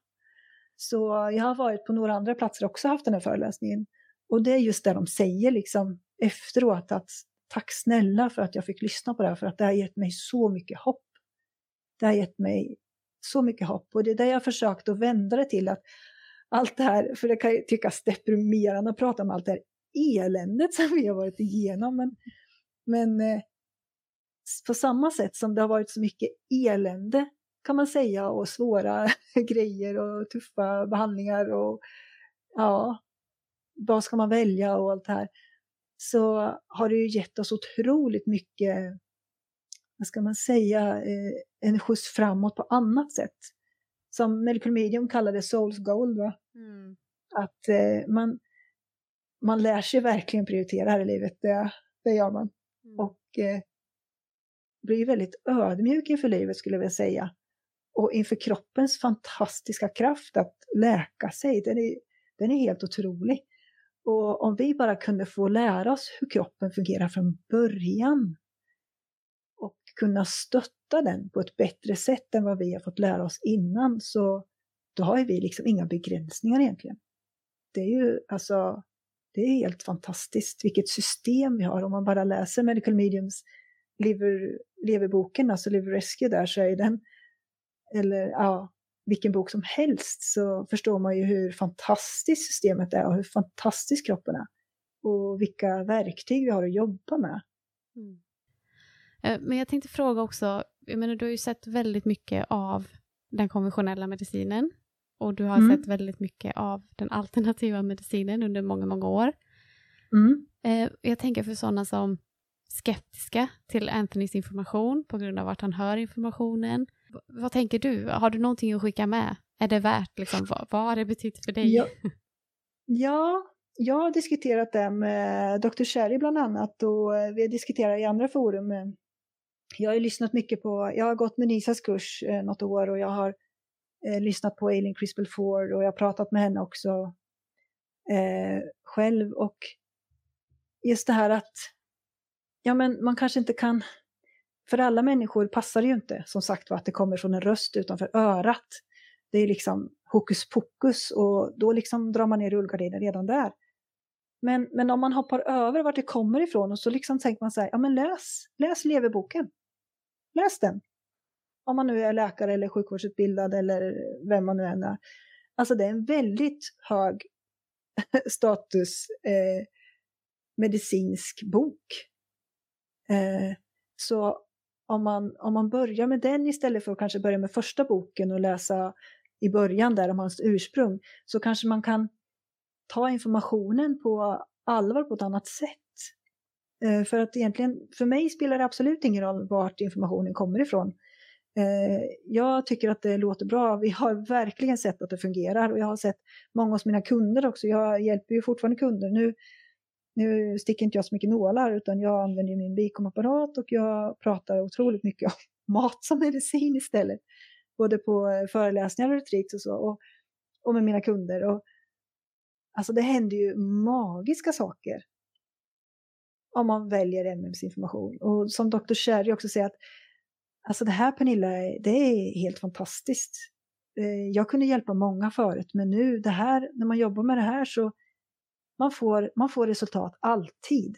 Så jag har varit på några andra platser också haft den här föreläsningen. Och det är just det de säger liksom efteråt att tack snälla för att jag fick lyssna på det här för att det har gett mig så mycket hopp. Det har gett mig så mycket hopp och det är det jag försökt att vända det till att allt det här, för det kan ju tyckas deprimerande att prata om allt det här eländet som vi har varit igenom men, men eh, på samma sätt som det har varit så mycket elände kan man säga och svåra grejer och tuffa behandlingar och ja, vad ska man välja och allt det här. Så har det ju gett oss otroligt mycket, vad ska man säga, eh, en skjuts framåt på annat sätt. Som Medical Medium kallade Souls Gold. Mm. Att eh, man, man lär sig verkligen prioritera här i livet, det, det gör man. Mm. Och eh, blir väldigt ödmjuk inför livet skulle jag vilja säga. Och inför kroppens fantastiska kraft att läka sig, den är, den är helt otrolig. Och om vi bara kunde få lära oss hur kroppen fungerar från början och kunna stötta den på ett bättre sätt än vad vi har fått lära oss innan så då har vi liksom inga begränsningar egentligen. Det är ju alltså, det är helt fantastiskt vilket system vi har. Om man bara läser Medical Mediums lever, leverboken, alltså Liver Rescue där, så är den, eller ja, vilken bok som helst, så förstår man ju hur fantastiskt systemet är och hur fantastisk kroppen är. Och vilka verktyg vi har att jobba med. Mm. Eh, men jag tänkte fråga också, jag menar du har ju sett väldigt mycket av den konventionella medicinen och du har mm. sett väldigt mycket av den alternativa medicinen under många, många år. Mm. Eh, jag tänker för sådana som skeptiska till Anthonys information på grund av att han hör informationen. Vad tänker du? Har du någonting att skicka med? Är det värt, liksom, vad, vad har det betytt för dig? Ja, ja, jag har diskuterat det med Dr. Sherry bland annat och vi har diskuterat i andra forum. Jag har ju lyssnat mycket på, jag har gått med Nisas kurs eh, något år och jag har eh, lyssnat på Eileen Crispel Ford och jag har pratat med henne också eh, själv och just det här att ja men man kanske inte kan, för alla människor passar det ju inte som sagt var att det kommer från en röst utanför örat. Det är liksom hokus pokus och då liksom drar man ner rullgardinen redan där. Men, men om man hoppar över vart det kommer ifrån och så liksom tänker man så här, ja men läs, läs leverboken. Läs den. Om man nu är läkare eller sjukvårdsutbildad eller vem man nu än är. Alltså det är en väldigt hög status eh, medicinsk bok. Eh, så om man, om man börjar med den istället för att kanske börja med första boken och läsa i början där om hans ursprung, så kanske man kan ta informationen på allvar på ett annat sätt. Eh, för att egentligen, för mig spelar det absolut ingen roll vart informationen kommer ifrån. Eh, jag tycker att det låter bra. Vi har verkligen sett att det fungerar och jag har sett många hos mina kunder också. Jag hjälper ju fortfarande kunder. Nu nu sticker inte jag så mycket nålar utan jag använder min bikomapparat och jag pratar otroligt mycket om mat som medicin istället. Både på föreläsningar och retreats och så och, och med mina kunder. Och, alltså det händer ju magiska saker om man väljer MMs-information. Och som Dr. Sherry också säger att alltså det här Pernilla, det är helt fantastiskt. Eh, jag kunde hjälpa många förut men nu det här, när man jobbar med det här så man får, man får resultat alltid.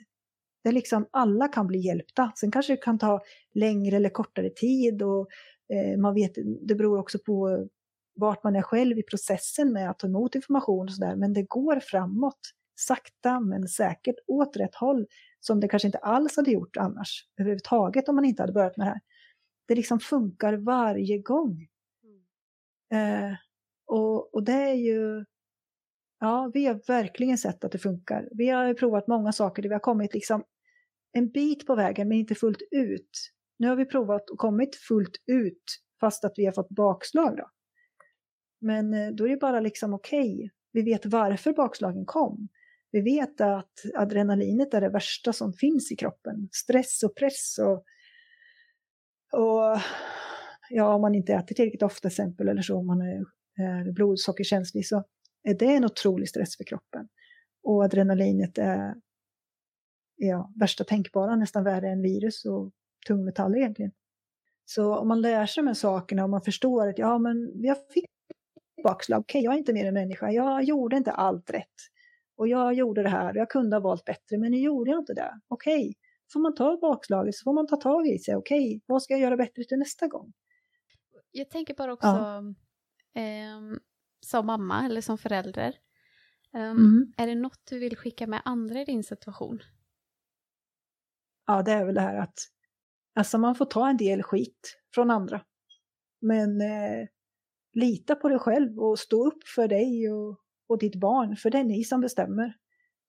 Det är liksom, alla kan bli hjälpta. Sen kanske det kan ta längre eller kortare tid och eh, man vet, det beror också på vart man är själv i processen med att ta emot information och sådär. Men det går framåt, sakta men säkert, åt rätt håll som det kanske inte alls hade gjort annars överhuvudtaget om man inte hade börjat med det här. Det liksom funkar varje gång. Mm. Eh, och, och det är ju Ja, vi har verkligen sett att det funkar. Vi har provat många saker där vi har kommit liksom en bit på vägen men inte fullt ut. Nu har vi provat och kommit fullt ut fast att vi har fått bakslag då. Men eh, då är det bara liksom okej. Okay. Vi vet varför bakslagen kom. Vi vet att adrenalinet är det värsta som finns i kroppen. Stress och press och, och ja, om man inte äter tillräckligt ofta exempel eller så, om man är, är blodsockerkänslig så är det en otrolig stress för kroppen. Och adrenalinet är ja, värsta tänkbara, nästan värre än virus och tungmetaller egentligen. Så om man lär sig de här sakerna och man förstår att ja, men jag fick bakslag, okej, okay, jag är inte mer än människa, jag gjorde inte allt rätt. Och jag gjorde det här, jag kunde ha valt bättre, men nu gjorde jag inte det. Okej, okay. får man ta bakslaget så får man ta tag i sig. Okej, okay, vad ska jag göra bättre till nästa gång? Jag tänker bara också, ja. eh, som mamma eller som förälder. Um, mm. Är det något du vill skicka med andra i din situation? Ja, det är väl det här att alltså man får ta en del skit från andra. Men eh, lita på dig själv och stå upp för dig och, och ditt barn, för det är ni som bestämmer.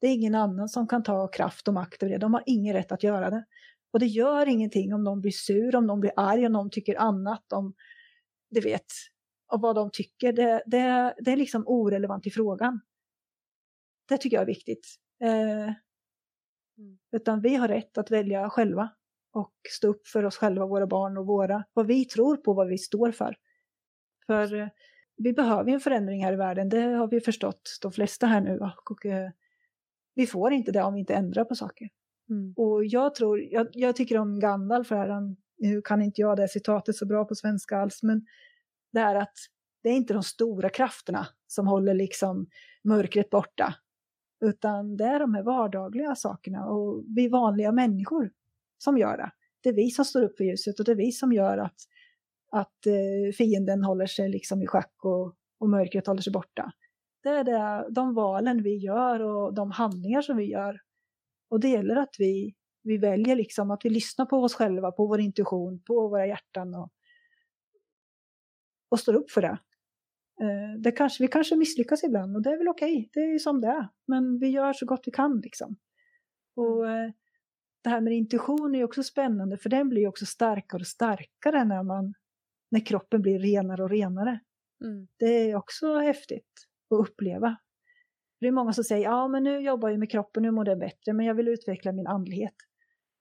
Det är ingen annan som kan ta kraft och makt över det. De har ingen rätt att göra det. Och det gör ingenting om de blir sur, om de blir arg, om de tycker annat, om, du vet, och vad de tycker. Det, det, det är liksom orelevant i frågan. Det tycker jag är viktigt. Eh, mm. Utan vi har rätt att välja själva och stå upp för oss själva, våra barn och våra, vad vi tror på, vad vi står för. För eh, vi behöver en förändring här i världen, det har vi förstått de flesta här nu. Och, och eh, vi får inte det om vi inte ändrar på saker. Mm. Och jag tror, jag, jag, tycker om Gandalf här, han, nu kan inte jag det citatet så bra på svenska alls, men det är att det är inte de stora krafterna som håller liksom mörkret borta, utan det är de här vardagliga sakerna och vi vanliga människor som gör det. Det är vi som står upp för ljuset och det är vi som gör att, att eh, fienden håller sig liksom i schack och, och mörkret håller sig borta. Det är det, de valen vi gör och de handlingar som vi gör. Och det gäller att vi, vi väljer liksom att vi lyssnar på oss själva, på vår intuition, på våra hjärtan och, och står upp för det. Eh, det kanske, vi kanske misslyckas ibland och det är väl okej, okay. det är som det är. Men vi gör så gott vi kan liksom. Och eh, det här med intuition är också spännande för den blir också starkare och starkare när, man, när kroppen blir renare och renare. Mm. Det är också häftigt att uppleva. Det är många som säger, ja men nu jobbar jag med kroppen, nu mår det bättre, men jag vill utveckla min andlighet.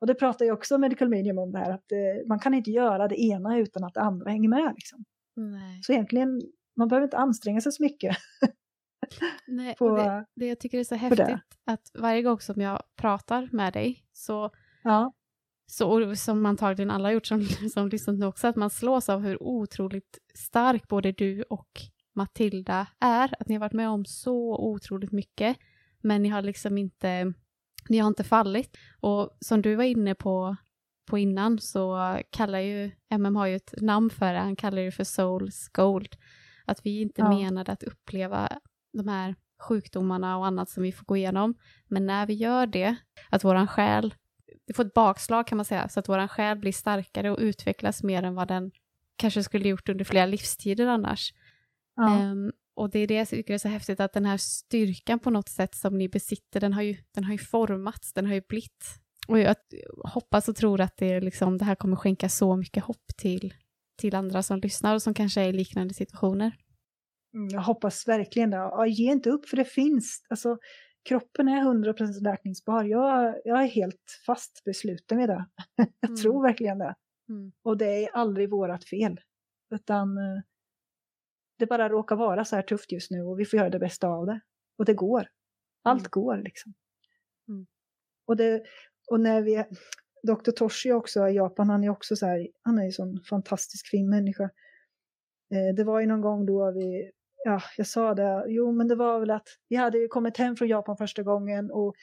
Och det pratar ju också Medical Medium om det här, att eh, man kan inte göra det ena utan att det andra hänger med. Liksom. Så egentligen, man behöver inte anstränga sig så mycket. Nej, på, det, det, jag tycker är så häftigt att varje gång som jag pratar med dig så, ja. Så som antagligen alla har gjort som, som lyssnat nu också, att man slås av hur otroligt stark både du och Matilda är, att ni har varit med om så otroligt mycket, men ni har liksom inte, ni har inte fallit. Och som du var inne på, på innan så kallar ju, MM har ju ett namn för det, han kallar det för Souls Gold. Att vi inte ja. menade att uppleva de här sjukdomarna och annat som vi får gå igenom. Men när vi gör det, att våran själ, vi får ett bakslag kan man säga, så att våran själ blir starkare och utvecklas mer än vad den kanske skulle gjort under flera livstider annars. Ja. Um, och det är det jag tycker är så häftigt, att den här styrkan på något sätt som ni besitter, den har ju, den har ju formats, den har ju blivit. Och jag hoppas och tror att det, liksom, det här kommer skänka så mycket hopp till, till andra som lyssnar och som kanske är i liknande situationer. Mm, jag hoppas verkligen det. Ja, ge inte upp, för det finns. Alltså, kroppen är 100% läkningsbar. Jag, jag är helt fast besluten med det. jag mm. tror verkligen det. Mm. Och det är aldrig vårat fel. Utan eh, det bara råkar vara så här tufft just nu och vi får göra det bästa av det. Och det går. Allt mm. går liksom. Mm. Och, det, och när vi, Dr. Toshi också i Japan, han är också så här, han är ju en sån fantastisk fin människa. Eh, det var ju någon gång då vi, ja, jag sa det, jo men det var väl att vi hade ju kommit hem från Japan första gången och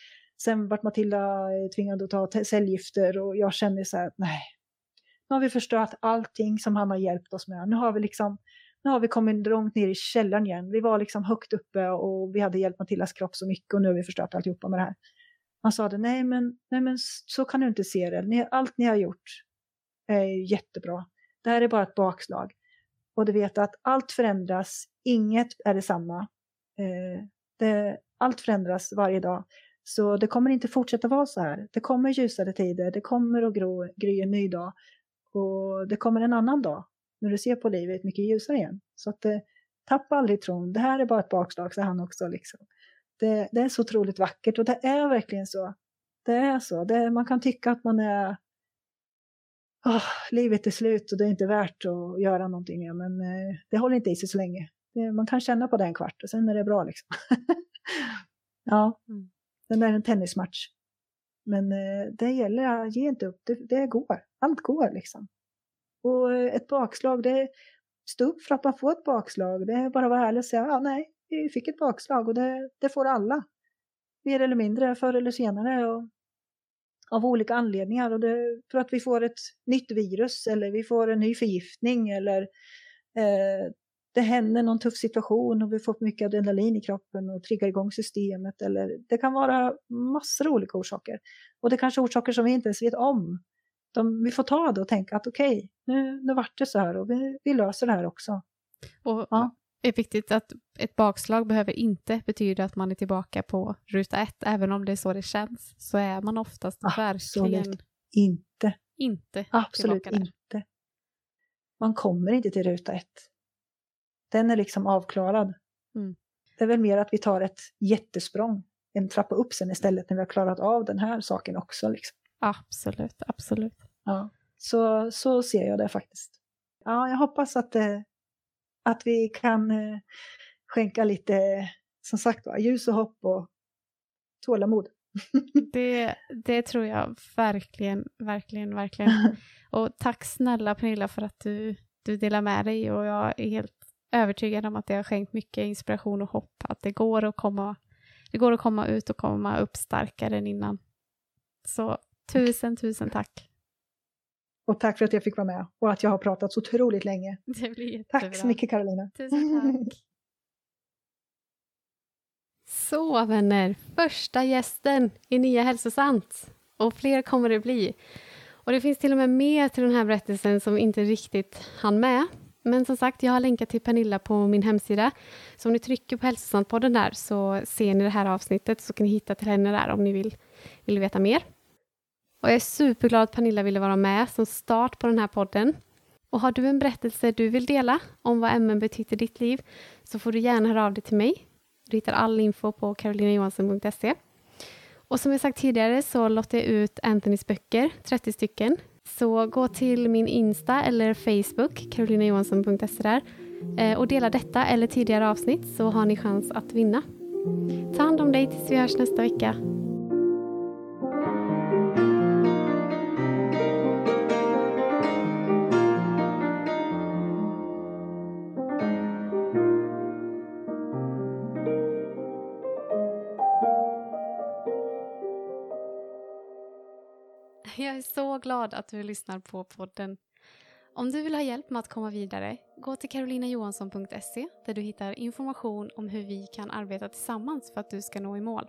sen vart Matilda eh, tvingad att ta cellgifter och jag kände så här, nej, nu har vi förstört allting som han har hjälpt oss med. Nu har vi liksom nu har vi kommit långt ner i källaren igen. Vi var liksom högt uppe och vi hade hjälpt Matildas kropp så mycket och nu har vi förstört alltihopa med det här. Han sa det, nej men, nej men så kan du inte se det. Allt ni har gjort är jättebra. Det här är bara ett bakslag. Och du vet att allt förändras, inget är detsamma. Eh, det, allt förändras varje dag. Så det kommer inte fortsätta vara så här. Det kommer ljusare tider, det kommer att gro, gry en ny dag. Och det kommer en annan dag när du ser på livet mycket ljusare igen. Så att eh, tappa aldrig tron. Det här är bara ett bakslag, sa han också. Liksom. Det, det, är så otroligt vackert och det är verkligen så. Det är så. Det, man kan tycka att man är... Oh, livet är slut och det är inte värt att göra någonting men eh, det håller inte i sig så länge. Det, man kan känna på det en kvart och sen är det bra liksom. ja, mm. den är en tennismatch. Men eh, det gäller, ge inte upp, det, det går. Allt går liksom. Och ett bakslag, det stå upp för att man får ett bakslag. Det är bara att vara ärlig och säga, ja nej, vi fick ett bakslag och det, det får alla. Mer eller mindre, förr eller senare. Och av olika anledningar. Och det, för att vi får ett nytt virus eller vi får en ny förgiftning eller eh, det händer någon tuff situation och vi får mycket adrenalin i kroppen och triggar igång systemet. Eller det kan vara massor av olika orsaker. Och det är kanske orsaker som vi inte ens vet om de, vi får ta det och tänka att okej, okay, nu, nu vart det så här och vi, vi löser det här också. Och ja. Det är viktigt att ett bakslag behöver inte betyda att man är tillbaka på ruta ett, även om det är så det känns, så är man oftast Absolut verkligen inte. inte Absolut inte. Man kommer inte till ruta ett. Den är liksom avklarad. Mm. Det är väl mer att vi tar ett jättesprång, en trappa upp sen istället när vi har klarat av den här saken också. Liksom. Absolut, absolut. Ja, så, så ser jag det faktiskt. Ja, jag hoppas att, eh, att vi kan eh, skänka lite, som sagt var, ljus och hopp och tålamod. det, det tror jag verkligen, verkligen, verkligen. Och tack snälla Pernilla för att du, du delar med dig och jag är helt övertygad om att det har skänkt mycket inspiration och hopp. Att det går att komma, det går att komma ut och komma upp starkare än innan. Så tusen, tusen tack. Och tack för att jag fick vara med och att jag har pratat så otroligt länge. Det blir jättebra. Tack så mycket Karolina. Tusen tack. Så vänner, första gästen i Nya Hälsosamt. Och fler kommer det bli. Och det finns till och med mer till den här berättelsen som inte riktigt hann med. Men som sagt, jag har länkat till Pernilla på min hemsida. Så om ni trycker på Hälsosamt-podden där så ser ni det här avsnittet så kan ni hitta till henne där om ni vill, vill veta mer. Och jag är superglad att Pernilla ville vara med som start på den här podden. Och har du en berättelse du vill dela om vad MN betytt i ditt liv så får du gärna höra av dig till mig. Du hittar all info på karolinajohansson.se. Och som jag sagt tidigare så lottar jag ut Anthonys böcker, 30 stycken. Så gå till min Insta eller Facebook, karolinajohansson.se där eh, och dela detta eller tidigare avsnitt så har ni chans att vinna. Ta hand om dig tills vi hörs nästa vecka. Så glad att du lyssnar på podden. Om du vill ha hjälp med att komma vidare, gå till karolinajohansson.se där du hittar information om hur vi kan arbeta tillsammans för att du ska nå i mål.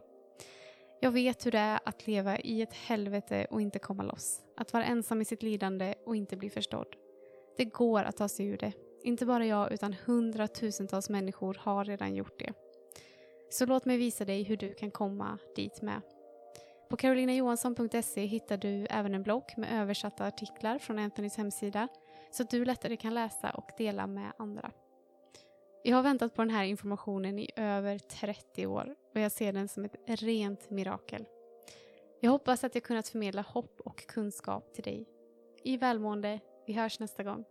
Jag vet hur det är att leva i ett helvete och inte komma loss. Att vara ensam i sitt lidande och inte bli förstådd. Det går att ta sig ur det. Inte bara jag utan hundratusentals människor har redan gjort det. Så låt mig visa dig hur du kan komma dit med. På karolinajohansson.se hittar du även en blogg med översatta artiklar från Anthonys hemsida så att du lättare kan läsa och dela med andra. Jag har väntat på den här informationen i över 30 år och jag ser den som ett rent mirakel. Jag hoppas att jag kunnat förmedla hopp och kunskap till dig. I välmående, vi hörs nästa gång.